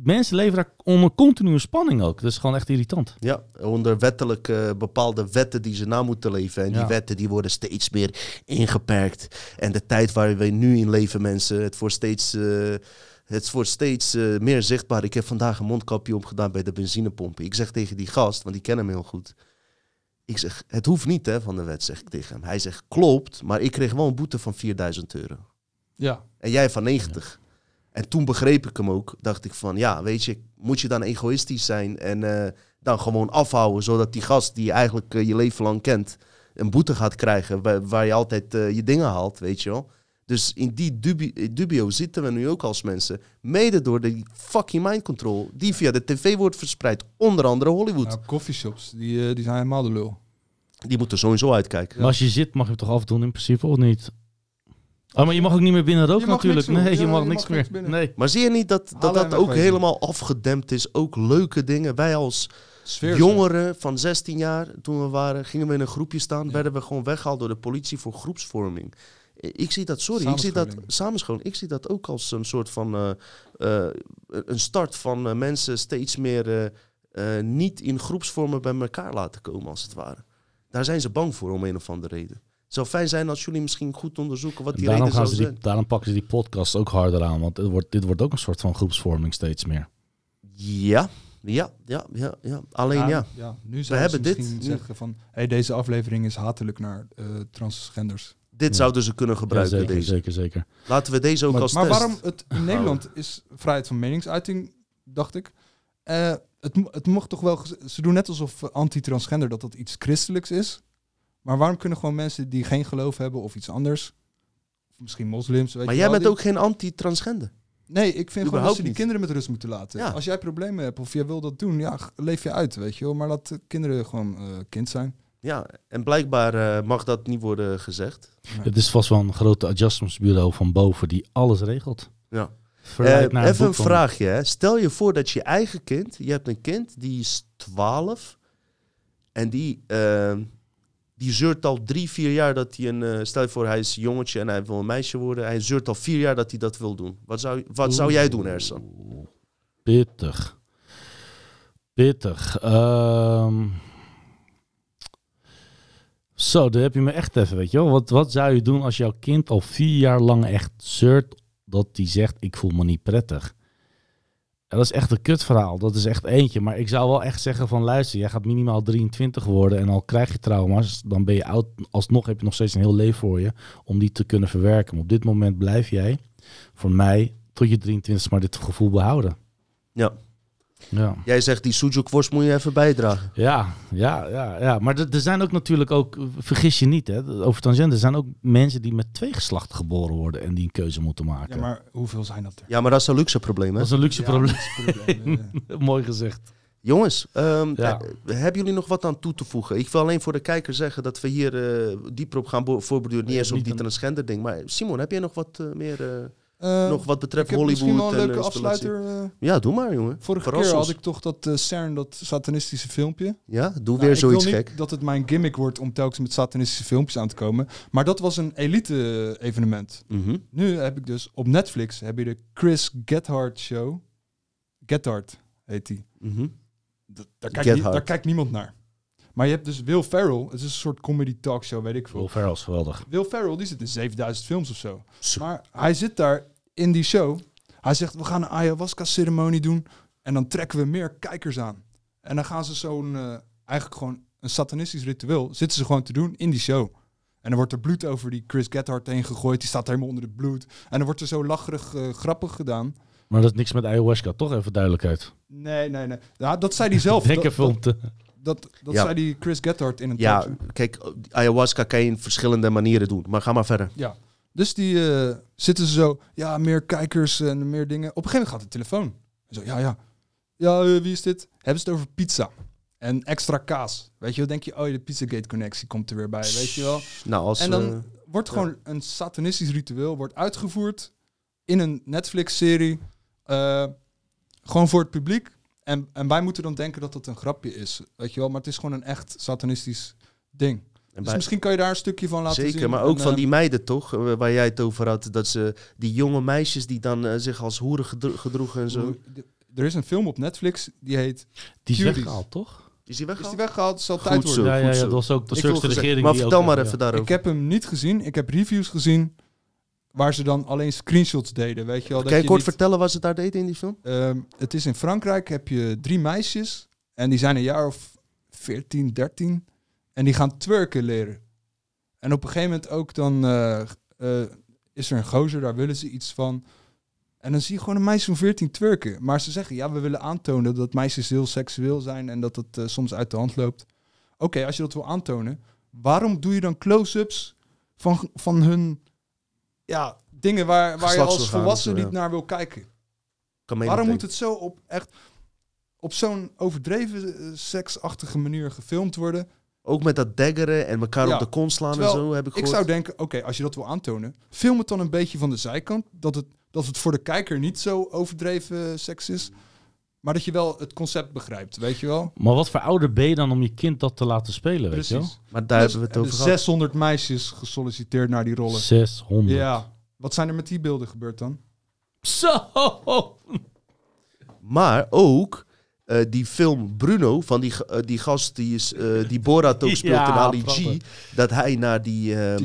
mensen leven daar onder continue spanning ook. Dat is gewoon echt irritant.
Ja, onder wettelijk eh, bepaalde wetten die ze na moeten leven. En die
Ja.
wetten die worden steeds meer ingeperkt. En de tijd waar we nu in leven, mensen, het wordt steeds, eh, het wordt steeds eh, meer zichtbaar. Ik heb vandaag een mondkapje opgedaan bij de benzinepompen. Ik zeg tegen die gast, want die kennen hem heel goed. Ik zeg, het hoeft niet hè, van de wet, zeg ik tegen hem. Hij zegt, klopt, maar ik kreeg wel een boete van 4000 euro.
ja.
En jij van 90. En toen begreep ik hem ook. Dacht ik van, ja, weet je, moet je dan egoïstisch zijn en eh, dan gewoon afhouden, zodat die gast die je eigenlijk eh, je leven lang kent, een boete gaat krijgen waar, waar je altijd eh, je dingen haalt, weet je wel. Dus in die dubi- dubio zitten we nu ook als mensen. Mede door die fucking mind control die via de tv wordt verspreid. Onder andere Hollywood.
Nou, coffeeshops, die, die zijn helemaal de lul.
Die moeten sowieso uitkijken.
Maar als je zit mag je toch afdoen in principe of niet? Oh, maar je mag ook niet meer binnen roken natuurlijk. Nee, je
Ja,
mag
je
niks
mag
meer. Nee.
Maar zie je niet dat dat, dat ook
wegwezen.
helemaal afgedempt is? Ook leuke dingen. Wij als
Sfeer.
Jongeren van 16 jaar, toen we waren, gingen we in een groepje staan, werden we gewoon weggehaald door de politie voor groepsvorming. Ik zie dat, sorry, ik zie dat
Samenscholing.
Ik zie dat ook als een soort van eh, eh, een start van eh, mensen steeds meer eh, eh, niet in groepsvormen bij elkaar laten komen, als het ware. Daar zijn ze bang voor om een of andere reden. Het zou fijn zijn als jullie misschien goed onderzoeken wat die
daarom,
reden
gaan
zou zijn.
daarom pakken ze die podcast ook harder aan. Want het wordt, dit wordt ook een soort van groepsvorming steeds meer.
Ja, ja, ja, ja, ja. Alleen ja.
nu zou
hebben
ze
dit
misschien
nu.
zeggen van... Hey, deze aflevering is hatelijk naar eh, transgenders.
dit
Ja.
zouden ze kunnen
Ja,
gebruiken,
zeker,
deze.
zeker, zeker.
Laten we deze ook
maar
als
maar
test.
waarom het in Nederland is vrijheid van meningsuiting, dacht ik. Eh, het, het mocht toch wel... Ze doen net alsof eh, anti-transgender dat dat iets christelijks is. Maar waarom kunnen gewoon mensen die geen geloof hebben of iets anders... Of misschien moslims, weet
Maar
je
jij
wel,
bent
die-
ook geen anti-transgender.
Nee, ik vind gewoon dat ze die
niet.
kinderen met rust moeten laten.
Ja.
Als jij problemen hebt of jij wil dat doen, ja, leef je uit, weet je wel. Maar laat de kinderen gewoon eh, kind zijn.
Ja, en blijkbaar eh, mag dat niet worden gezegd.
Het is vast wel een grote adjustmentsbureau van boven die alles regelt.
Ja. Eh, even een vraagje. Hè. Stel je voor dat je eigen kind, je hebt een kind die is 12 en die, eh, die zeurt al drie, vier jaar dat hij een. eh, stel je voor, hij is jongetje en hij wil een meisje worden. Hij zeurt al vier jaar dat hij dat wil doen. Wat zou, wat zou jij doen, Ersan?
Pittig. Pittig. Ehm. Zo, daar heb je me echt even, weet je wel. Wat, wat zou je doen als jouw kind al vier jaar lang echt zeurt dat hij zegt, ik voel me niet prettig. Dat is echt een kutverhaal. Dat is echt eentje. Maar ik zou wel echt zeggen van luister, jij gaat minimaal 23 worden en al krijg je trauma's, dan ben je oud. Alsnog heb je nog steeds een heel leven voor je om die te kunnen verwerken. Maar op dit moment blijf jij voor mij tot je 23 maar dit gevoel behouden.
Ja.
Ja.
Jij zegt die sujuk worst moet je even bijdragen.
Ja, ja, ja, ja. Maar er zijn ook natuurlijk ook, vergis je niet, hè, over transgender, er zijn ook mensen die met twee geslachten geboren worden en die een keuze moeten maken.
Ja, maar hoeveel zijn dat er?
Ja, maar dat is een luxe probleem, hè?
Dat is een luxe
Ja,
probleem.
probleem.
Mooi gezegd.
Jongens, ehm,
Ja.
eh, hebben jullie nog wat aan toe te voegen? Ik wil alleen voor de kijker zeggen dat we hier eh, dieper op gaan voorborduren. Niet eens op die
een-
transgender ding. Maar Simon, heb jij nog wat eh, meer... eh,
Eh,
nog wat betreft Hollywood
misschien wel een
en,
leuke afsluiter. eh.
Ja, doe maar, jongen.
vorige
Verras
keer
ons.
had ik toch dat eh, CERN, dat satanistische filmpje.
Ja, doe
Nou,
weer zoiets gek.
dat het mijn gimmick wordt om telkens met satanistische filmpjes aan te komen. Maar dat was een elite evenement.
Mhm.
Nu heb ik dus op Netflix heb je de Chris Gethard show. Gethard heet die.
Mhm.
Dat- daar, kijkt nie-
Gethard.
daar kijkt niemand naar. Maar je hebt dus Will Ferrell. Het is een soort comedy talkshow, weet ik veel.
Will Ferrell is geweldig.
Will Ferrell die zit in 7000 films of zo. Maar hij zit daar in die show. Hij zegt, we gaan een ayahuasca-ceremonie doen. En dan trekken we meer kijkers aan. En dan gaan ze zo'n, eh, eigenlijk gewoon een satanistisch ritueel, zitten ze gewoon te doen in die show. En dan wordt er bloed over die Chris Gethard heen gegooid. Die staat helemaal onder het bloed. En dan wordt er zo lacherig, eh, grappig gedaan.
Maar dat is niks met ayahuasca, toch? Even duidelijkheid.
Nee, nee, nee. Ja, dat zei hij zelf. Dat,
te...
dat, dat
Ja.
zei die Chris Gethard in een
Ja,
talkshow.
kijk, ayahuasca kan je in verschillende manieren doen. Maar ga maar verder.
Ja. Dus die eh, zitten ze zo, ja, meer kijkers en meer dingen. Op een gegeven moment gaat de telefoon. Zo, ja, ja. Ja, eh, wie is dit? Hebben ze het over pizza. En extra kaas. Weet je, dan denk je, oh, de Pizzagate-connectie komt er weer bij, weet je wel.
Nou, als...
En dan
eh,
wordt gewoon een satanistisch ritueel wordt uitgevoerd in een Netflix-serie. gewoon voor het publiek. En, en wij moeten dan denken dat het een grapje is, weet je wel. Maar het is gewoon een echt satanistisch ding.
en
Dus
bij-
misschien kan je daar een stukje van laten zien.
Zeker, maar ook
En,
van
eh,
die meiden toch, eh, waar jij het over had, dat ze die jonge meisjes die dan eh, zich als hoeren gedro- gedroegen en zo.
Er is een film op Netflix die heet.
Die is weggehaald, toch?
Is die
Is
weggehaald?
die weggehaald? Zal tijd
zo.
worden.
ja, ja, ja, dat was ook de
Ik
Turkse regering.
Maar
die
vertel
ook,
maar
ja.
even daarover.
Ik heb hem niet gezien. Ik heb reviews gezien waar ze dan alleen screenshots deden. Weet je wel? dat
Kan je
je
kort
niet-
vertellen wat ze daar deden in die film?
Ehm, het is in Frankrijk heb je drie meisjes en die zijn een jaar of 14, 13 en die gaan twerken leren. En op een gegeven moment ook dan eh, eh, is er een gozer, daar willen ze iets van. En dan zie je gewoon een meisje van 14 twerken. Maar ze zeggen, ja, we willen aantonen dat meisjes heel seksueel zijn en dat het eh, soms uit de hand loopt. Oké, als je dat wil aantonen, waarom doe je dan close-ups van, van hun ja, dingen waar, waar je als volwassene niet naar wil kijken? Waarom moet het zo op echt op zo'n overdreven eh, seksachtige manier gefilmd worden?
Ook met dat daggeren en elkaar
Ja.
op de kont slaan
Terwijl
en zo, heb ik
Ik
gehoord.
zou denken, oké, als je dat wil aantonen, film het dan een beetje van de zijkant, dat het dat het voor de kijker niet zo overdreven seks is, maar dat je wel het concept begrijpt, weet je wel?
Maar wat voor ouder ben je dan om je kind dat te laten spelen, weet je wel?
Precies.
Maar daar hebben we het
Er
over
zijn
gehad.
600 meisjes gesolliciteerd naar die rollen.
600.
Ja. Wat zijn er met die beelden gebeurd dan?
Zo!
Maar ook eh, die film Bruno, van die, eh, die gast die, is, eh, die Borat ook speelt
Ja,
in Ali G, dat hij naar die, eh,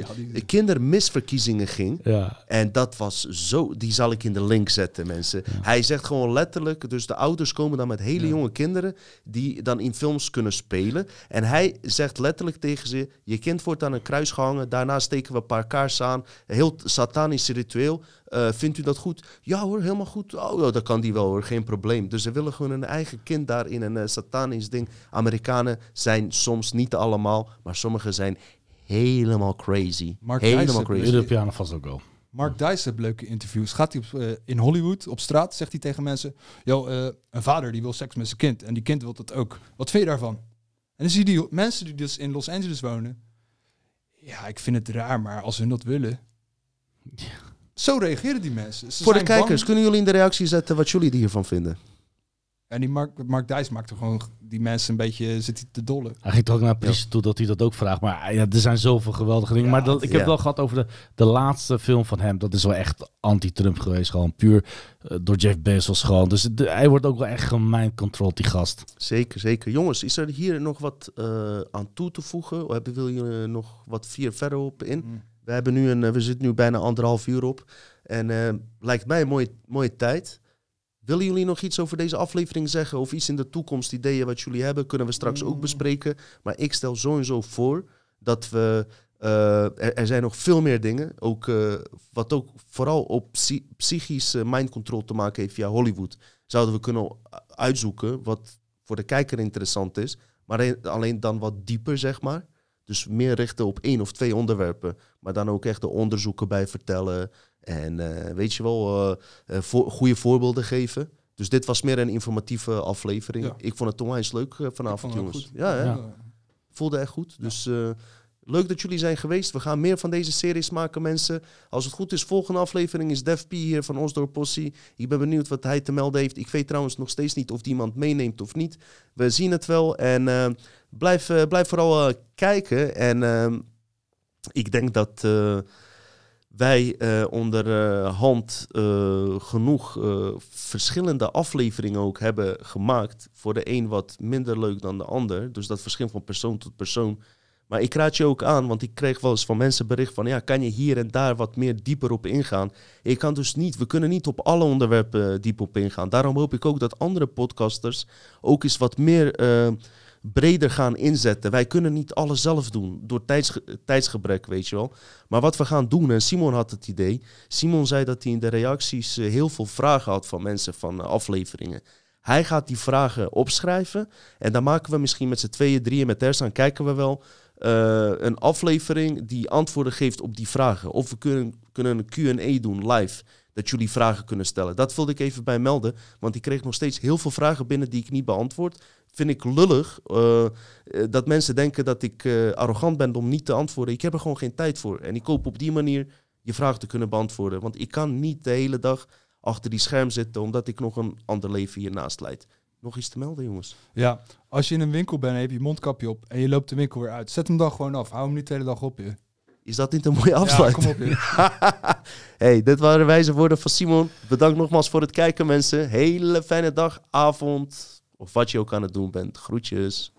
kindermisverkiezingen ging.
Ja.
En dat was zo, die zal ik in de link zetten, mensen. Hij zegt gewoon letterlijk, dus de ouders komen dan met hele
Ja.
jonge kinderen die dan in films kunnen spelen. En hij zegt letterlijk tegen ze, je kind wordt aan een kruis gehangen, daarna steken we een paar kaarsen aan. Een heel satanisch ritueel. Eh, vindt u dat goed? Ja hoor, helemaal goed. Oh, ja, dat kan die wel hoor, geen probleem. Dus ze willen gewoon een eigen kind daar in een eh, satanisch ding. Amerikanen zijn soms niet allemaal, maar sommigen zijn helemaal crazy.
Mark
helemaal
Dijssen,
crazy.
Europeanen vast ook wel.
Mark Dice heeft leuke interviews. Gaat hij op, eh, in Hollywood op straat, zegt hij tegen mensen: Yo, eh, een vader die wil seks met zijn kind en die kind wil dat ook. Wat vind je daarvan? En dan zie je die mensen die dus in Los Angeles wonen. Ja, ik vind het raar, maar als hun dat willen. Zo reageren die mensen. Ze
Voor de kijkers,
bang.
kunnen jullie in de reactie zetten wat jullie hiervan vinden?
En die Mark, Mark Dice maakt er gewoon die mensen een beetje zit hij te dollen.
Hij ging toch ook naar Priester toe dat hij dat ook vraagt. Maar ja, er zijn zoveel geweldige dingen.
Ja,
maar dat, ik heb wel gehad over de, de laatste film van hem. Dat is wel echt anti-Trump geweest. Gewoon puur eh, door Jeff Bezos gewoon. Dus de- hij wordt ook wel echt controlled, die gast.
Zeker, zeker. Jongens, is er hier nog wat eh, aan toe te voegen? Of hebben, wil je nog wat vier verder op in?
Mm.
We, hebben nu een, eh, we zitten nu bijna anderhalf uur op. En eh, lijkt mij een mooie, mooie tijd. Willen jullie nog iets over deze aflevering zeggen? Of iets in de toekomst, ideeën wat jullie hebben? Kunnen we straks ook
Mm.
bespreken. Maar ik stel sowieso voor dat we... eh, er, er zijn nog veel meer dingen. Ook, wat ook vooral op psy- psychische mind control te maken heeft via Hollywood. Zouden we kunnen uitzoeken wat voor de kijker interessant is. Maar alleen- alleen dan wat dieper, zeg maar. Dus meer richten op één of twee onderwerpen. Maar dan ook echt de onderzoeken bij vertellen. En eh, weet je wel, eh, eh, voor, goede voorbeelden geven. Dus dit was meer een informatieve aflevering.
Ja.
Ik vond het onwijs leuk vanavond, jongens. Ja, hè?
Ja.
voelde echt goed. Dus leuk dat jullie zijn geweest. We gaan meer van deze series maken, mensen. Als het goed is, volgende aflevering is Def P hier van Osdor Possie. Ik ben benieuwd wat hij te melden heeft. Ik weet trouwens nog steeds niet of die iemand meeneemt of niet. We zien het wel. En blijf, blijf vooral kijken. En eh, ik denk dat eh, wij eh, onderhand eh, genoeg verschillende afleveringen ook hebben gemaakt. Voor de een wat minder leuk dan de ander. Dus dat verschilt van persoon tot persoon. Maar ik raad je ook aan, want ik kreeg wel eens van mensen bericht van... ja, kan je hier en daar wat meer dieper op ingaan? Ik kan dus niet, we kunnen niet op alle onderwerpen diep op ingaan. Daarom hoop ik ook dat andere podcasters ook eens wat meer breder gaan inzetten. Wij kunnen niet alles zelf doen, door tijdsge- tijdsgebrek, weet je wel. Maar wat we gaan doen, en Simon had het idee... Simon zei dat hij in de reacties eh, heel veel vragen had van mensen van eh, afleveringen. Hij gaat die vragen opschrijven en dan maken we misschien met z'n tweeën, drieën met Ersan, kijken we wel eh, een aflevering die antwoorden geeft op die vragen. Of we kunnen, kunnen een Q&A doen live, dat jullie vragen kunnen stellen. Dat wilde ik even bij melden, want ik kreeg nog steeds heel veel vragen binnen die ik niet beantwoord. Vind ik lullig eh, eh, dat mensen denken dat ik eh, arrogant ben om niet te antwoorden. Ik heb er gewoon geen tijd voor. En ik hoop op die manier je vraag te kunnen beantwoorden. Want ik kan niet de hele dag achter die scherm zitten, omdat ik nog een ander leven hiernaast leid. Nog iets te melden, jongens?
Ja, als je in een winkel bent en je hebt je mondkapje op en je loopt de winkel weer uit, zet hem dan gewoon af. Hou hem niet de hele dag op je.
Is dat niet een mooie
Ja,
afsluiting?
kom op je.
hey, dit waren wijze woorden van Simon. Bedankt nogmaals voor het kijken, mensen. Hele fijne dag, avond of wat je ook aan het doen bent. Groetjes.